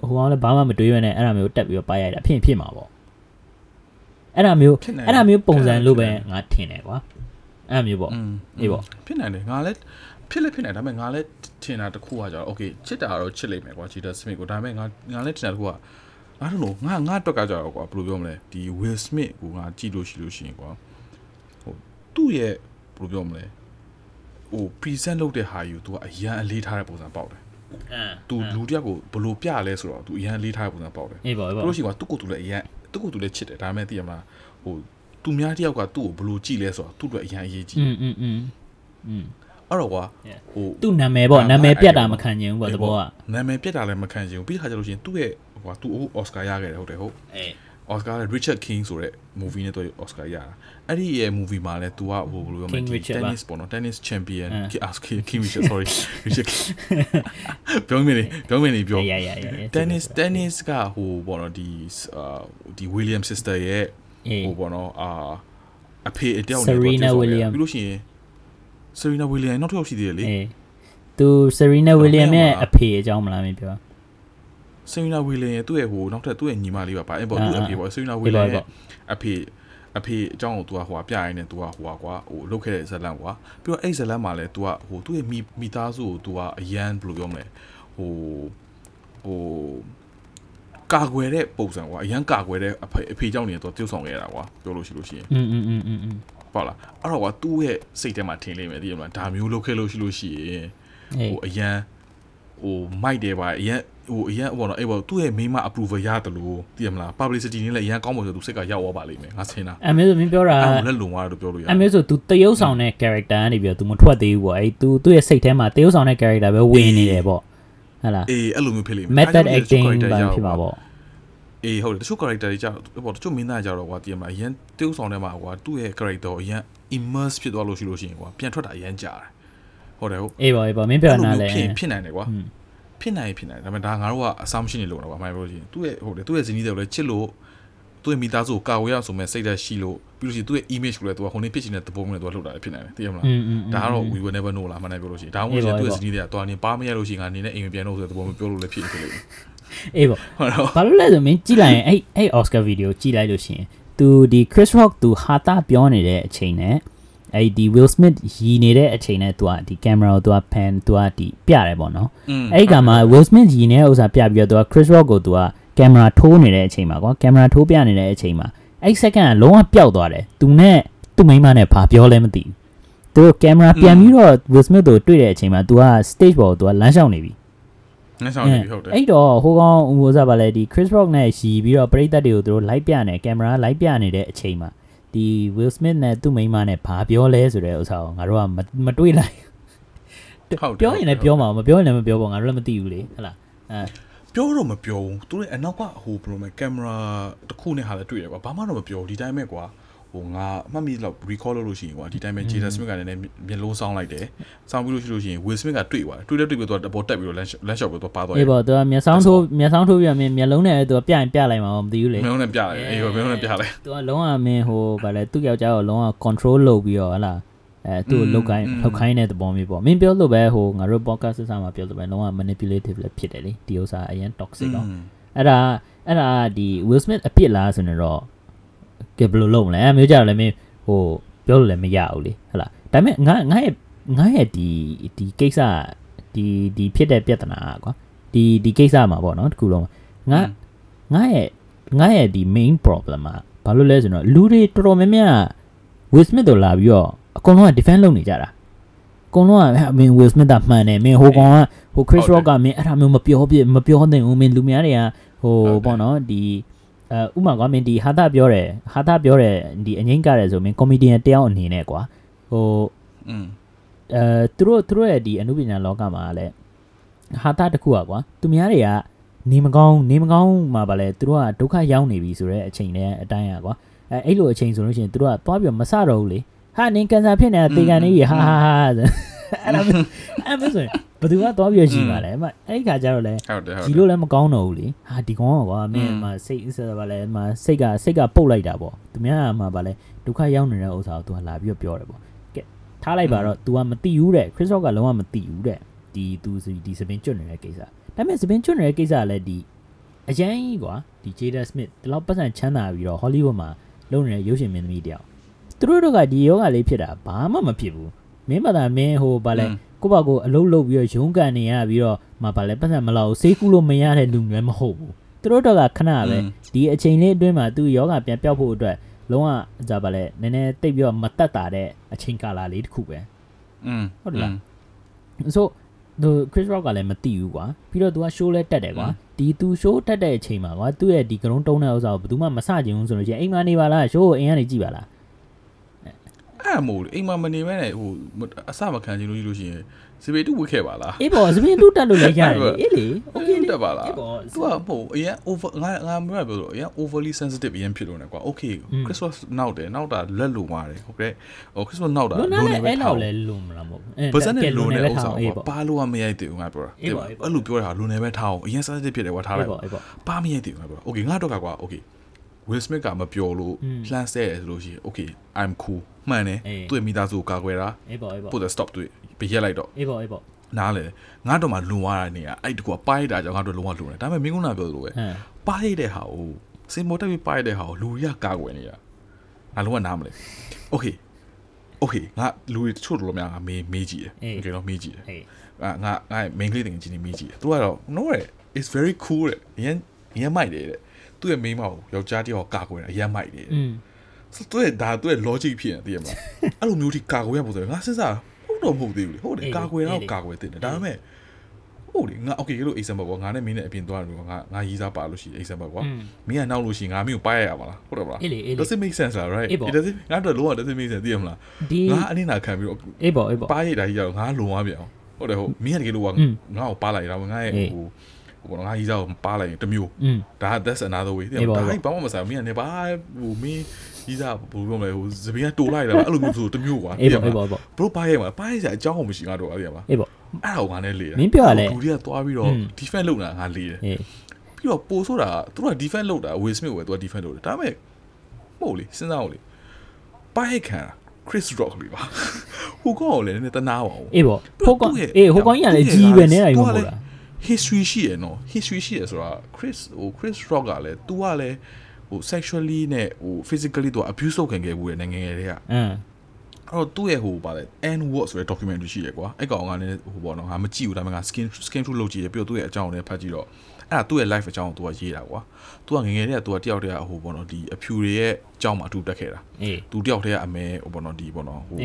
[SPEAKER 2] ဟိုကောင်လည်းဘာမှမတွေးရနဲ့အဲ့ဒါမျိုးတက်ပြီးတော့ပါရိုက်တာဖြစ်ရင်ဖြစ်မှာပေါ့အဲ့ဒါမျိုး
[SPEAKER 1] ဖြစ်နိုင်
[SPEAKER 2] အဲ့ဒါမျိုးပုံစံလို့ပဲ
[SPEAKER 1] ဖြစ်နိုင်
[SPEAKER 2] ငါထင်တယ်ကွာအဲ့ဒါမျိုးပေါ့
[SPEAKER 1] อืม
[SPEAKER 2] အေးပေါ့
[SPEAKER 1] ဖြစ်နိုင်တယ်ငါလည်းဖြစ်လည်းဖြစ်နိုင်ဒါပေမဲ့ငါလည်းထင်တာတစ်ခုကကြတော့ okay ချစ်တာကတော့ချစ်လိမ့်မယ်ကွာ Jada Smith ကိုဒါပေမဲ့ငါငါလည်းထင်တာတစ်ခုက I don't know ငါငါအတွက်ကကြတော့ကွာဘယ်လိုပြောမလဲဒီ Will Smith ကိုငါကြည့်လို့ရှိလို့ရှိရင်ကွာဟိုသူ့ရဲ့ဘယ်လိုပြောမလဲဟို present လုပ်တဲ့ဟာယူ तू ကအရန်အလေးထားတဲ့ပုံစံပေါက်တယ်
[SPEAKER 2] အင်း
[SPEAKER 1] तू လူတစ်ယောက်ကိုဘယ်လိုပြလဲဆိုတော့ तू အရန်အလေးထားတဲ့ပုံစံပေါက်တယ်
[SPEAKER 2] အေးပေါ့အေး
[SPEAKER 1] ဘ
[SPEAKER 2] ပေါ့
[SPEAKER 1] လို့ရှိရင်ကွာသူ့ကိုယ်သူလည်းအရန်သူ့ကိုယ်သူလည်းချစ်တယ်ဒါပေမဲ့သိရမလားဟိုသူများတစ်ယောက်ကသူ့ကိုဘယ်လိုကြည့်လဲဆိုတော့သူ့အတွက်အရန်အရေးကြီး
[SPEAKER 2] อืมอืมอืมอืม
[SPEAKER 1] အဲ့တော့ကွာ
[SPEAKER 2] Yeah.
[SPEAKER 1] ဟို
[SPEAKER 2] သူ့နာမည်ပေါ့
[SPEAKER 1] ဒါ
[SPEAKER 2] နာမည်
[SPEAKER 1] ဒါ
[SPEAKER 2] ပြတ်တာ
[SPEAKER 1] အဲ့ဒါ
[SPEAKER 2] မခံချင်ဘူးပေါ့သဘောက
[SPEAKER 1] နာမည်ပြတ်တာလည်းမခံချင်ဘူးပြီးခါကျလို့ရှိရင်သူ့ရဲ့ဟို ကသူ့အော်စကာရခဲ့တယ်ဟုတ်တယ်ဟုတ်
[SPEAKER 2] အေး
[SPEAKER 1] အော်စကာလည်း Richard King ဆိုတဲ့ movie နဲ့သူအော်စကာရတာအဲ့ဒီရဲ့ movie မှာလည်း तू ကဟိုဘယ်လိုပြောမလဲ
[SPEAKER 2] King Richard ပါ
[SPEAKER 1] tennis ပေါ့နော် tennis champion
[SPEAKER 2] အင်း
[SPEAKER 1] ask King Richard sorry Richard King ပြောမနေပြောမနေပြော
[SPEAKER 2] ရရရရ
[SPEAKER 1] tennis tennis ကဟိုပေါ့နော်ဒီအာဒီ William sister ရဲ့
[SPEAKER 2] အေး
[SPEAKER 1] ဟိုပေါ့နော်အာအဖေအတယောက်
[SPEAKER 2] Serena
[SPEAKER 1] တော့
[SPEAKER 2] William
[SPEAKER 1] ပြီးလို့ရှိရင် Serena William နောက်တစ်ယောက်ရှိသေးတယ်လေ
[SPEAKER 2] အေးသူ Serena William ရဲ့အဖေအကြောင်းမလားမင်းပြော
[SPEAKER 1] Serena William ရဲ့သူ့ရဲ့ဟိုနောက်ထပ်သူ့ရဲ့ညီမလေးပါပါအဲ့ပေါ့
[SPEAKER 2] အာ
[SPEAKER 1] သူ့အ
[SPEAKER 2] အာ
[SPEAKER 1] ဖေပေါ့ Serena
[SPEAKER 2] အေး
[SPEAKER 1] William
[SPEAKER 2] ပါ
[SPEAKER 1] ရဲ့အဖေအဖေအကြောင်းကို तू ကဟိုပြရင်းနဲ့ तू ကဟိုကွာဟိုလုတ်ခဲ့တဲ့ဇလန်ကွာပြီးတော့အဲ့ဇလန်မှာလည်း तू ကဟိုသူ့ရဲ့မိမိသားစုကို तू ကအရန်ဘယ်လိုပြောမလဲဟိုဟိုကာကွယ်တဲ့ပုံစံကွာအရန်ကာကွယ်တဲ့အဖေအဖေကြောင့်နေတော့ तू ပြုတ်ဆောင်ခဲ့ရတာကွာပြောလို့ရှိလို့ရှိရင်
[SPEAKER 2] อืมอืมอืมอืมอืม
[SPEAKER 1] ဟုတ်လားအဲ့တော့ကွာသူ့ရဲ့စိတ်ထဲမှာထင်လိမ့်မယ်သိရမလားဒါမျိုးလုပ်ခဲ့လို့ရှိလို့ရှိရင်
[SPEAKER 2] အေး
[SPEAKER 1] ဟိုအရန် ဟိုမိုက်တယ်ပါအရန်ဟိုအရန်ဘောနော်အဲ့ဘောသူ့ရဲ့မိမ approval ရတယ်လို့သိရမလား publicity နဲ့လည်းအရန်ကောင်းပါဆိုသူစိတ်ကရောက်သွားပါလိမ့်မယ်ငါဆင်းတာ
[SPEAKER 2] အမေဆိုမင်းပြောတာ
[SPEAKER 1] အဲ့လိုလည်းလုံသွားတယ်လို့ပြောလို့ရ
[SPEAKER 2] အမေဆို तू တရုပ်ဆောင်တဲ့ character ကနေပြီးတော့ तू မထွက်သေးဘူးပေါ့အဲ့ तू သူ့ရဲ့စိတ်ထဲမှာတရုပ်ဆောင်တဲ့ character ပဲဝင်နေတယ်ပေါ့ဟုတ်လား
[SPEAKER 1] အေးအဲ့လိုမျိုးဖြစ်လိမ့်မယ်
[SPEAKER 2] method
[SPEAKER 1] အဲ့ဒါကြော
[SPEAKER 2] acting
[SPEAKER 1] င့်တချို့ character
[SPEAKER 2] ဘာ
[SPEAKER 1] ကြောင့်
[SPEAKER 2] ဖြစ်မှာပေါ့
[SPEAKER 1] အေးဟုတ်တယ်တချို့ character တွေကြောက်ဘောတချို့မင်းသားကြောက်တော့ကွာသိရမလားအရန်တေးဥဆောင်ထဲမှာကွာသူ့ရဲ့ character ကိုအရန် immerse ဖြစ်သွားလို့ရှိလို့ရှိရင်ကွာပြန်ထွက်တာအရန်ကြာတယ် ဟုတ်တယ်ဟုတ်
[SPEAKER 2] အေးပါအေးပါမင်းပြောနားလဲ
[SPEAKER 1] ဖြစ်ဖြစ်နိုင်တယ်ကွာဖြစ်နိုင်ဖြစ်နိုင်ဒါပေမဲ့ဒါငါတို့က assumption တွေလုပ်တာကွာမိုင်းပြောချင်းသူ့ရဲ့ဟုတ်တယ်သူ့ရဲ့ဇနီးတွေကိုလည်းချစ်လို့သူ့ရဲ့မိသားစုကိုကာဝေးရဆိုမဲ့စိတ်ဓာတ်ရှိလို့ပြီးလို့ရှိရင်သူ့ရဲ့ image ကိုလည်းသူကဟိုနေ့ဖြစ်ချင်တဲ့သဘောမျိုးနဲ့သူကလှုပ်တာဖြစ်နိုင်တယ်သိရမလားဒါကတော့ we will never know လားမှန်းနေပြောလို့ရှိရင်ဒါမှမဟုတ်သူ့ရဲ့ဇနီးတွေကသွားနေပါမရလို့ရှိရင်ငါနေနဲ့အိမ်ပြန်လို့ဆိုတဲ့သဘောမျိုးပြောလို့လည်းဖြစ်ဖြစ်လိမ့်မယ်
[SPEAKER 2] အေးပေါ့ဘာလို့လဲဆိုမင်းကြည့်လိုက်ရင်အဲ့အဲ့ Oscar video ကြည့်လိုက်လို့ရှိရင် तू ဒီ Chris Rock तू ဟာတာပြောနေတဲ့အချိန်နဲ့ အဲ့ဒီ Will Smith ရီနေတဲ့အချိန်နဲ့သူကဒီ camera ကိုသူက pan သူကဒီပြတယ်ပေါ့နော်အဲ့ဒီကမှာ Will Smith ရီနေတဲ့ဥစ္စာပြပြီးတော့သူက Chris Rock ကိုသူက camera ထိုးနေတဲ့အချိန်မှာကွာ camera ထိုးပြနေတဲ့အချိန်မှာအဲ့ second ကလုံးဝပျောက်သွားတယ်သူနဲ့သူ့မိန်းမနဲ့ဘာပြောလဲမသိဘူးသူတို့ camera ပြန်ပြီးတော့ Will Smith ကိုတွေ့တဲ့အချိန်မှာသူက stage ပေါ်ကိုသူကလမ်းလျှောက်နေပြီ
[SPEAKER 1] လမ်းလျှောက်နေပြီဟုတ်တယ်
[SPEAKER 2] အဲ့တော့ဟိုကောင်ဦးမိုးစားပါလေဒီ Chris Rock နဲ့ရီပြီးတော့ပရိသတ်တွေကိုသူတို့ live ပြနေ camera live ပြနေတဲ့အချိန်မှာ ဒီ Will Smith နဲ့သူ့မိန်းမနဲ့ဘာပြောလဲဆိုတဲ့ဥစ္စာကိုငါတို့ကမမတွေးလိုက်
[SPEAKER 1] ဟုတ်တယ်
[SPEAKER 2] ပြောရင်လည်းပြောမှာမပြောရင်လည်းမပြောပါငါတို့လည်းမသိဘူးလေဟုတ်လားအဲ
[SPEAKER 1] ပြောတော့မပြောဘူးသူတို့အနောက်ကဟိုဘယ်လိုမလဲကင်မရာတစ်ခုနဲ့ဟာလည်းတွေ့ရကွာဘာမှတော့မပြောဘူးဒီတိုင်းပဲကွာ ဟိုငါအမှတ်မိလောက် recall လုပ်လို့ရှိရင်ကွာဒီတိုင်းပဲ Jada Smith ကလည်းနည်းနည်းမျက်လုံးဆောင်းလိုက်တယ်ဆောင်းပြီးလို့ရှိလို့ရှိရင် Will Smith ကတွေ့သွားတယ်တွေ့တဲ့တွေ့ပြီးတော့အပေါ်တက်ပြီးတော့ lunch lunch shop ပြီးတော့ပါသွား
[SPEAKER 2] အေးပေါ့သူကမျက်စောင်းထိုးမျက်စောင်းထိုးပြမင်းမျက်လုံးနဲ့သူကပြရင်ပြလိုက်မှာမသိဘူးလေ
[SPEAKER 1] မင်းတို့နဲ့ပြလိုက်အေးမင်းတို့နဲ့ပြလိုက်
[SPEAKER 2] သူကလုံးဝမင်းဟိုဗာလဲသူ့ယောက်ျားကိုလုံးဝ control လုပ်ပြီးတော့ဟလာအဲသူ့ကိုလောက်ကိုင်းလောက်ခိုင်းတဲ့သဘောမျိုးပေါ့မင်းပြောလို့ပဲဟိုငါတို့ podcast ဆာမှာပြောလို့ပဲလုံးဝ manipulative လည်းဖြစ်တယ်လေဒီဥစ္စာအရင် toxic တော့အဲ့ဒါအဲ့ဒါဒီ Will Smith အပြစ်လားဆိုနေတော့ ကဲဘယ်လိုလုပ်မလဲအဲမျိုးကြတော့လည်းမင်းဟိုပြောလို့လည်းမရဘူးလေဟလာဒါပေမဲ့ငါငါရဲ့ငါရဲ့ဒီဒီကိစ္စဒီဒီဖြစ်တဲ့ပြဿနာကွာဒီဒီကိစ္စမှာပေါ့နော်တခုလုံးငါငါရဲ့ငါရဲ့ဒီ main problem อ่ะဘာလို့လဲဆိုတော့လူတွေတော်တော်များများ Will Smith တို့လာပြီးတော့အကုန်လုံးက defend လုပ်နေကြတာအကုန်လုံးကမင်း Will Smith ကမှန်တယ်မင်းဟိုကောင်ကဟို Chris Rock ကမင်းအဲ့ဒါမျိုးမပြောပြမပြောသင့်ဘူးမင်းလူများတွေကဟိုပေါ့နော်ဒီ အဲဥမာကမင်းဒီဟာတာပြောတယ်ဟာတာပြောတယ်ဒီအငိမ့်ကတယ်ဆိုမင်း comedian တယောက်အနေနဲ့ကွာဟို
[SPEAKER 1] อืม
[SPEAKER 2] အဲသူတို့သူတို့ရဲ့ဒီအနုပညာလောကမှာလည်းဟာတာတစ်ခုอ่ะကွာသူများတွေက နေမကောင်းနေမကောင်းမှာပါလေသူတို့ကဒုက္ခရောက်နေပြီဆိုတော့အချိန်နဲ့အတိုင်းอ่ะကွာအဲအဲ့လိုအချိန်ဆိုလို့ရှိရင်သူတို့ကသွားပြီးတော့မစတော့ဘူးလေဟာနင်ကန်ဆာဖြစ်နေတာတေကန်နေကြီးဟာဟာဟာဆို အဲ့ဒါမျိုးအဲ့မျိုးဆိုရင်ဘယ်သူကသွားပြီးတော့ရှိပါလဲအမအဲ့ဒီခါကျတော့လေ
[SPEAKER 1] ဟုတ်တယ်ဟုတ်
[SPEAKER 2] ဒီ
[SPEAKER 1] တယ်
[SPEAKER 2] လိုလည်းမကောင်းတော့ဘူးလေဟာဒီကောင်ကကွာမင်း
[SPEAKER 1] อืม
[SPEAKER 2] မစိတ်ဆက်ပါလဲမစိတ်ကစိတ်ကပုတ်လိုက်တာပေါ့သူများကမှပါလဲဒုက္ခရောက်နေတဲ့ဥစ္စာကို तू ကလာပြီးတော့ပြောတယ်ပေါ့ကဲထားလိုက်ပါတော့ तू ကမတိဘူးတဲ့ခရစ်စတော့ကလုံးဝမတိဘူးတဲ့ဒီ तू ဒီစပင်ကျွတ်နေတဲ့ကိစ္စဒါပေမဲ့စပင်ကျွတ်နေတဲ့ကိစ္စကလည်းဒီအရင်ကြီးကွာဒီ Jada Smith ဒီလောက်ပတ်စံချမ်းသာပြီးတော့ Hollywood မှာလုပ်နေတဲ့ရုပ်ရှင်မင်းသမီးတယောက်သူတို့တို့ကဒီယောဂလေးဖြစ်တာဘာမှမဖြစ်ဘူး မင်းမသာမင်းဟိုဘာလဲ ကိုယ့်ဘာကိုအလုပ်လုပ်ပြီးတော့ရုန်းကန်နေရပြီးတော့မပါလဲပတ်စံမလောက်ဘူးဆေးကူးလို့မရတဲ့လူမျိုးမဟုတ်ဘူးသူတို့တော့ကခဏပဲဒီအချိန်လေးအတွင်းမှာသူယောဂပြန်ပြောက်ဖို့အတွက်လုံးဝကြပါလဲနည်းနည်းတိတ်ပြီးတော့မတက်တာတဲ့အချိန်ကာလလေးတစ်ခုပဲ
[SPEAKER 1] อืม
[SPEAKER 2] ဟုတ်တယ်လား ဆိုသူ Chris Rock ကလည်းမသိဘူးကွာပြီးတော့ तू က show လဲတက်တယ်ကွာဒီ तू show တက်တဲ့အချိန်မှာကွာသူ့ရဲ့ဒီကရုံးတုံးတဲ့ဥစ္စာကိုဘယ်သူမှမစကြင်ဘူးဆိုလို့ရှိရင်အိမ်မနေပါလား show ကိုအိမ်ကနေကြည့်ပါလား
[SPEAKER 1] အဲ့မို့လေအိမ်မှာမနေမဲနဲ့ဟိုအစမခံချင်လို့ကြီးလို့ရှိရင်စပယ်တူဝစ်ခဲ့ပါလား
[SPEAKER 2] အေးပေါ့စပင်းတူတက်လို့လည်းရတယ်လေအေးလေ okay လေ
[SPEAKER 1] တက်ပါလား
[SPEAKER 2] အေးပေါ့
[SPEAKER 1] သူကဟိုအရင် over ငါငါမပြောလို့အရင် overly sensitive အရင်ဖြစ်လို့ ਨੇ ကွာ okay christmas နောက်တယ်နောက်တာလက်လုံပါတယ်ဟုတ်ကဲ့ဟို christmas နောက်တာ
[SPEAKER 2] လွန်နာလည်း
[SPEAKER 1] ပဲ
[SPEAKER 2] အဲ့
[SPEAKER 1] ထော
[SPEAKER 2] လောက်
[SPEAKER 1] က်
[SPEAKER 2] လည်းလွန်မလားမဟုတ်ဘူး
[SPEAKER 1] ဘာစနဲ့လုံနေတဲ့ဥစ္စာ
[SPEAKER 2] အေး
[SPEAKER 1] ကို
[SPEAKER 2] ပေါ့
[SPEAKER 1] ပါလို့ကမရိုက်သေးဘူးငါပြောတာ
[SPEAKER 2] အေးပေါ့အေးပေါ့
[SPEAKER 1] အဲ့လိုပြောတာလုံနေပဲထားအောင်အရင် sensitive ဖြစ်တယ်ကွာထားလိုက်
[SPEAKER 2] အေးပေါ့အေးပေါ့
[SPEAKER 1] ပါမရိုက်သေးဘူးငါပြောတာ okay ငါတော့ကကွာ okay Will Smith ကမပြောလို့
[SPEAKER 2] อืม
[SPEAKER 1] လှမ်းဆဲတယ်ဆိုလို့ရှိရင် okay I'm cool မှန်တယ်
[SPEAKER 2] အေး
[SPEAKER 1] သူ့ရဲ့မိသားစုကိုကာကွယ်တာ
[SPEAKER 2] အေးပေါ့အေးပေါ့
[SPEAKER 1] put the stop တွေ့ပြရက်လိုက်တော့
[SPEAKER 2] အေးပေါ့အေးပေါ့
[SPEAKER 1] နားလေငါတော့မှလွန်သွားတာနေရအဲ့တကူကပါရိုက်တာကြောင့်ငါတို့လုံးဝလွန်တယ်ဒါပေမဲ့မင်းကနာပြောသလိုပဲ
[SPEAKER 2] ဟမ်
[SPEAKER 1] ပါရိုက်တဲ့ဟာကိုစင်မောတက်ပြီးပါရိုက်တဲ့ဟာကိုလူရကာကွယ်နေတာငါလုံးဝနားမလဲ okay okay ငါလူတွေတချို့တော်တော်များငါမေးမေးကြည့်တယ် okay တော့မေးကြည့်တယ်
[SPEAKER 2] အေး
[SPEAKER 1] ငါငါငါ main ကလေးတင်ချင်းနေမေးကြည့်တယ်သူကတော့ no တဲ့ it's very cool တဲ့ရန်ရန်မိုက်တယ်တဲ့ သူ့ရဲ့မိန်းမကိုယောက်ျားတယောက်ကာကွယ်တာအယမ်းမိုက်နေ
[SPEAKER 2] อืม
[SPEAKER 1] သူ့ရဲ့ဒါသူ့ရဲ့ logic ဖြစ်နေတယ်မလားအဲ့လိုမျိုးထိကာကွယ်ရပုံစံငါစဉ်းစားဟုတ်တော့မဟုတ်သေးဘူးလေဟုတ်တယ်ကာကွယ်တော့ကာကွယ်တင်တယ်ဒါပေမဲ့ဟုတ်လေငါ okay လို့ example ပေါ့ငါနဲ့မင်းနဲ့အပြင်သွားတယ်ငါငါရီးစားပါလို့ရှိရင် example
[SPEAKER 2] ပေါ့
[SPEAKER 1] မင်းကနောက်လို့ရှိရင်ငါမင်းကိုပိုက်ရရပါလားဟုတ်တယ်မလား does it make sense lah right it does ငါတို့လုံးဝ does it make sense သိရမလားငါအနည်းနာခံပြီးတော့
[SPEAKER 2] အေးပေါ့အေးပေါ့
[SPEAKER 1] ပိုက်ရတာကြီးရအောင်ငါလုံသွားပြန်အောင်ဟုတ်တယ်ဟုတ်မင်းကတကယ်လို့ကငါ့ကိုပါလိုက်တာငါရဲ့ဟို ဟိုငါဟီစာကိုပါလိုက်ရင်တမျိုးဒါ that's another way
[SPEAKER 2] တဲ့
[SPEAKER 1] ဒါဘာမှမဆိုင်ဘူးမင်းကနေပါဟိုမင်းဟီစာဘယ်လိုပြောမလဲဟိုစပင်းကတိုးလိုက်တာအဲ့လိုမျိုးဆိုတမျိုးကွာ
[SPEAKER 2] အေးပါအေးပါ
[SPEAKER 1] ဘရိုပါရဲ့မှာပါရဲ့စရာအကြောင်းကိုမရှိငါတို့အဲ့ဒီမှာ
[SPEAKER 2] အေးပါ
[SPEAKER 1] အဲ့ဒါကိုငါနဲ့လေတာ
[SPEAKER 2] မင်းပြောရလဲ
[SPEAKER 1] ဒူတွေကသွားပြီးတော့ defense လုပ်တာငါလေတယ်ပြီးတော့ပို့ဆိုတာသူက defense လုပ်တာ Will Smith ပဲသူက defense လုပ်တယ်ဒါပေမဲ့မဟုတ်လေစဉ်းစားအောင်လေပါရဲ့ခံတာ Chris Rock လေးပါဟိုကောင်ကလည်းနည်းနည်းတနာပါဘူး
[SPEAKER 2] အေးပေါ့ဟိုကောင်အေးဟိုကောင်ကြီးကလည်းကြီးပဲနေတာကြီးမဟုတ်လား
[SPEAKER 1] history ရှိရယ်နော် history ရှိရယ်ဆိုတာ Chris ဟို Chris Rock ကလည်း तू ကလည်းဟို sexually နဲ့ဟို physically သူက abuse လုပ်ခံခဲ့ဘူးရယ်နိုင်ငံငယ်တွေက
[SPEAKER 2] อืม
[SPEAKER 1] အဲ့တော့သူ့ရဲ့ဟိုပါလေ N word ဆိုတဲ့ documentary ရှိရယ်ကွာအဲ့ကောင်ကလည်းဟိုပေါ့နော်ငါမကြည့်ဘူးဒါပေမဲ့ငါ skin skin through လုပ်ကြည့်ရယ်ပြီးတော့သူ့ရဲ့အကြောင်းကိုလည်းဖတ်ကြည့်တော့အဲ့ဒါသူ့ရဲ့ life အကြောင်းကိုသူကရေးတာကွာသူကငငယ်တည်းကသူကတယောက်တည်းကဟိုပေါ့နော်ဒီအဖြူတွေရဲ့အကြောင်းမှာအတူတက်ခဲ့တာ
[SPEAKER 2] အေး
[SPEAKER 1] သူတယောက်တည်းကအမဲဟိုပေါ့နော်ဒီပေါ့နော်ဟို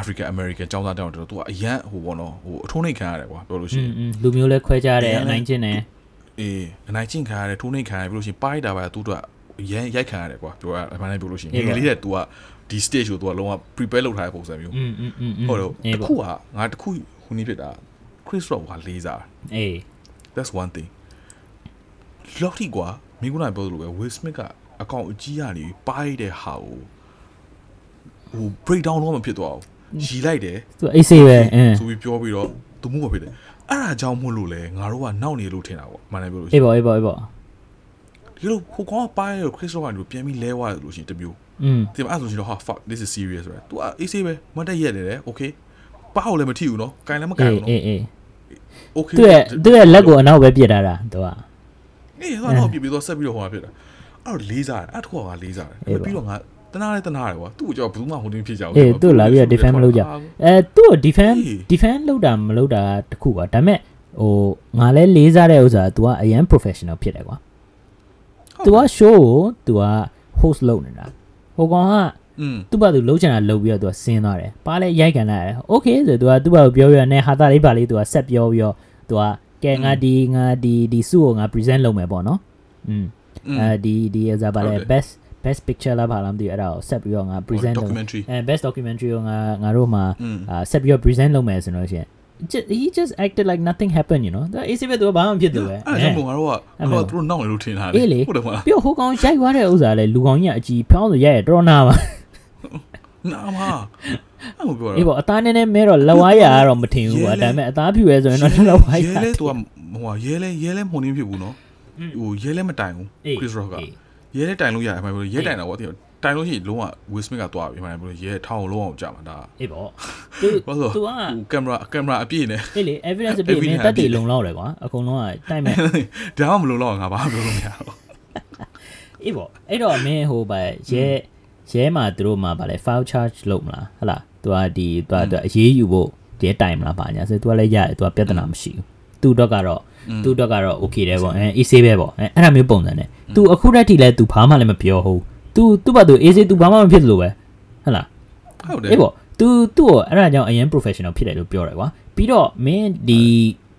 [SPEAKER 1] African American ចောင်းသားတောင်းတော့သူကအရန်ဟိုပေါ့နော်ဟိုအထုံးနှိမ်ခံရတယ်ကွာပြောလို့ရှိရင်
[SPEAKER 2] လူမျိုးလဲခွဲကြတယ်
[SPEAKER 1] အ
[SPEAKER 2] နိုင်ကျင့်တယ်
[SPEAKER 1] အေးအနိုင်ကျင့်ခံရတယ်ထုံးနှိမ်ခံရတယ်ပြောလို့ရှိရင်ပိုက်တာပါသူတို့ကအရန်ရိုက်ခံရတယ်ကွာပြောရအမှန်တမ်းပြောလို့ရှိရင်ငယ်လေးတဲ့သူကဒီ stage ကိုသူကလုံးဝ prepare လုပ်ထားတဲ့ပုံစံမျိုးဟုတ်တော့တခုကငါတခုဟိုနည်းဖြစ်တာ Chris Rock ကလေးစား
[SPEAKER 2] အေး
[SPEAKER 1] that's one thing လောက်ထိကွာမိကုနိုင်ပြောလို့ပဲ Will Smith ကအကောင့်အကြီးရနေပြီးပိုက်တဲ့ဟာကိုဟို break down လုံးမဖြစ်သွားဘူး ရီလိုက်တယ်
[SPEAKER 2] သူအိတ်ဆေးပဲအင်း
[SPEAKER 1] ဆိုပြီးပြောပြီးတော့သူမှုမဖြစ်တယ်အဲ့ဒါကြောင့်မို့လို့လေငါတို့ကနောက်နေလို့ထင်တာပေါ့မှန်တယ်ပြောလို့ရှိ
[SPEAKER 2] အေး
[SPEAKER 1] ရင်
[SPEAKER 2] ပေါ့အေးပေါ့အေးပေါ့
[SPEAKER 1] ဒီလိုဟိုကောင်ကပိုင်းရခရစ်စတိုဖာကိုပြန်ပြီးလဲသွားတယ်လို့ရှိရင်တမျိုး
[SPEAKER 2] อืม
[SPEAKER 1] ဒီမှာအဲ့ဆိုရှင်တော့ဟာ fuck this is serious ဆိုတော့ तू အေးဆေးပဲမတ်တက်ရက်နေတယ် okay ပါအောင်လည်းမထိဘူးနော်ကင်လည်းမကင်
[SPEAKER 2] အေး
[SPEAKER 1] ဘူးနော်
[SPEAKER 2] အေးအေး
[SPEAKER 1] okay
[SPEAKER 2] သူ့ရဲ့သူ့ရဲ့လက်ကိုအနောက်ပဲပြစ်ထားတာသူက
[SPEAKER 1] အေးဟာတော့ပြပြီးတော့ဆက်ပြီးတော့ဟိုမှာဖြစ်တာအဲ့တော့လေးစားတယ်အဲ့တော့ကလေးစားတယ်
[SPEAKER 2] အေးပါ
[SPEAKER 1] ပြီးတော့ငါ တနာလဲတနာတယ်ကွာသူ့ကိုကြောက်ဘူးမှဟိုတင်းဖြစ်ကြဘူး
[SPEAKER 2] အေးသူ့လာပြီးတော့ defend မလုပ်ကြအဲသူ့ကို defend
[SPEAKER 1] အေး
[SPEAKER 2] defend လုပ်တာမလုပ်တာတခုပါဒါပေမဲ့ဟိုငါလဲလေးစားတဲ့ဥစ္စာ तू ကအရန် professional ဖြစ်တယ်ကွာ तू က show ကို तू က host လုပ်နေတာဟိုကောင်က
[SPEAKER 1] อืม
[SPEAKER 2] သူ့ဘာသူလှုပ်ချင်တာလှုပ်ပြီးတော့ तू ကဆင်းသွားတယ်ပါလဲရိုက်ကန်လိုက်ရတယ် okay ဆို तू ကသူ့ဘာကိုပြောပြရနဲ့ဟာတာလေးပါလေး तू ကဆက်ပြောပြီးတော့ तू ကကဲငါဒီငါဒီဒီစုကိုငါ present လုပ်မယ်ပေါ့နော်อืม
[SPEAKER 1] อืม
[SPEAKER 2] အဲဒီဒီဥစားပါလဲ
[SPEAKER 1] ဟုတ်တယ်
[SPEAKER 2] best best picture လားပါလားမသိဘူးအဲ့ဒါကိုဆက်ပြီးတော့ငါ present လုပ်မယ်
[SPEAKER 1] documentary
[SPEAKER 2] အဲ best documentary ကိုငါငါတို့မှာ
[SPEAKER 1] อืม
[SPEAKER 2] အာဆက်ပြီးတော့ present လုပ်မယ်ဆိုလို့ရှိရင် just he just acted like nothing happened you know ဒါ AC ပဲသူကဘာမှမဖြစ်သူပဲ
[SPEAKER 1] အဲ့ဒါကြောင့်မို့ငါတို့ကငါတို့ကသူတို့နောက်နေလို့ထင်ထားတယ်
[SPEAKER 2] အေးလေ
[SPEAKER 1] ဟုတ်တယ်မလား
[SPEAKER 2] ပြီးတော့ဟိုကောင်ရိုက်သွားတဲ့ဥစ္စာလဲလူကောင်ကြီးကအကြီးဖြောင်းဆိုရိုက်ရတော်နာပါ
[SPEAKER 1] နာမအဲ့လိုပြောတာ
[SPEAKER 2] အေးပေါ့အသားနည်းနည်းမဲတော့လက်ဝါးရကတော့မထင်ဘူးကွာဒါပေမဲ့အသားဖြူရဲဆိုရင်တော့လက်ဝါးရ
[SPEAKER 1] ရဲလဲသူကဟိုဟာရဲလဲရဲလဲမဟုတ်နေဖြစ်ဘူးနော်ဟိုရဲလဲမတိုင်ဘူး Chris Rock က ရဲလဲတိုင်လို့ရတယ်အမှန်ပြောရဲတိုင်တာပေါ့တိတိုင်လို့ရှိရင်လုံးဝ Will Smith ကသွားပြီအမှန်ပြောရဲထောင်းလုံးအောင်ကြာမှာဒါ
[SPEAKER 2] အေးပေါ့သူ
[SPEAKER 1] ဘာလို့
[SPEAKER 2] သူက
[SPEAKER 1] ဟိုကင်မရာကင်မရာအပြည့်နဲ့
[SPEAKER 2] အေးလေ evidence အပြည့်မင်းတက်တည်လုံလောက်တယ်ကွာအကုန်လုံးကတိုက်မဲ့
[SPEAKER 1] ဒါမှမလို့တော့ငါဘာမှပြောလို့မရဘူး
[SPEAKER 2] အေးပေါ့အဲ့တော့မင်းဟိုပါရဲရဲမှာသူတို့မှာဗာလဲ file charge လုပ်မလားဟလားသူကဒီသူကသူအရေးယူဖို့ဒီတိုင်မလားပါညာဆိုသူကလည်းရတယ်သူကပြဿနာမရှိဘူးသူတော့ကတော့ သူတော့ကတော့ okay တယ်ပေါ့အဲ AC ပဲပေါ့အဲအဲ့ဒါမျိုးပုံစံနဲ့သူအခုတည်းထိလဲသူဘာမှလည်းမပြောဟုတ်သူသူ့ဘာသူ AC သူဘာမှမဖြစ်လို့ပဲဟလား
[SPEAKER 1] ဟုတ်တယ်
[SPEAKER 2] အေးပေါ့ तू သူ့ကိုအဲ့ဒါကြောင့်အရင် professional ဖြစ်တယ်လို့ပြောတယ်ကွာပြီးတော့မင်းဒီ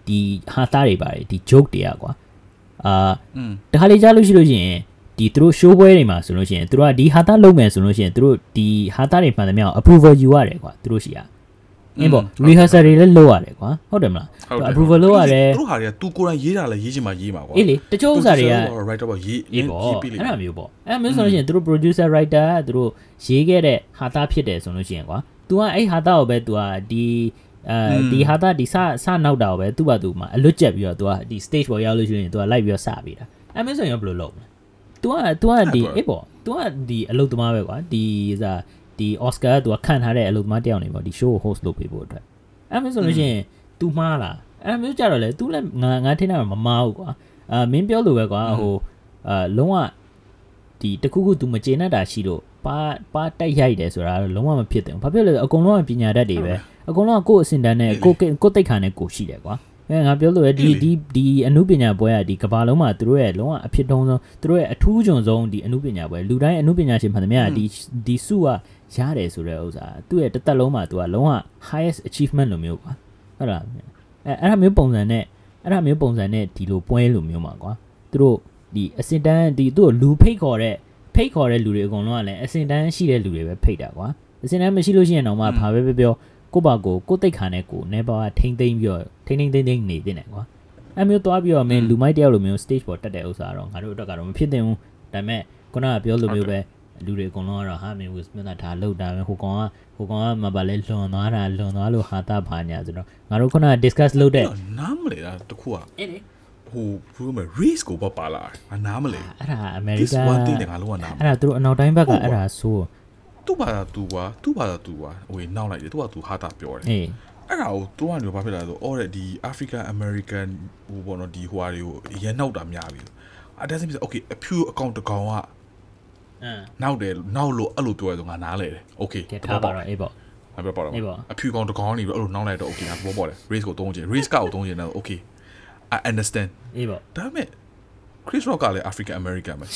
[SPEAKER 2] ဒီဟာသားတွေပါတယ်ဒီ joke တွေကကွာအာ
[SPEAKER 1] อืม
[SPEAKER 2] တခါလေကြားလို့ရှိလို့ရှိရင်ဒီသူတို့ show ပွဲတွေမှာဆိုလို့ရှိရင်သူတို့ကဒီဟာသားလုပ်မယ်ဆိုလို့ရှိရင်သူတို့ဒီဟာသားတွေမှန်သမျှကို approval ယူရတယ်ကွာသူတို့ရှိရ အင်းပေါ့ rehearsal တွေလည်းလုပ်ရတယ်ကွာဟုတ်တယ်မလား
[SPEAKER 1] ဟုတ်တယ်
[SPEAKER 2] approval လုပ်ရတယ်
[SPEAKER 1] သူတို့ဟာတွေက तू ကိုယ်တိုင်ရေးတာလည်းရေးချင်မှရေးမှာကွာ
[SPEAKER 2] အေးလေတချို့ဥစ္စာတွေက
[SPEAKER 1] writer ပေါ့ရေး
[SPEAKER 2] အေးပေါ့
[SPEAKER 1] ရေးပြီးလေ
[SPEAKER 2] အဲ့ဒါမျိုးပေါ့အဲ့ဒါမျိုးဆိုလို့ရှိရင်သူတို့ producer writer ကသူတို့ရေးခဲ့တဲ့ဟာသားဖြစ်တယ်ဆိုလို့ရှိရင်ကွာ तू ကအဲ့ဟာသားကိုပဲ तू ကဒီအဲဒီဟာသားဒီစစနောက်တာကိုပဲသူ့ဘာသူမှာအလွတ်ကျက်ပြီးတော့ तू ကဒီ stage ပေါ်ရောက်လို့ရှိရင် तू ကလိုက်ပြီးတော့စပေးတာအဲ့မျိုးဆိုရင်ဘယ်လိုလုပ်မလဲ तू က तू ကဒီအေးပေါ့ तू ကဒီအလုပ်သမားပဲကွာဒီစား ဒီ Oscar က तू ကခံထားတဲ့အလုပ်သမားတယောက်နေပေါ့ဒီ show ကို host လုပ်ပေးဖို့အတွက်အဲ့မျိုးဆိုလို့ရှိရင် तू မှားလားအဲ့မျိုးကြတော့လေ तू လည်းငါငါထင်တာမမှားဘူးကွာအာမင်းပြောလို့ပဲကွာဟိုအာလုံးဝ ဒီတခုခု तू မကျေနပ်တာရှိလို့ပါပါတိုက်ရိုက်တယ်ဆိုတာတော့လုံးဝမဖြစ်တယ်။ဘာဖြစ်လဲအကုန်လုံးကပညာတတ်တွေပဲ။အကုန်လုံးကကိုယ့်အစင်တန်းနဲ့ကိုယ့်ကိုယ့်တိတ်ခါနဲ့ကိုရှိတယ်ကွာ။အဲငါပြောလို့ရဒီဒီဒီအမှုပညာပွဲကဒီကဘာလုံးမှာသူတို့ရဲ့လုံးဝအဖြစ်တုံးဆုံးသူတို့ရဲ့အထူးကျွန်ဆုံးဒီအမှုပညာပွဲလူတိုင်းအမှုပညာရှင်မှန်သမျှဒီဒီစုက ရတယ်ဆိုတဲ့ဥစ္စာသူ့ရဲ့တစ်သက်လုံးမှာ तू ကလုံးဝ highest achievement လိုမျိုးကွာ။ဟုတ်လား။အဲအဲ့ဒါမျိုးပုံစံနဲ့အဲ့ဒါမျိုးပုံစံနဲ့ဒီလိုပွဲလိုမျိုးမှာကွာ။သူတို့ဒီအစင်တန်းဒီသူ့ကိုလူဖိတ်ခေါ်တဲ့ဖိတ်ခေါ်တဲ့လူတွေအကုန်လုံးကလည်းအစင်တန်းရှိတဲ့လူတွေပဲဖိတ်တာကွာအစင်တန်းမရှိလို့ရှိရင်တော့မှဘာပဲပြောပြောကိုယ့်ဘာကိုကိုယ်တိတ်ခါနဲ့ကိုယ်နေပါကထိမ့်သိမ့်ပြီးတော့ထိမ့်ထိမ့်သိမ့်သိမ့်နေတဲ့တယ်ကွာအဲမျိုးသွားပြီးတော့မင်းလူမိုက်တယောက်လိုမျိုး stage ပေါ်တက်တဲ့ဥစ္စာတော့ငါတို့အတွက်ကတော့မဖြစ်သင့်ဘူးဒါပေမဲ့ခုနကပြောလိုမျိုးပဲ လူတွေအကုန်လုံးကတော့ဟာမင်း Will Smith ကဒါလောက်တာပဲဟိုကောင်ကဟိုကောင်ကမပါလဲလွန်သွားတာလွန်သွားလို့ဟာတာဘာညာဆိုတော့ငါတို့ခုနက discuss လုပ်တဲ့
[SPEAKER 1] နားမလဲတာတခုက
[SPEAKER 2] အေးလေ
[SPEAKER 1] ဟိုဘယ်လိုမလဲ race ကိုပါပါလာငါနားမလဲ
[SPEAKER 2] အဲ့ဒါအမေရိ
[SPEAKER 1] this
[SPEAKER 2] က
[SPEAKER 1] one thing တငါလုံးဝနားမ
[SPEAKER 2] အဲ့ဒါသူတို့အနောက်တိုင်းဘက်ကအဲ့ဒါဆိုး
[SPEAKER 1] သူ့ဘာသာသူကွာသူ့ဘာသာသူကွာဟိုနောက်လိုက်တယ်သူကသူဟာတာပြောတယ်
[SPEAKER 2] အေး
[SPEAKER 1] အဲ့ဒါကိုသူကနေဘာဖြစ်လာလဲဆိုအော်တဲ့ဒီ African American ဟိုဘောနော်ဒီဟိုဟာတွေကိုရန်နောက်တာများပြီအတက်စင်ပြ okay အဖြူအကောင့်တကောင်က
[SPEAKER 2] အင်း
[SPEAKER 1] နောက်တယ်နောက်လို့အဲ့လိုပြောရဆိုငါနားလဲတယ် okay
[SPEAKER 2] ကဲထားပါတော့အေးပေါ့
[SPEAKER 1] ငါပြောပါတော့
[SPEAKER 2] အေးပေါ့
[SPEAKER 1] အဖြူကောင်တကောင်နေပြီးအဲ့လိုနောက်လိုက်တော့ okay ငါဘောပေါ်တယ် race ကိုသုံးချင် race ကောက်သုံးချင်တယ် okay I understand
[SPEAKER 2] အေးပေါ့
[SPEAKER 1] ဒါပေမဲ့ Chris Rock ကလည်း African American ပဲ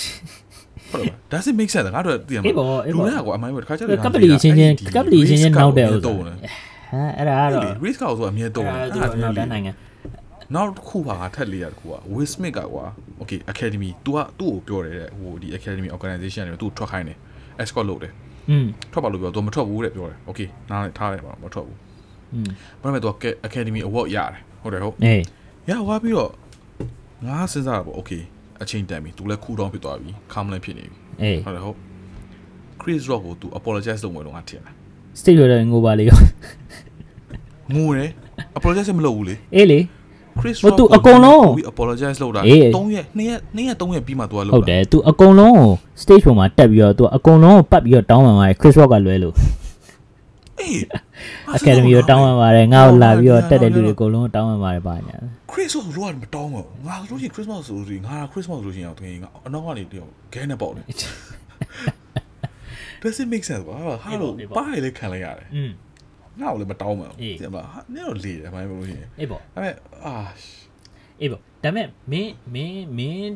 [SPEAKER 1] ဟုတ်တယ် does it make sense ငါတို့သိရမှာ
[SPEAKER 2] အေးပေါ့အေး
[SPEAKER 1] လူ
[SPEAKER 2] ပေါ့
[SPEAKER 1] တွေကကွာအမိုင်းပဲတစ်ခါကျတော့
[SPEAKER 2] ကပလီချင်းချင်းကပလီချင်းချင်းနောက်တဲ့ဥစ္စာ
[SPEAKER 1] တော့တယ်
[SPEAKER 2] ဟမ်အဲ့ဒါကတော့
[SPEAKER 1] race ကောက်ဆိုအမြဲတော့တယ်
[SPEAKER 2] အဲ့ဒါသူတို့နောက်တန်းနိုင်ငံ
[SPEAKER 1] နောက်တစ်ခုပါငါထက်လေးရတစ်ခုက Will Smith ကကွာ okay academy तू ကသူ့ကိုပြောတယ်တဲ့ဟိုဒီ academy organization တွေသူ့ကိုထွက်ခိုင်းတယ် escort လုပ်တယ်
[SPEAKER 2] อืม
[SPEAKER 1] ထွက်ပါလို့ပြော तू မထွက်ဘူးတဲ့ပြောတယ် okay နားလိုက်ထားလိုက်ပါမထွက်ဘူး
[SPEAKER 2] อืม
[SPEAKER 1] ဘာလို့လဲ तू academy award ရတယ်ဟုတ်တယ်ဟုတ်
[SPEAKER 2] အေး
[SPEAKER 1] ရဟွာပြီးတော့ငါစဉ်းစားတာပေါ့ okay အချိန်တန်ပြီ तू လည်း cool down ဖြစ်သွားပြီ calm လည်းဖြစ်နေပြီ
[SPEAKER 2] အေး
[SPEAKER 1] ဟုတ်တယ်ဟုတ် Chris Rock ကို तू apologize လုပ်မယ်လို့ငါထင်တာ
[SPEAKER 2] state ရတဲ့ငိုပါလေရော
[SPEAKER 1] ငိုတယ် apologize မလုပ်ဘူးလေ
[SPEAKER 2] အေးလေ
[SPEAKER 1] Chris Rock
[SPEAKER 2] သူအကုန်လုံး
[SPEAKER 1] we apologize လုပ်တာ3ရက်2ရက်2ရက်3ရက်ပြီးမှသူကလုပ်တာ
[SPEAKER 2] ဟုတ်
[SPEAKER 1] တ
[SPEAKER 2] ယ်သူအကုန်လုံး stage ပေါ်မှာတက်ပြီးတော့သူအကုန်လုံးကိုပတ်ပြီးတော့တောင်းပန်ပါတယ် Chris Rock ကလွဲလို့
[SPEAKER 1] အေး
[SPEAKER 2] Academy ကိုတောင်းပန်ပါတယ်ငါ့ကိုလာပြီးတော့တက်တဲ့လူတွေအကုန်လုံးတောင်းပန်ပါတယ်ပါညာ
[SPEAKER 1] Chris Rock လို့ကမတောင်းဘူးငါဆိုရင် Christmas ဆိုရင်ငါ Christmas ဆိုရင်အောင်သင်ငါအနောက်ကနေတယောက်ဂဲနဲ့ပေါက်တယ် Does it make sense ဘာဟာလို့ပါလေခံလိုက်ရတယ်
[SPEAKER 2] อืม
[SPEAKER 1] ငါ့ကိုလည်းမတောင်းပါ
[SPEAKER 2] ဘူး
[SPEAKER 1] တင်ပါနင်တို့လေတယ်မိုင်းဘူးလို့ရှိရင်
[SPEAKER 2] အေးပေါ့
[SPEAKER 1] ဒါပေမဲ့အာ
[SPEAKER 2] အေးပေါ့ဒါပေမဲ့မင်းမင်းမင်း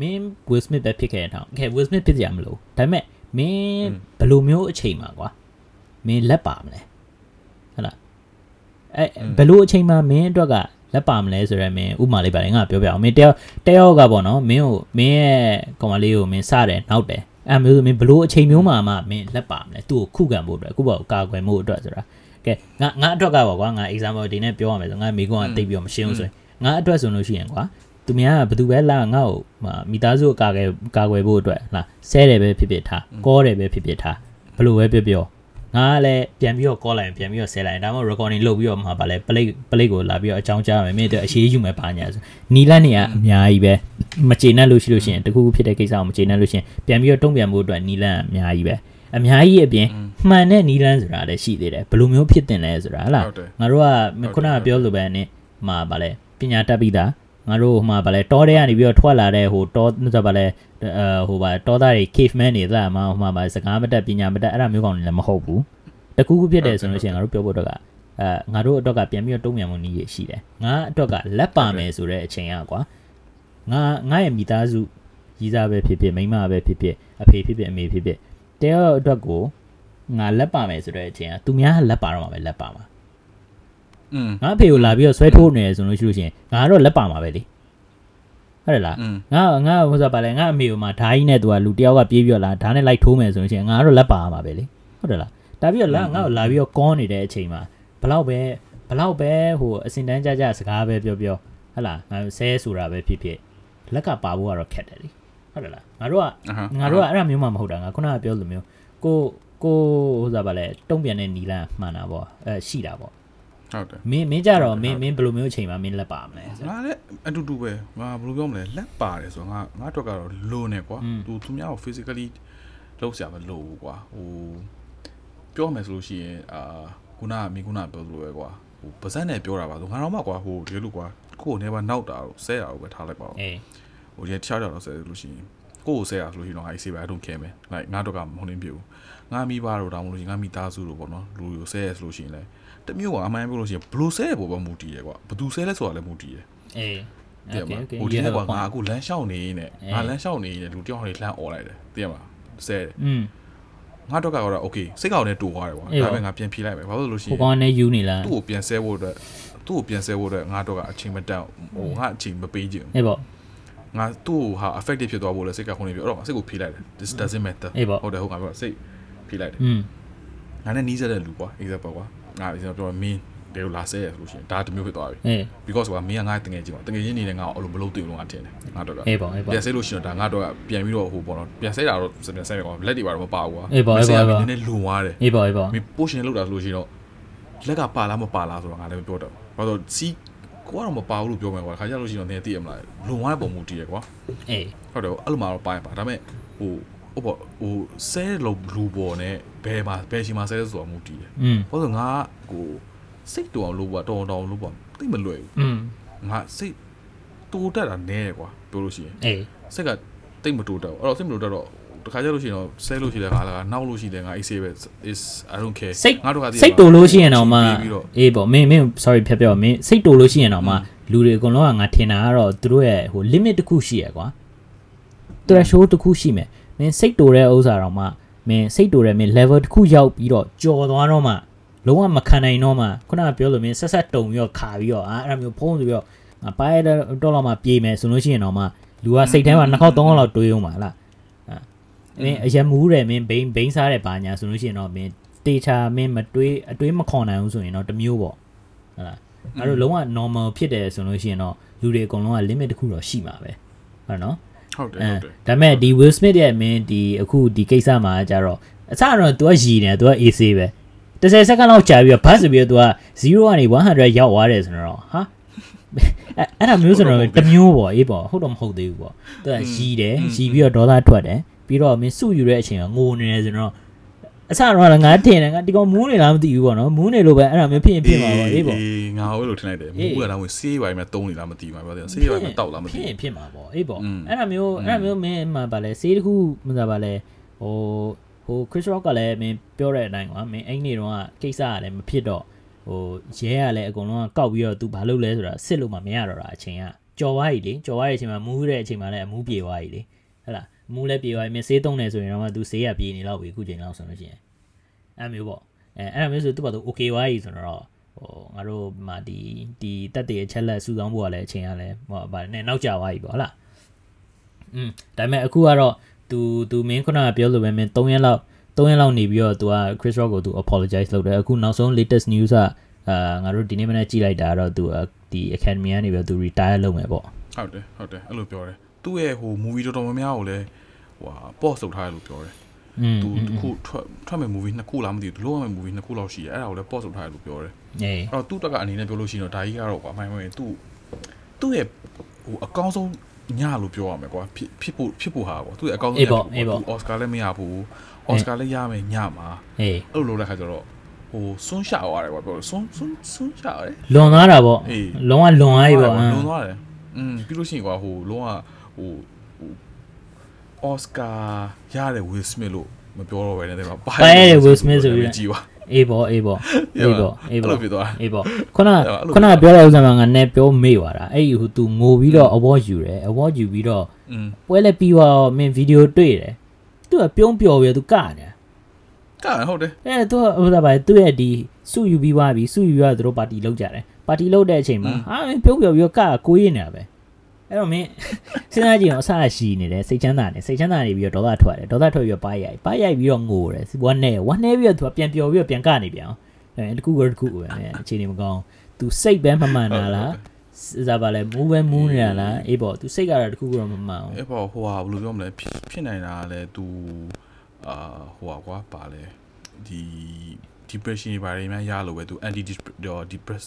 [SPEAKER 2] မင်းဝစ်စမစ်ပဲဖြစ်ခဲ့တောင်ခဲဝစ်စမစ်ဖြစ်ကြမလို့ဒါပေမဲ့မင်းဘယ်လိုမျိုးအချိန်မှာကွာမင်းလက်ပါမလဲဟုတ်လားအဲဘယ်လိုအချိန်မှာမင်းအတွက်ကလက်ပါမလဲဆိုရယ်မင်းဥမာလေးပါတယ်ငါပြောပြအောင်မင်းတယောက်တယောက်ကပေါ့နော်မင်းကိုမင်းရဲ့ကောင်မလေးကိုမင်းစတယ်နောက်တယ် အဲမျိုးဆိုမင်းဘယ်လိုအချိန်မျိုးမှာမှမင်းလက်ပါမလဲသူ့ကိုခုခံဖို့အတွက်အခုပေါ့ကာကွယ်မှုအတွက်ဆိုတာကဲငါငါအတွက်ကပေါ့ကွာငါ example ဒီနဲ့ပြောရမယ်ဆိုငါမိကွန်းကတိတ်ပြီးတော့မရှင်းဘူးဆိုရင်ငါအတွက်ဆိုလို့ရှိရင်ကွာသူများကဘယ်သူပဲလာငါ့ကိုဟာမိသားစုကာကွယ်ကာကွယ်ဖို့အတွက်လာဆဲတယ်ပဲဖြစ်ဖြစ်ထားကောတယ်ပဲဖြစ်ဖြစ်ထားဘယ်လိုပဲပြောပြော ငါကလည်းပြန်ပြီးတော့ call လိုက်ရင်ပြန်ပြီးတော့ဆဲလိုက်ရင်ဒါမှမဟုတ် recording လုပ်ပြီးတော့မှပါလဲ play play ကိုလာပြီးတော့အကြောင်းကြားရမယ်မင်းတို့အရှိယူမယ်ပါညာဆိုနီလန်းနေကအများကြီးပဲမကျေနပ်လို့ရှိလို့ရှိရင်တခုခုဖြစ်တဲ့ကိစ္စကိုမကျေနပ်လို့ရှိရင်ပြန်ပြီးတော့တုံ့ပြန်ဖို့အတွက်နီလန်းအများကြီးပဲအများကြီးအပြင်မှန်တဲ့နီလန်းဆိုတာလည်းရှိသေးတယ်ဘယ်လိုမျိုးဖြစ်တင်လဲဆိုတာဟလား
[SPEAKER 1] ဟုတ်တယ်
[SPEAKER 2] ငါတို့က
[SPEAKER 1] ဟုတ်
[SPEAKER 2] ခုန
[SPEAKER 1] တယ်
[SPEAKER 2] ကပြောလိုပဲနဲ့မှာဗာလဲပညာတတ်ပြီးသား ငါတို့ဟိုမှာဗာလဲတောထဲကနေပြီးတော့ထွက်လာတဲ့ဟိုတောဆိုဗာလဲအဲဟိုဗာတောသားတွေ cave man တွေသလားမဟိုမှာဗာစကားမတတ်ပညာမတတ်အဲ့ဒါမျိုးကောင်တွေလည်းမဟုတ်ဘူးတကူကူဖြစ်တယ်ဆိုလို့ရှိရင်ငါတို့ပြောဖို့တော့ကအဲငါတို့အတွက်ကပြန်ပြီးတော့တုံ့ပြန်မှုနည်းရရှိတယ်ငါအတွက်ကလက်ပါမယ်ဆိုတဲ့အချိန်อ่ะကွာငါငါရဲ့မိသားစုကြီးစားပဲဖြစ်ဖြစ်မိန်းမပဲဖြစ်ဖြစ်အဖေဖြစ်ဖြစ်အမေဖြစ်ဖြစ်တယောက်အတွက်ကိုငါလက်ပါမယ်ဆိုတဲ့အချိန်อ่ะသူများကလက်ပါတော့မှာပဲလက်ပါမှာ
[SPEAKER 1] อืม
[SPEAKER 2] ငါအဖေကိုလာပြီးတော့ဆွဲထိုးနေရဆိုလို့ရှိလို့ရှိရင်ငါကတော့လက်ပါမှာပဲလေဟုတ်တယ်လားငါငါဟိုစားပါလေငါအမေကိုမှဓာကြီးနဲ့သူကလူတယောက်ကပြေးပြီးတော့လာဓာနဲ့လိုက်ထိုးမယ်ဆိုလို့ရှိရင်ငါကတော့လက်ပါမှာပဲလေဟုတ်တယ်လားဒါပြီးတော့လာငါ့ကိုလာပြီးတော့ကောင်းနေတဲ့အချိန်မှာဘလောက်ပဲဘလောက်ပဲဟိုအစင်တန်းကြကြစကားပဲပြောပြောဟုတ်လားငါဆဲဆိုတာပဲဖြစ်ဖြစ်လက်ကပါဖို့ကတော့ခက်တယ်လေဟုတ်တယ်လားငါတို့ကငါတို့ကအဲ့ဒါမျိုးမှမဟုတ်တာငါခုနကပြောလိုမျိုးကိုကိုဟိုစားပါလေတုံ့ပြန်တဲ့နီလန်မှန်တာပေါ့အဲရှိတာပေါ့
[SPEAKER 1] ဟုတ်တယ်
[SPEAKER 2] မင်းမင်းကြတော့မင်းမင်းဘယ်လိုမျိုးအချိန်မှာမင်းလက်ပါမလဲဆို
[SPEAKER 1] ငါလည်းအတူတူပဲငါဘယ်လိုပြောမလဲလက်ပါတယ်ဆိုတော့ငါငါအတွက်ကတော့လိုနေကွာ
[SPEAKER 2] อืม
[SPEAKER 1] သူသူများကို physically လောက်ဆရာမလိုဘူးကွာဟိုပြောမယ်ဆိုလို့ရှိရင်အာခုနကမိခုနကပြောသလိုပဲကွာဟိုပါဇက်နဲ့ပြောတာပါဆိုငါတော့မှကွာဟိုဒီလိုကွာကိုယ်ကိုနေပါနောက်တာတော့ဆဲတာကိုပဲထားလိုက်ပါဦး
[SPEAKER 2] အေး
[SPEAKER 1] ဟိုဒီတခြားတော့ဆဲလို့ရှိရင်ကိုယ့်ကိုဆဲတာဆိုလို့ရှိရင်တော့ငါအေးဆေးပဲအ don't care မယ် like ငါတော့ကမဟုတ်နေပြဘူးငါမိဘတို့တောင်းမလို့ရှိရင်ငါမိသားစုတို့ပေါ့နော်လူကိုဆဲရဆိုလို့ရှိရင်လည်း တမျိုးကအမှန်ပြောလို့ရှိရင်ဘလို့ဆဲရပေါ်ပေါ်မူတည်ရကွာဘသူဆဲလဲဆိုတာလည်းမူတည်ရ
[SPEAKER 2] အေး
[SPEAKER 1] တည်
[SPEAKER 2] โอ
[SPEAKER 1] မှာ
[SPEAKER 2] เค
[SPEAKER 1] ဟိုဒီ
[SPEAKER 2] you
[SPEAKER 1] နေ့
[SPEAKER 2] have
[SPEAKER 1] က
[SPEAKER 2] a
[SPEAKER 1] ငါ
[SPEAKER 2] point
[SPEAKER 1] အခုလမ်းလျှောက်နေနေ
[SPEAKER 2] အေး
[SPEAKER 1] ငါလမ်းလျှောက်နေနေလူတယောက်ဟိုလှမ်းអော်လိုက်တယ်တည်မှာဆဲတယ်
[SPEAKER 2] อืม
[SPEAKER 1] ငါတော့ကတော့ okay စိတ်ကောက်နဲ့တူသွားတယ်ကွာ
[SPEAKER 2] အေး
[SPEAKER 1] ဒါ
[SPEAKER 2] ပါ
[SPEAKER 1] ပေမဲ့ငါပြန်ဖြေလိုက်မယ်ဘာလို့လဲလို့ရှိ
[SPEAKER 2] ဟို
[SPEAKER 1] ရင်
[SPEAKER 2] ကောင်နဲ့ယူနေလား
[SPEAKER 1] သူ့ကိုပြန်ဆဲဖို့အတွက်သူ့ကိုပြန်ဆဲဖို့အတွက်ငါတော့ကအချိန်မတန်ဟိုငါအချိန်မပေးချင်ဘူး
[SPEAKER 2] အေးပေါ့
[SPEAKER 1] ငါသူ့ကိုဟာ effective ဖြစ်သွားဖို့လဲစိတ်ကခုန်နေပြီအဲ့တော့ငါစိတ်ကိုဖြေလိုက်တယ် this doesn't matter
[SPEAKER 2] အေးပေါ့
[SPEAKER 1] ဟုတ်တယ်ဟုတ်ကဲ့ပြောစိတ်ဖြေလိုက်တယ်
[SPEAKER 2] อืม
[SPEAKER 1] ငါနဲ့နီးစက်တဲ့လူကွာ example ကွာ ငါ example ပြောမင်းတေကိုလာဆဲရဆိုလို့ရှိရင်ဒါတစ်မျိုးဖြစ်သွားပြီ
[SPEAKER 2] အေး
[SPEAKER 1] because ကွာမင်းကငါ့တငယ်ချင်းကွာတငယ်ချင်းနေနဲ့ငါ့ကိုအဲ့လိုမလုပ်သိဘူးလို့ငါထင်တယ်ငါတော့က
[SPEAKER 2] အေးပေါ့အေးပေါ့
[SPEAKER 1] ပြန်ဆဲလို့ရှိရင်တော့ဒါငါတော့ကပြန်ပြီးတော့ဟိုပေါ့နော်ပြန်ဆဲတာတော့ပြန်ဆဲရကွာလက်တွေပါတော့မပါဘူးကွာ
[SPEAKER 2] အေးပေါ့အေးပေါ့အေးပေါ့
[SPEAKER 1] နည်းနည်းလွန်သွားတယ်
[SPEAKER 2] အေးပေါ့အေးပေါ့
[SPEAKER 1] မင်း potion လောက်တာဆိုလို့ရှိရင်တော့လက်ကပါလားမပါလားဆိုတော့ငါလည်းမပြောတော့ဘူးဘာလို့စီကိုကတော့မပါဘူးလို့ပြောမယ်ကွာခါကြလို့ရှိရင်တော့နည်းသိရမလားလွန်သွားတဲ့ပုံမူတည်ရကွာ
[SPEAKER 2] အေး
[SPEAKER 1] ဟုတ်တယ်အဲ့လိုမှတော့ပါရပါဒါပေမဲ့ဟိုဟိုပေါ့ဟိုဆဲလို့လူပေါ်နဲ့ ဘယ်မှာဘယ်ချိန်မှာဆဲဆိုတာမူတည်တယ်။ဘာလို့ငါဟိုစိတ်တူအောင်လုပ်ပါတော်တော်လုပ်ပါသိမလွယ်ဘူး။ငါစိတ်တိုးတက်တာနည်းတယ်ကွာပြောလို့ရှိရင်
[SPEAKER 2] အေး
[SPEAKER 1] စိတ်ကတိတ်မတိုးတက်ဘူး။အဲ့တော့စိတ်မတိုးတက်တော့တခါကျလို့ရှိရင်တော့ဆဲလို့ရှိတဲ့ခါကနောက်လို့ရှိတဲ့ငါ AC ပဲ is I don't care
[SPEAKER 2] စိတ်
[SPEAKER 1] ငါတို့က
[SPEAKER 2] စိတ်တိုးလို့ရှိရင်တော့မှအေးပေါ့မင်းမင်း sorry ဖြတ်ပြောမင်းစိတ်တိုးလို့ရှိရင်တော့မှလူတွေအကုန်လုံးကငါထင်တာကတော့သူတို့ရဲ့ဟို limit တစ်ခုရှိရယ်ကွာ threshold တစ်ခုရှိမယ်မင်းစိတ်တိုးတဲ့ဥစ္စာတော့မှ မင်းစိတ်တူတဲ့မင်း level တစ်ခုရောက်ပြီးတော့ကြော်သွားတော့မှလုံးဝမခံနိုင်တော့မှခုနကပြောလို့မင်းဆက်ဆက်တုံပြီးတော့ခါပြီးတော့အာအဲ့ဒါမျိုးဖုံးဆိုပြီးတော့ငါပါရတော့တော့မှပြေးမယ်ဆိုလို့ရှိရင်တော့မှလူကစိတ်ထဲမှာနှစ်ခေါက်သုံးခေါက်လောက်တွေးအောင်ပါလားအာမင်းအရက်မူးတယ်မင်းဘိန်းဘိန်းစားတယ်ဘာညာဆိုလို့ရှိရင်တော့မင်းတေချာမင်းမတွေးအတွေးမခေါ်နိုင်ဘူးဆိုရင်တော့တစ်မျိုးပေါ့ဟုတ်လားအဲ့တော့လုံးဝ normal ဖြစ်တယ်ဆိုလို့ရှိရင်တော့လူတွေအကုန်လုံးက limit တစ်ခုတော့ရှိမှာပဲဟုတ်နော်
[SPEAKER 1] ဟုတ်တယ်
[SPEAKER 2] အဲ
[SPEAKER 1] ဟုတ်တယ်
[SPEAKER 2] ဒါပေမဲ့ဒီ Will Smith ရဲ့မင်းဒီအခုဒီကိစ္စမှာကျတော့အစတော့ तू ကရည်နေ तू က AC ပဲ30စက္ကန့်လောက်ကြာပြီးတော့ဘတ်ဆိုပြီးတော့ तू က0ကနေ100ရောက်သွားတယ်ဆိုတော့ဟာအဲ့အဲ့ဒါမျိုးဆိုတော့တစ်မျိုးပေါ့အေးပေါ့ဟုတ်တော့မဟုတ်သေးဘူးပေါ့ तू ကရည်တယ်ရည်ပြီးတော့ဒေါသထွက်တယ်ပြီးတော့မင်းစုယူတဲ့အချိန်ကငိုနေတယ်ဆိုတော့ အစတော့ငါထင်တယ်ငါဒီကောင်မူးနေလားမသိဘူးပေါ့နော်မူးနေလို့ပဲအဲ့ဒါမျိုးဖြစ်ရင်ဖြစ်မှာပါအေးပေါ့
[SPEAKER 1] ငါဟုတ်လို့ထင်လိုက်တယ်မူးကတော့ဝင်ဆေးပိုင်းမဲ့တုံးနေလားမသိဘူးပါပြောတယ်ဆေးပိုင်းမဲ့တောက်လားမသိဘူး
[SPEAKER 2] ဖြစ်ရင်ဖြစ်မှာပေါ့အေးပေါ့အဲ့ဒါမျိုးအဲ့ဒါမျိုးမင်းမှာဗာလဲဆေးတစ်ခုမှသာဗာလဲဟိုဟို Chris Rock ကလည်းမင်းပြောတဲ့အတိုင်းကွာမင်းအဲ့နေတော့ကိစ္စကလည်းမဖြစ်တော့ဟိုရဲကလည်းအကုန်လုံးကကောက်ပြီးတော့သူဘာလုပ်လဲဆိုတာစစ်လို့မှမရတော့တာအချိန်ကကြော်သွားပြီလေကြော်သွားတဲ့အချိန်မှာမူးတဲ့အချိန်မှာလည်းအမူးပြေသွားပြီလေဟဲ့လား မူးလည်းပြေသွားပြီမင်းစေးတုံးနေဆိုရင်တော့ तू စေးရပြေနေတော့ပြီအခုချိန်လောက်ဆိုလို့ရှိရင်အဲ့မျိုးပေါ့အဲအဲ့ဒါမျိုးဆို तू ဘာ तू okay သွားပြီဆိုတော့ဟိုငါတို့မှာဒီဒီတက်တဲ့အချက်လက်စုဆောင်းဖို့ကလည်းအချိန်ကလည်းဟိုဗာနဲ့နောက်ကျသွားပြီပေါ့ဟုတ်လား อืมဒါပေမဲ့အခုကတော့ तू तू မင်းခုနကပြောလို့ပဲမင်း3ရက်လောက် 3ရက်လောက်နေပြီးတော့ तू က Chris Rock ကို तू apologize လုပ်တယ်အခုနောက်ဆုံး latest news ကအာငါတို့ဒီနေ့မနေ့ကြည့်လိုက်တာကတော့ तू ဒီ academy ကနေပြီးတော့ तू retire လုပ်မယ်ပေါ့
[SPEAKER 1] ဟုတ်တယ်ဟုတ်တယ်အဲ့လိုပြောတယ် သူ့ရဲ့ဟို movie တော်တော်များများကိုလည်းဟိုဟာ pause လုပ်ထားတယ်လို့ပြောတယ်သူတခုထွက်ထွက်မဲ့ movie နှစ်ခုလားမသိဘူးသူလုပ်ရမဲ့ movie နှစ်ခုလောက်ရှိတယ်အဲ့ဒါကိုလည်း pause လုပ်ထားတယ်လို့ပြောတယ်
[SPEAKER 2] အဲ့
[SPEAKER 1] တော့သူ့တက်ကအနေနဲ့ပြောလို့ရှိရင်တော့ဒါကြီးကတော့ကွာမှန်မှန်သူ့သူ့ရဲ့ဟိုအကောင်းဆုံးညလို့ပြောရမယ်ကွာဖြစ်ဖြစ်ဖို့ဖြစ်ဖို့ဟာကွာသူ့ရဲ့အကောင်းဆုံးညပေါ့သူအော်စကာလည်းမရဘူးအော်စကာလည်းရမယ်ညမှာ
[SPEAKER 2] အဲ့
[SPEAKER 1] လိုလုပ်တဲ့ခါကျတော့ဟိုဆွန်းရှာသွားတယ်ကွာပြောလို့ဆွန်းဆွန်းဆွန်းရှာတယ်
[SPEAKER 2] လွန်သွားတာပေါ့လုံးဝလွန်သွားပြီပေါ့
[SPEAKER 1] လွန်သွားတယ်อืมပြီးလို့ရှိရင်ကွာဟိုလုံးဝ ဟိုဟိုအော်စကာရတဲ့ Will Smith လို့မပြောတော့ဘဲနဲ့တဲ့မှာ
[SPEAKER 2] ပါရတဲ့ Will Smith ဆိုပြီး
[SPEAKER 1] ကြည့်ပါ
[SPEAKER 2] အေးပေါ့အေးပေါ့အေးပေါ့အေး
[SPEAKER 1] အဲ့
[SPEAKER 2] ပေါ့
[SPEAKER 1] လိုဖြစ်သွား
[SPEAKER 2] အေးပေါ့ခုန
[SPEAKER 1] အဲ့လို
[SPEAKER 2] ခုနပြောတဲ့ဥစ္စာမှာငါနဲ့ပြောမေ့သွားတာအဲ့ဒီဟို तू ငိုပြီးတော့ award ယူတယ် award ယူပြီးတော့
[SPEAKER 1] อืม
[SPEAKER 2] ပွဲလည်းပြီးတော့မင်းဗီဒီယိုတွေ့တယ်သူကပြုံးပျော်ပြီးတော့ तू ကနေတာ
[SPEAKER 1] ကဲဟုတ်တယ်
[SPEAKER 2] အဲသူကဟိုစားပါသူ့ရဲ့ဒီစုယူပြီးသွားပြီစုယူရသူတို့ပါတီလောက်ကြတယ်ပါတီလောက်တဲ့အချိန်မှာဟာမင်းပြုံးပျော်ပြီးတော့ကကိုရေးနေတာပဲ အဲ့တော့မင်းစဉ်းစားကြည့်အောင်အဆအရှိနေတယ်စိတ်ချမ်းသာနေစိတ်ချမ်းသာနေပြီးတော့ဒေါသထွက်တယ်ဒေါသထွက်ပြီးတော့ပါရိုက်ပါရိုက်ပြီးတော့ငိုတယ်ဝမ်းနဲ့ဝမ်းနဲ့ပြီးတော့သူကပြန်ပျော်ပြီးတော့ပြန်ကနေပြန်အောင်အဲတကူကတကူပဲမင်းအခြေအနေမကောင်းသူစိတ်ပဲမမှန်တာလားစားပါလဲမူးပဲမူးနေတာလားအေးပေါ့သူစိတ်ကတော့တခုကတော့မမှန်အောင်
[SPEAKER 1] အဲ့ပေါ်ဟိုဟာဘယ်လိုပြောမလဲဖြစ်ဖြစ်နိုင်တာကလည်း तू အာဟိုဟာကွာပါလေဒီ depression တွေဘာတွေများရလို့ပဲ तू anti depress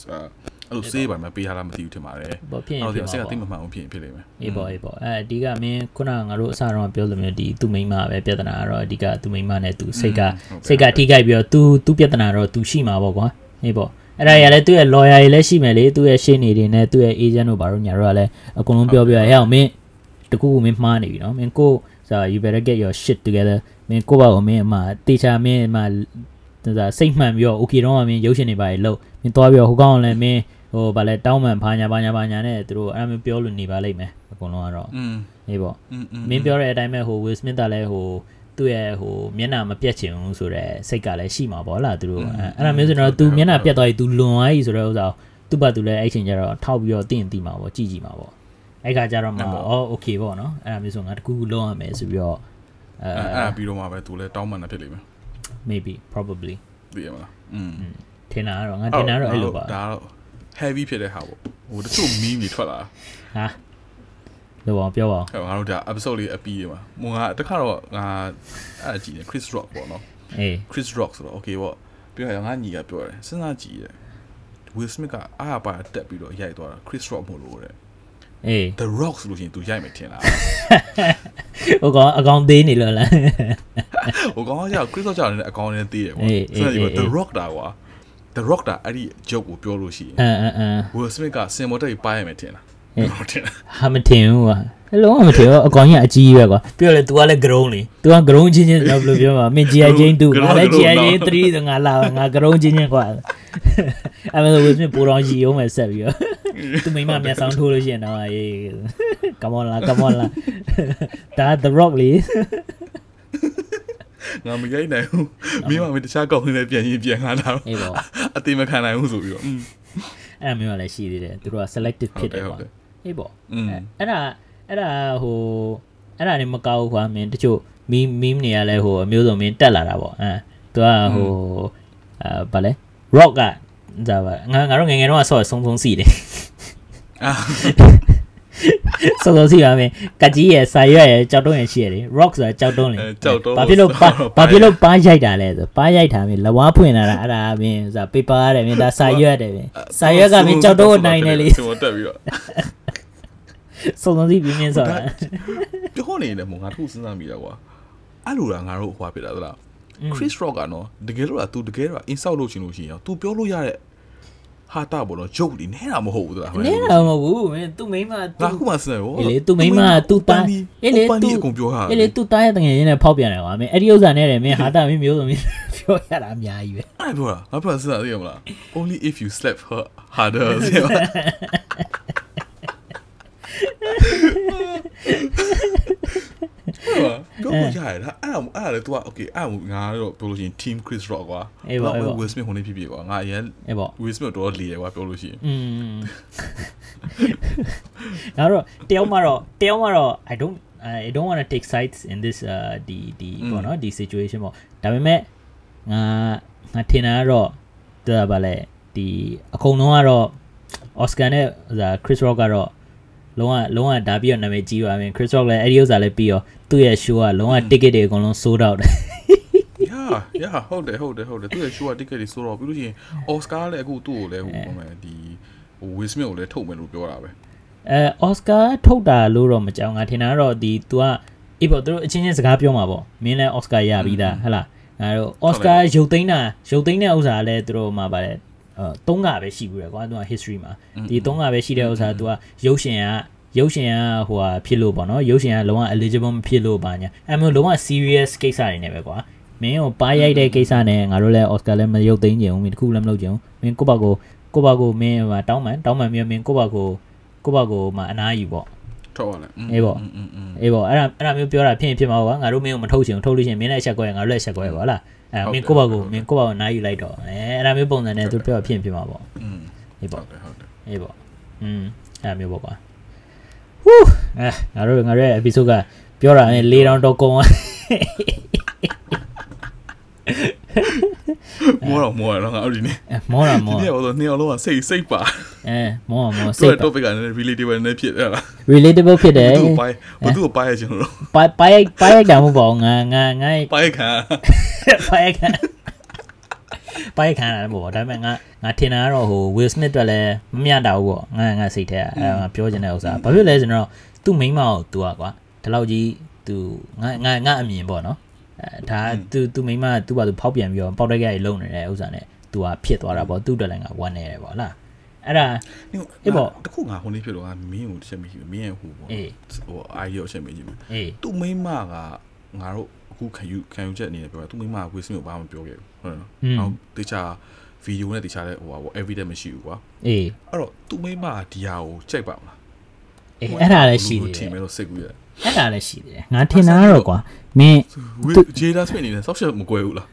[SPEAKER 1] အဲ့လိုစေးပါမှပေးထားလားမသိဘူးထင်ပါတယ်
[SPEAKER 2] ပေါ့ဖြစ်ရင်
[SPEAKER 1] အဲ့
[SPEAKER 2] ဖြစ်
[SPEAKER 1] တော့စိတ်က
[SPEAKER 2] မှာ
[SPEAKER 1] တိတ်မ
[SPEAKER 2] ပေါ့
[SPEAKER 1] မှန်အောင်ဖြစ်ရင်ဖြစ်လိမ့်မယ်
[SPEAKER 2] အေးပေါ့အေးပေါ့အဲအဓိကမင်းခုနကငါတို့အစတော့ပြောလို့မျိုးဒီသူမိန်းမပဲပြဿနာကတော့အဓိကသူမိန်းမနဲ့သူစိတ်ကစိတ်ကထိခိုက်ပြီးတော့သူသူပြဿနာတော့သူရှိမှာပေါ့ကွာအေးပေါ့အဲ့ဒါရလည်းသူ့ရဲ့ lawyer တွေလည်းရှိမယ်လေသူ့ရဲ့ရှေ့နေတွေနဲ့သူ့ရဲ့ agent တို့ဘာလို့ညာတို့ကလည်းအကုန်လုံးပြောပြရဟဲ့အောင်မင်းတကူကူမင်းမှားနေပြီနော်မင်းကိုဆို you better get your shit together မင်းကိုပါကိုမင်းအမတေချာမင်းအမ ဒါစိတ်မှန်ပြီးတော့ okay တော့မင်းရုပ်ရှင်တွေပါလေလို့မင်းသွားပြီးတော့ဟိုကောင်လည်းမင်းဟိုဗာလဲတောင်းပန်ဘာညာဘာညာဘာညာနဲ့သူတို့အဲ့ဒါမျိုးပြောလို့နေပါလိမ့်မယ်အကုန်လုံးကတော့
[SPEAKER 1] อืม
[SPEAKER 2] နေပေါ့မင်းပြောတဲ့အတိုင်းပဲဟို Will Smith ကလည်းဟိုသူ့ရဲ့ဟိုမျက်နှာမပြတ်ချင်ဘူးဆိုတော့စိတ်ကလည်းရှိမှာပေါ့လားသူတို့အဲ့ဒါမျိုးဆိုတော့ तू မျက်နှာပြတ်သွားပြီ तू လွန်သွားပြီဆိုတော့ဥစားသူ့ဘာသူလည်းအဲ့ချိန်ကျတော့ထောက်ပြီးတော့တင့်တည်မှာပေါ့ကြည်ကြည်မှာပေါ့အဲ့ခါကျတော့မှအော် okay ပေါ့နော်အဲ့ဒါမျိုးဆိုငါတကူလုံးရမယ်ဆိုပြီးတော့အဲ
[SPEAKER 1] အဲ့ပြီးတော့မှပဲ तू လည်းတောင်းပန်တာဖြစ်လိမ့်မယ်
[SPEAKER 2] maybe probably
[SPEAKER 1] သိရမလားอืม
[SPEAKER 2] ထင်တာကတော့ငါထင်တာတော့အဲ့လိုပါ
[SPEAKER 1] ဒါတော့ heavy ဖြစ်တဲ့ဟာပေါ့ဟိုတချို့ meme တွေထွက်လာ
[SPEAKER 2] ဟာလောအောင်ပြောပါအောင်
[SPEAKER 1] ဟဲ့ငါတို့ဒါ episode လေးအပီးရမှာမငါတခါတော့ငါအဲ့အကြည့်နေ Chris Rock ပေါ့နော်
[SPEAKER 2] အေး
[SPEAKER 1] Chris Rock ဆိုတော့ okay ပေါ့ပြီးတော့ငါညီကပြောတယ်စဉ်းစားကြည့်တယ် Will Smith ကအားပါတက်ပြီးတော့ရိုက်သွားတာ Chris Rock မို့လို့တဲ့
[SPEAKER 2] အေး
[SPEAKER 1] The Rock ဆိုလို့ရှိရင် तू ရိုက်မယ်ထင်လား
[SPEAKER 2] ဟိုကောင်အကောင်သေးနေလို့လား
[SPEAKER 1] ဟိုကောင်ကကြာ Chris Rock ကြာနေတဲ့အကောင်နဲ့သေးတယ်ကွာ
[SPEAKER 2] အေးအေး
[SPEAKER 1] စဉ်းစားကြည့်ပါ
[SPEAKER 2] အေး
[SPEAKER 1] The Rock တာကွာ The Rock တာအဲ့ဒီ joke ကိုပြောလို့ရှိရင်
[SPEAKER 2] အမ်အမ်အမ်
[SPEAKER 1] Will Smith ကစင်မော်တက်ပြီးပါရမယ်ထင်လား
[SPEAKER 2] အေး
[SPEAKER 1] ဟုတ်ထင်လား
[SPEAKER 2] ဟာမတင်ဘူးကွာအလုံးဝမတင်ဘူးအကောင်ကြီးကအကြီးပဲကွာပြောလေ तू ကလည်း grown လေ तू က grown ချင်းချင်းတော့ဘယ်လိုပြောမှာမင်း GI ချင်း2ငါလည်း GI ချင်း3ဆိုငါလာငါ grown ချင်းချင်းကွာ အဲ့မဲ့ဝစ်မစ်ပိုတော်ကြီးအောင်မယ်ဆက်ပြီးတော့သူမိမမျက်စောင်းထိုးလို့ရှိရင်တော့အေး come on လာ come on လာဒါ the rock လေး
[SPEAKER 1] ငါမကြိုက်နိုင်ဘူးမိမမတခြားကောင်းနေပြန်ရင်ပြန်လာတာ
[SPEAKER 2] အေးပေါ့
[SPEAKER 1] အတိမခံနိုင်ဘူးဆိုပြီးတော့
[SPEAKER 2] အဲ့မျိုးကလည်းရှိသေးတယ်သူတို့က selective ဖြစ်တယ်ကွာအေးပေါ့အဲ့ဒါအဲ့ဒါဟိုအဲ့ဒါနေမကောက်ဘူးကွာမင်းတချို့မီးမီးနေရလဲဟိုအမျိုးစုံမင်းတက်လာတာပေါ့အဲသူကဟိုအဲဗာလဲ rock ကဒါပါငါငါတို့ငယ်ငယ်တော့ဆော့ဆုံးဆုံးစီတယ်
[SPEAKER 1] အာ
[SPEAKER 2] ဆော့ဆုံးစီပါမင်းကကြီးရဲ့စာရွက်ရဲ့ကြောက်တုံးရဲ့ရှိရတယ် rock ဆိုတာကြောက်တုံးလေ
[SPEAKER 1] အဲကြောက်တုံး
[SPEAKER 2] ဘာဖြစ်လို့ပါ
[SPEAKER 1] ဆော့
[SPEAKER 2] ဘာဖြစ်လို့ပါရိုက်တာလဲဆိုပါရိုက်တာမင်းလဝါဖွင့်လာတာအဲ့ဒါမင်းဆိုတာ paper ရတယ်မင်းဒါစာရွက်တယ်မင်းစာရွက်ကမင်းကြောက်တုံးကိုနိုင်တယ်လေ
[SPEAKER 1] စင်မော်တက်ပြီးတော့
[SPEAKER 2] ဆုံးဆုံးစီပြင်းပြင်းဆိုတာ
[SPEAKER 1] ပြောနေတယ်မငါတို့စဉ်းစားမိတာကွာအဲ့လိုလားငါတို့ဟွာဖြစ်တာသလား Chris Rock ကနော်တကယ်လို့လား तू တကယ်တော့ insult လုပ်ချင်လို့ရှိရင်ရော तू ပြောလို့ရတဲ့ဟာတာပေါ့နော် joke တွေနဲတာမဟုတ်ဘူးသလား
[SPEAKER 2] နဲတာမဟုတ်ဘူးမင်းသူ့မိန်းမ
[SPEAKER 1] ငါ
[SPEAKER 2] သူ့
[SPEAKER 1] ခုမှစဉ်းစားရော
[SPEAKER 2] အေးလေသူ့မိန်းမသူ့သားအေးလေ
[SPEAKER 1] ပန်ဒီ
[SPEAKER 2] သူ့
[SPEAKER 1] အကုန်ပြောဟာ
[SPEAKER 2] အေးလေသူ့သားရဲ့တငယ်ချင်းနဲ့ဖောက်ပြန်တယ်ကွာမင်းအဲ့ဒီဥစ္စာနဲ့တယ်မင်းဟာတာမင်းမျိုးစုံမင်းပြောရတာအများကြီးပဲ
[SPEAKER 1] အဲ့ပြောတာငါပြောစဉ်းစားသိရမလား only if you slap her harder ဆို တော့ပြောလို့ရတယ်ဒါအဲ့ဒါအဲ့ဒါလေ तू က okay အဲ့ဒါငါတော့ပြောလို့ရှိရင် team Chris Rock ကွာ
[SPEAKER 2] အေးပေါ့အေးပေါ့
[SPEAKER 1] Will Smith ဟိုနေဖြစ်ဖြစ်ကွာငါအရင်
[SPEAKER 2] အေးပေါ့
[SPEAKER 1] Will Smith တော့လေတယ်ကွာပြောလို့ရှိရင်
[SPEAKER 2] อืมငါတော့တယောက်မှတော့တယောက်မှတော့ I don't I don't want to take sides in this uh ဒီဒီ
[SPEAKER 1] อืม
[SPEAKER 2] ပေါ့နော်ဒီ situation ပေါ့ဒါပေမဲ့ငါငါထင်တာကတော့ဒါပါလေဒီအကုန်လုံးကတော့ Oscar နဲ့ဟို Chris Rock ကတော့ လုံးဝလုံးဝဒါပြီးတော့နာမည်ကြီးပါမယ် Chris Rock လည်းအဲ့ဒီဥစ္စာလည်းပြီးတော့သူ့ရဲ့ show ကလုံးဝ ticket တွေအကုန်လုံး sold out တယ်
[SPEAKER 1] yeah yeah ဟုတ်တယ်ဟုတ်တယ်ဟုတ်တယ်သူရဲ့ show က ticket တွေဆိုတော့ပြီးလို့ရှိရင် Oscar လည်းအခုသူ့ကိုလည်းဟိုဘာလဲဒီဟို Will Smith ကိုလည်းထုတ်မယ်လို့ပြောတာပဲ
[SPEAKER 2] အဲအော်စကာထုတ်တာလို့တော့မကြောက်ငါထင်တာကတော့ဒီ तू ကအေးပေါ့သူတို့အချင်းချင်းစကားပြောမှာပေါ့မင်းလည်းအော်စကာရပြီးသားဟဟလားငါတို့အော်စကာရုပ်သိမ်းတာရုပ်သိမ်းတဲ့ဥစ္စာကလည်းသူတို့မှာပါတယ်အဲ သုံးကပဲရှိဘူးရကွာသူက history မှာဒီသုံးကပဲရှိတဲ့ဥစ္စာကသူကရုပ်ရှင်ကရုပ်ရှင်ကဟိုဟာဖြစ်လို့ပေါ့နော်ရုပ်ရှင်ကလုံးဝ eligible မဖြစ်လို့ပါညာအဲမျိုးလုံးဝ serious ကိစ္စတွေနဲ့ပဲကွာမင်းကိုပါရိုက်တဲ့ကိစ္စနဲ့ငါတို့လည်း Oscar လည်းမရုပ်သိမ်းကြဘူးမင်းတခုလည်းမလုပ်ကြဘူးမင်းကိုယ့်ဘက်ကိုကိုယ့်ဘက်ကိုမင်းတောင်းပန်တောင်းပန်ပြီးမင်းကိုယ့်ဘက်ကိုကိုယ့်ဘက်ကိုမှအနားယူပေါ့
[SPEAKER 1] ထုတ်ရလဲ
[SPEAKER 2] အေးပေါ့အေးပေါ့အဲ့ဒါအဲ့ဒါမျိုးပြောတာဖြစ်ရင်ဖြစ်မှာပေါ့ငါတို့မင်းကိုမထုတ်ချင်ဘူးထုတ်လို့ရှိရင်မင်းလည်းအချက်ကွဲငါတို့လည်းအချက်ကွဲပါလား အဲမင်းကိုယ့်ဘက်ကိုမင်းကိုယ့်ဘက်ကိုနားယူလိုက်တော့အဲအဲ့ဒါမျိုးပုံစံနဲ့သူပြောတာဖြစ်ရင်ဖြစ်မှာပေါ့
[SPEAKER 1] อืม
[SPEAKER 2] အေး
[SPEAKER 1] ဟု
[SPEAKER 2] ပေါ့
[SPEAKER 1] တ်တယ်ဟုတ်တယ်
[SPEAKER 2] အေးပေါ့อืมအဲ့ဒါမျိုးပေါ့ကွာဟူးအဲငါတို့ငါတို့ရဲ့ episode ကပြောတာနဲ့၄တောင်တော့ကုန်သွား
[SPEAKER 1] မောတော့မောရတော့ငါအဲ့ဒီနေ့
[SPEAKER 2] အဲမောတာ
[SPEAKER 1] ဒီ
[SPEAKER 2] မော
[SPEAKER 1] နေ့တော့နှစ်ယောက်လုံးကစိတ်စိတ်ပါ
[SPEAKER 2] အဲမောတာမော
[SPEAKER 1] သူ
[SPEAKER 2] စိတ် ့
[SPEAKER 1] topic ကလည်း relatable နဲ့ဖြစ်တယ်လား
[SPEAKER 2] relatable ဖြစ်တယ်
[SPEAKER 1] ဘသူ့ပိုင်းဘသူ့ကိုပိုင်းရချင်လို့
[SPEAKER 2] ပိုင်ပိုင်ပိုင်တာမဟုတ်ပါဘူးငါငါငါ
[SPEAKER 1] ပိုင်းခံ
[SPEAKER 2] ပိုင်ခံပိုင်ခံရတယ်ပေါ့ဒါပေမဲ့ငါငါထင်တာကတော့ဟို Will Smith အတွက်လည်းမမျှတာဘူးပေါ့ငါငါစိတ်ထဲအဲငါပြောချင်တဲ့ဥစ္စာဘာဖြစ်လဲဆိုတော့သူ့မိန်းမကို तू อ่ะကွာဒီလောက်ကြီး तू ငါငါငါအမြင်ပေါ့နော်အဲ ဒါသူသူမိမသူ့ဘာသူဖောက်ပြန်ပြီးတော့ပေါက်တက်ကြရေလုံနေတဲ့ဥစ္စာနဲ့သူကဖြစ်သွားတာပေါ့သူ့တက်လိုင်းကဝမ်းနေတယ်ပေါ့လားအဲ့ဒါအေးပေါ့
[SPEAKER 1] တခုငါဟိုနေ့ဖြစ်တော့မင်းကိုချက်မိမင်းရဲ့ဟိုပေါ့ဟိုအိုင်ရောချက်မိကြည့်မယ်သူ့မိမကငါတို့အခုခံယူခံယူချက်အနေနဲ့ပြောတာသူ့မိမကကိုယ်စင်းကိုဘာမှပြောခဲ့ဘူးဟုတ်လားနောက်တေချာဗီဒီယိုနဲ့တေချာလဲဟိုဟာပေါ့ evidence မရှိဘူးကွာ
[SPEAKER 2] အေး
[SPEAKER 1] အဲ့တော့သူ့မိမကဒီဟာကိုချိန်ပါမလား
[SPEAKER 2] အေးအဲ့ဒါလည်းရှိတယ်
[SPEAKER 1] ထင်မယ်လို့စိတ်ကူးရတယ်
[SPEAKER 2] အဲ့ဒါလည်းရှိတယ်ငါထင်တာကတော့ကွာမင်း
[SPEAKER 1] ဝေးဂျေဒါစမစ်အနေနဲ့ဆောက်ရှက်မကွဲဘူးလား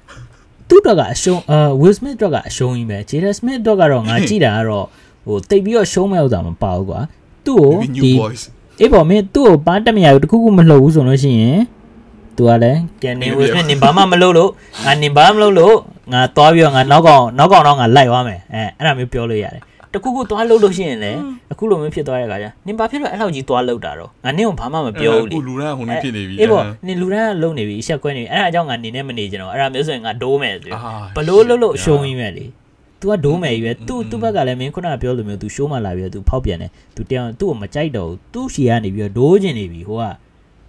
[SPEAKER 2] သူ့တော့ကအရှုံးအာ Will Smith တော့ကအရှုံးကြီးပဲ Jada Smith တော့ကတော့ငါကြည့်တာကတော့ဟိုတိတ်ပြီးတော့ရှုံးမဲ့ဥစ္စာမပါဘူးကွာသူ့ကို
[SPEAKER 1] Maybe new
[SPEAKER 2] ဒီ
[SPEAKER 1] boys
[SPEAKER 2] အေးပေါ့မင်းသူ့ကိုပါတက်မရဘူးတခုခုမလှုပ်ဘူးဆိုလို့ရှိရင်သူကလည်းကဲနေ Will Smith နင်ဘာမှမလုပ်လို့ငါနင်ဘာမှမလုပ်လို့ငါသွားပြီးတော့ငါနောက်ကောင်နောက်ကောင်တော့ငါလိုက်သွားမယ်အဲအဲ့ဒါမျိုးပြောလို့ရတယ် တခုခုသွားလှုပ်လို့ရှိရင်လည်းအခုလိုမျိုးဖြစ်သွားတဲ့ခါကျနင်ဘာဖြစ်လို့အဲ့လောက်ကြီးသွားလှုပ်တာတော့ငါနင့်ကိုဘာမှမပြောဘူးလေ
[SPEAKER 1] ကိုလူရန်ဟိုနေ့ဖြစ်နေပြီ
[SPEAKER 2] အေးပေါ့နင်လူတန်းကလုံနေပြီအဆက်ကွဲနေပြီအဲ့ဒါကြောင့်ငါနေနဲ့မနေကြတော့အဲ့ဒါမျိုးဆိုရင်ငါဒိုးမယ်ဆို
[SPEAKER 1] အာ
[SPEAKER 2] ဘလို့လို့လို့ရှုံးကြီးမဲ့လေ तू ကဒိုးမယ်ကြီးပဲ तू तू ဘက်ကလည်းမင်းခုနကပြောလိုမျိုး तू ရှိုးမှလာပြီးတော့ तू ဖောက်ပြန်တယ် तू တရား तू ကိုမကြိုက်တော့ဘူး तू ရှီကနေပြီးတော့ဒိုးကျင်နေပြီဟိုက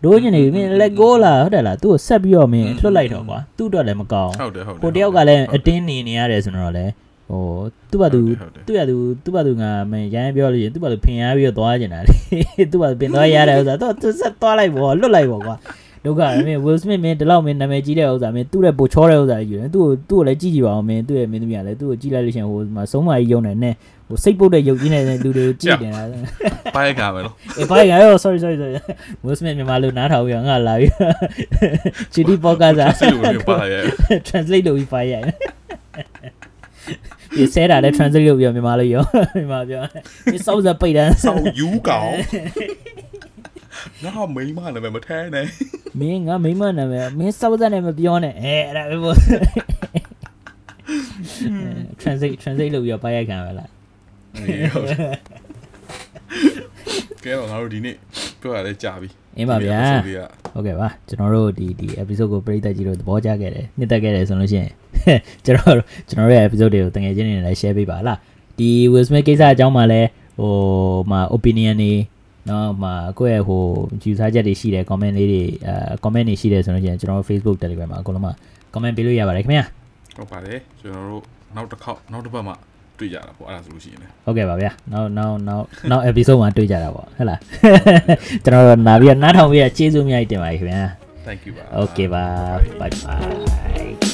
[SPEAKER 2] ဒိုးကျင်နေပြီမင်း let go လာဟုတ်တယ်လား तू ကိုဆက်ပြီးတော့မင်းလွတ်လိုက်တော့ကွာ तू အတွက်လည်းမကောင်း
[SPEAKER 1] ဟုတ်တယ်ဟုတ်တယ်
[SPEAKER 2] ကိုတယောက်ကလည်းအတင်းနေနေရတယ်ဆိုတော့လည်း ဟိုသူ့ဘာသူ
[SPEAKER 1] ဟုတ်တယ်
[SPEAKER 2] သူ့ရသူသူ့ဘာသူငါမင်းရိုင်းပြောလို့ရင်သူ့ဘာသူဖင်ရပြီးတော့သွားကျင်တာလေသူ့ဘာသူပင်သွားရတဲ့ဥစ္စာတော့သူဆက်သွားလိုက်ပေါ့လွတ်လိုက်ပေါ့ကွာဒုက္ခမင်း Will Smith မင်းဒီလောက်မင်းနာမည်ကြီးတဲ့ဥစ္စာမင်းသူ့ရဲ့ပိုချောတဲ့ဥစ္စာကြီးယူတယ်သူ့ကိုသူ့ကိုလည်းကြည့်ကြည့်ပါအောင်မင်းသူ့ရဲ့မင်းသမီးကလည်းသူ့ကိုကြည့်လိုက်လို့ရှိရင်ဟိုမှာဆုံးမကြီးယုံနေနဲ့ဟိုစိတ်ပုတ်တဲ့ယုတ်ကြီးနေတဲ့လူတွေကိုကြည့်နေတာ
[SPEAKER 1] ပိုင်းခံမယ်နော်
[SPEAKER 2] အေးဘာရရော sorry sorry sorry Will Smith မြန်မာလူနားထောင်ပြီးတော့ငါလာပြီး GD podcast
[SPEAKER 1] စိတ်လို့ပြောပါရဲ့
[SPEAKER 2] translate လုပ်ပြီးဖိုင်ရိုက် ဒီဆဲတာလည်း translate လုပ်ပြီးတော့မြန်မာလိုရောမြန်မာပြောဒီစောက်စပိတ်တန်း
[SPEAKER 1] ဆောက်ယူကောင်ငါမိန်းမနာမည်မထဲနဲ့
[SPEAKER 2] မင်းငါမိမနာမည်မင်းစောက်စနဲ့မပြောနဲ့အဲအဲ့ဒါပဲပေါ့ translate translate လုပ်ပြီးတော့ဖိုင်ရိုက်ခံရလား
[SPEAKER 1] ကဲတော့ငါတို့ဒီနေ့ပြောရလဲကြာပြီ
[SPEAKER 2] အင်းပါဗျာ
[SPEAKER 1] ဆိုပြီးက
[SPEAKER 2] ဟုတ်ကဲ့ပါကျွန်တော်တို့ဒီဒီ episode ကိုပရိသတ်ကြီးတို့သဘောကျခဲ့တယ်နှစ်သက်ခဲ့တယ်ဆိုလို့ရှိရင်ကျွန်တော်တို့ကျွန်တော်တို့ရဲ့ episode တွေကိုတကယ်ချင်းနေနဲ့လည်း share ပေးပါလားဒီ Will Smith ကိစ္စအကြောင်းမှာလည်းဟိုမှာ opinion တွေနော်မှာကိုယ့်ရဲ့ဟိုယူဆချက်တွေရှိတယ် comment လေးတွေအဲ comment တွေရှိတယ်ဆိုလို့ရှိရင်ကျွန်တော်တို့ Facebook Telegram မှာအကုန်လုံးမှာ comment ပေးလို့ရပါတယ်ခင်ဗျာ
[SPEAKER 1] ဟုတ်ပါတယ်ကျွန်တော်တို့နောက်တစ်ခေါက်နောက်တစ်ပတ်မှ တွေ့ကြတာပေါ့အဲ့ဒါဆိုလို့ရှိရင်လည်း
[SPEAKER 2] ဟုတ်ကဲ့ပါဗျာနောက်နောက်နောက်နောက် episode မှာတွေ့ကြတာပေါ့ဟုတ်လားကျွန်တော်တို့နားပြီးတော့နားထောင်ပြီးတော့ကျေးဇူးအများကြီးတင်ပါတယ်ခင်ဗျာ
[SPEAKER 1] thank you ပါ
[SPEAKER 2] Okay, bye. Bye bye.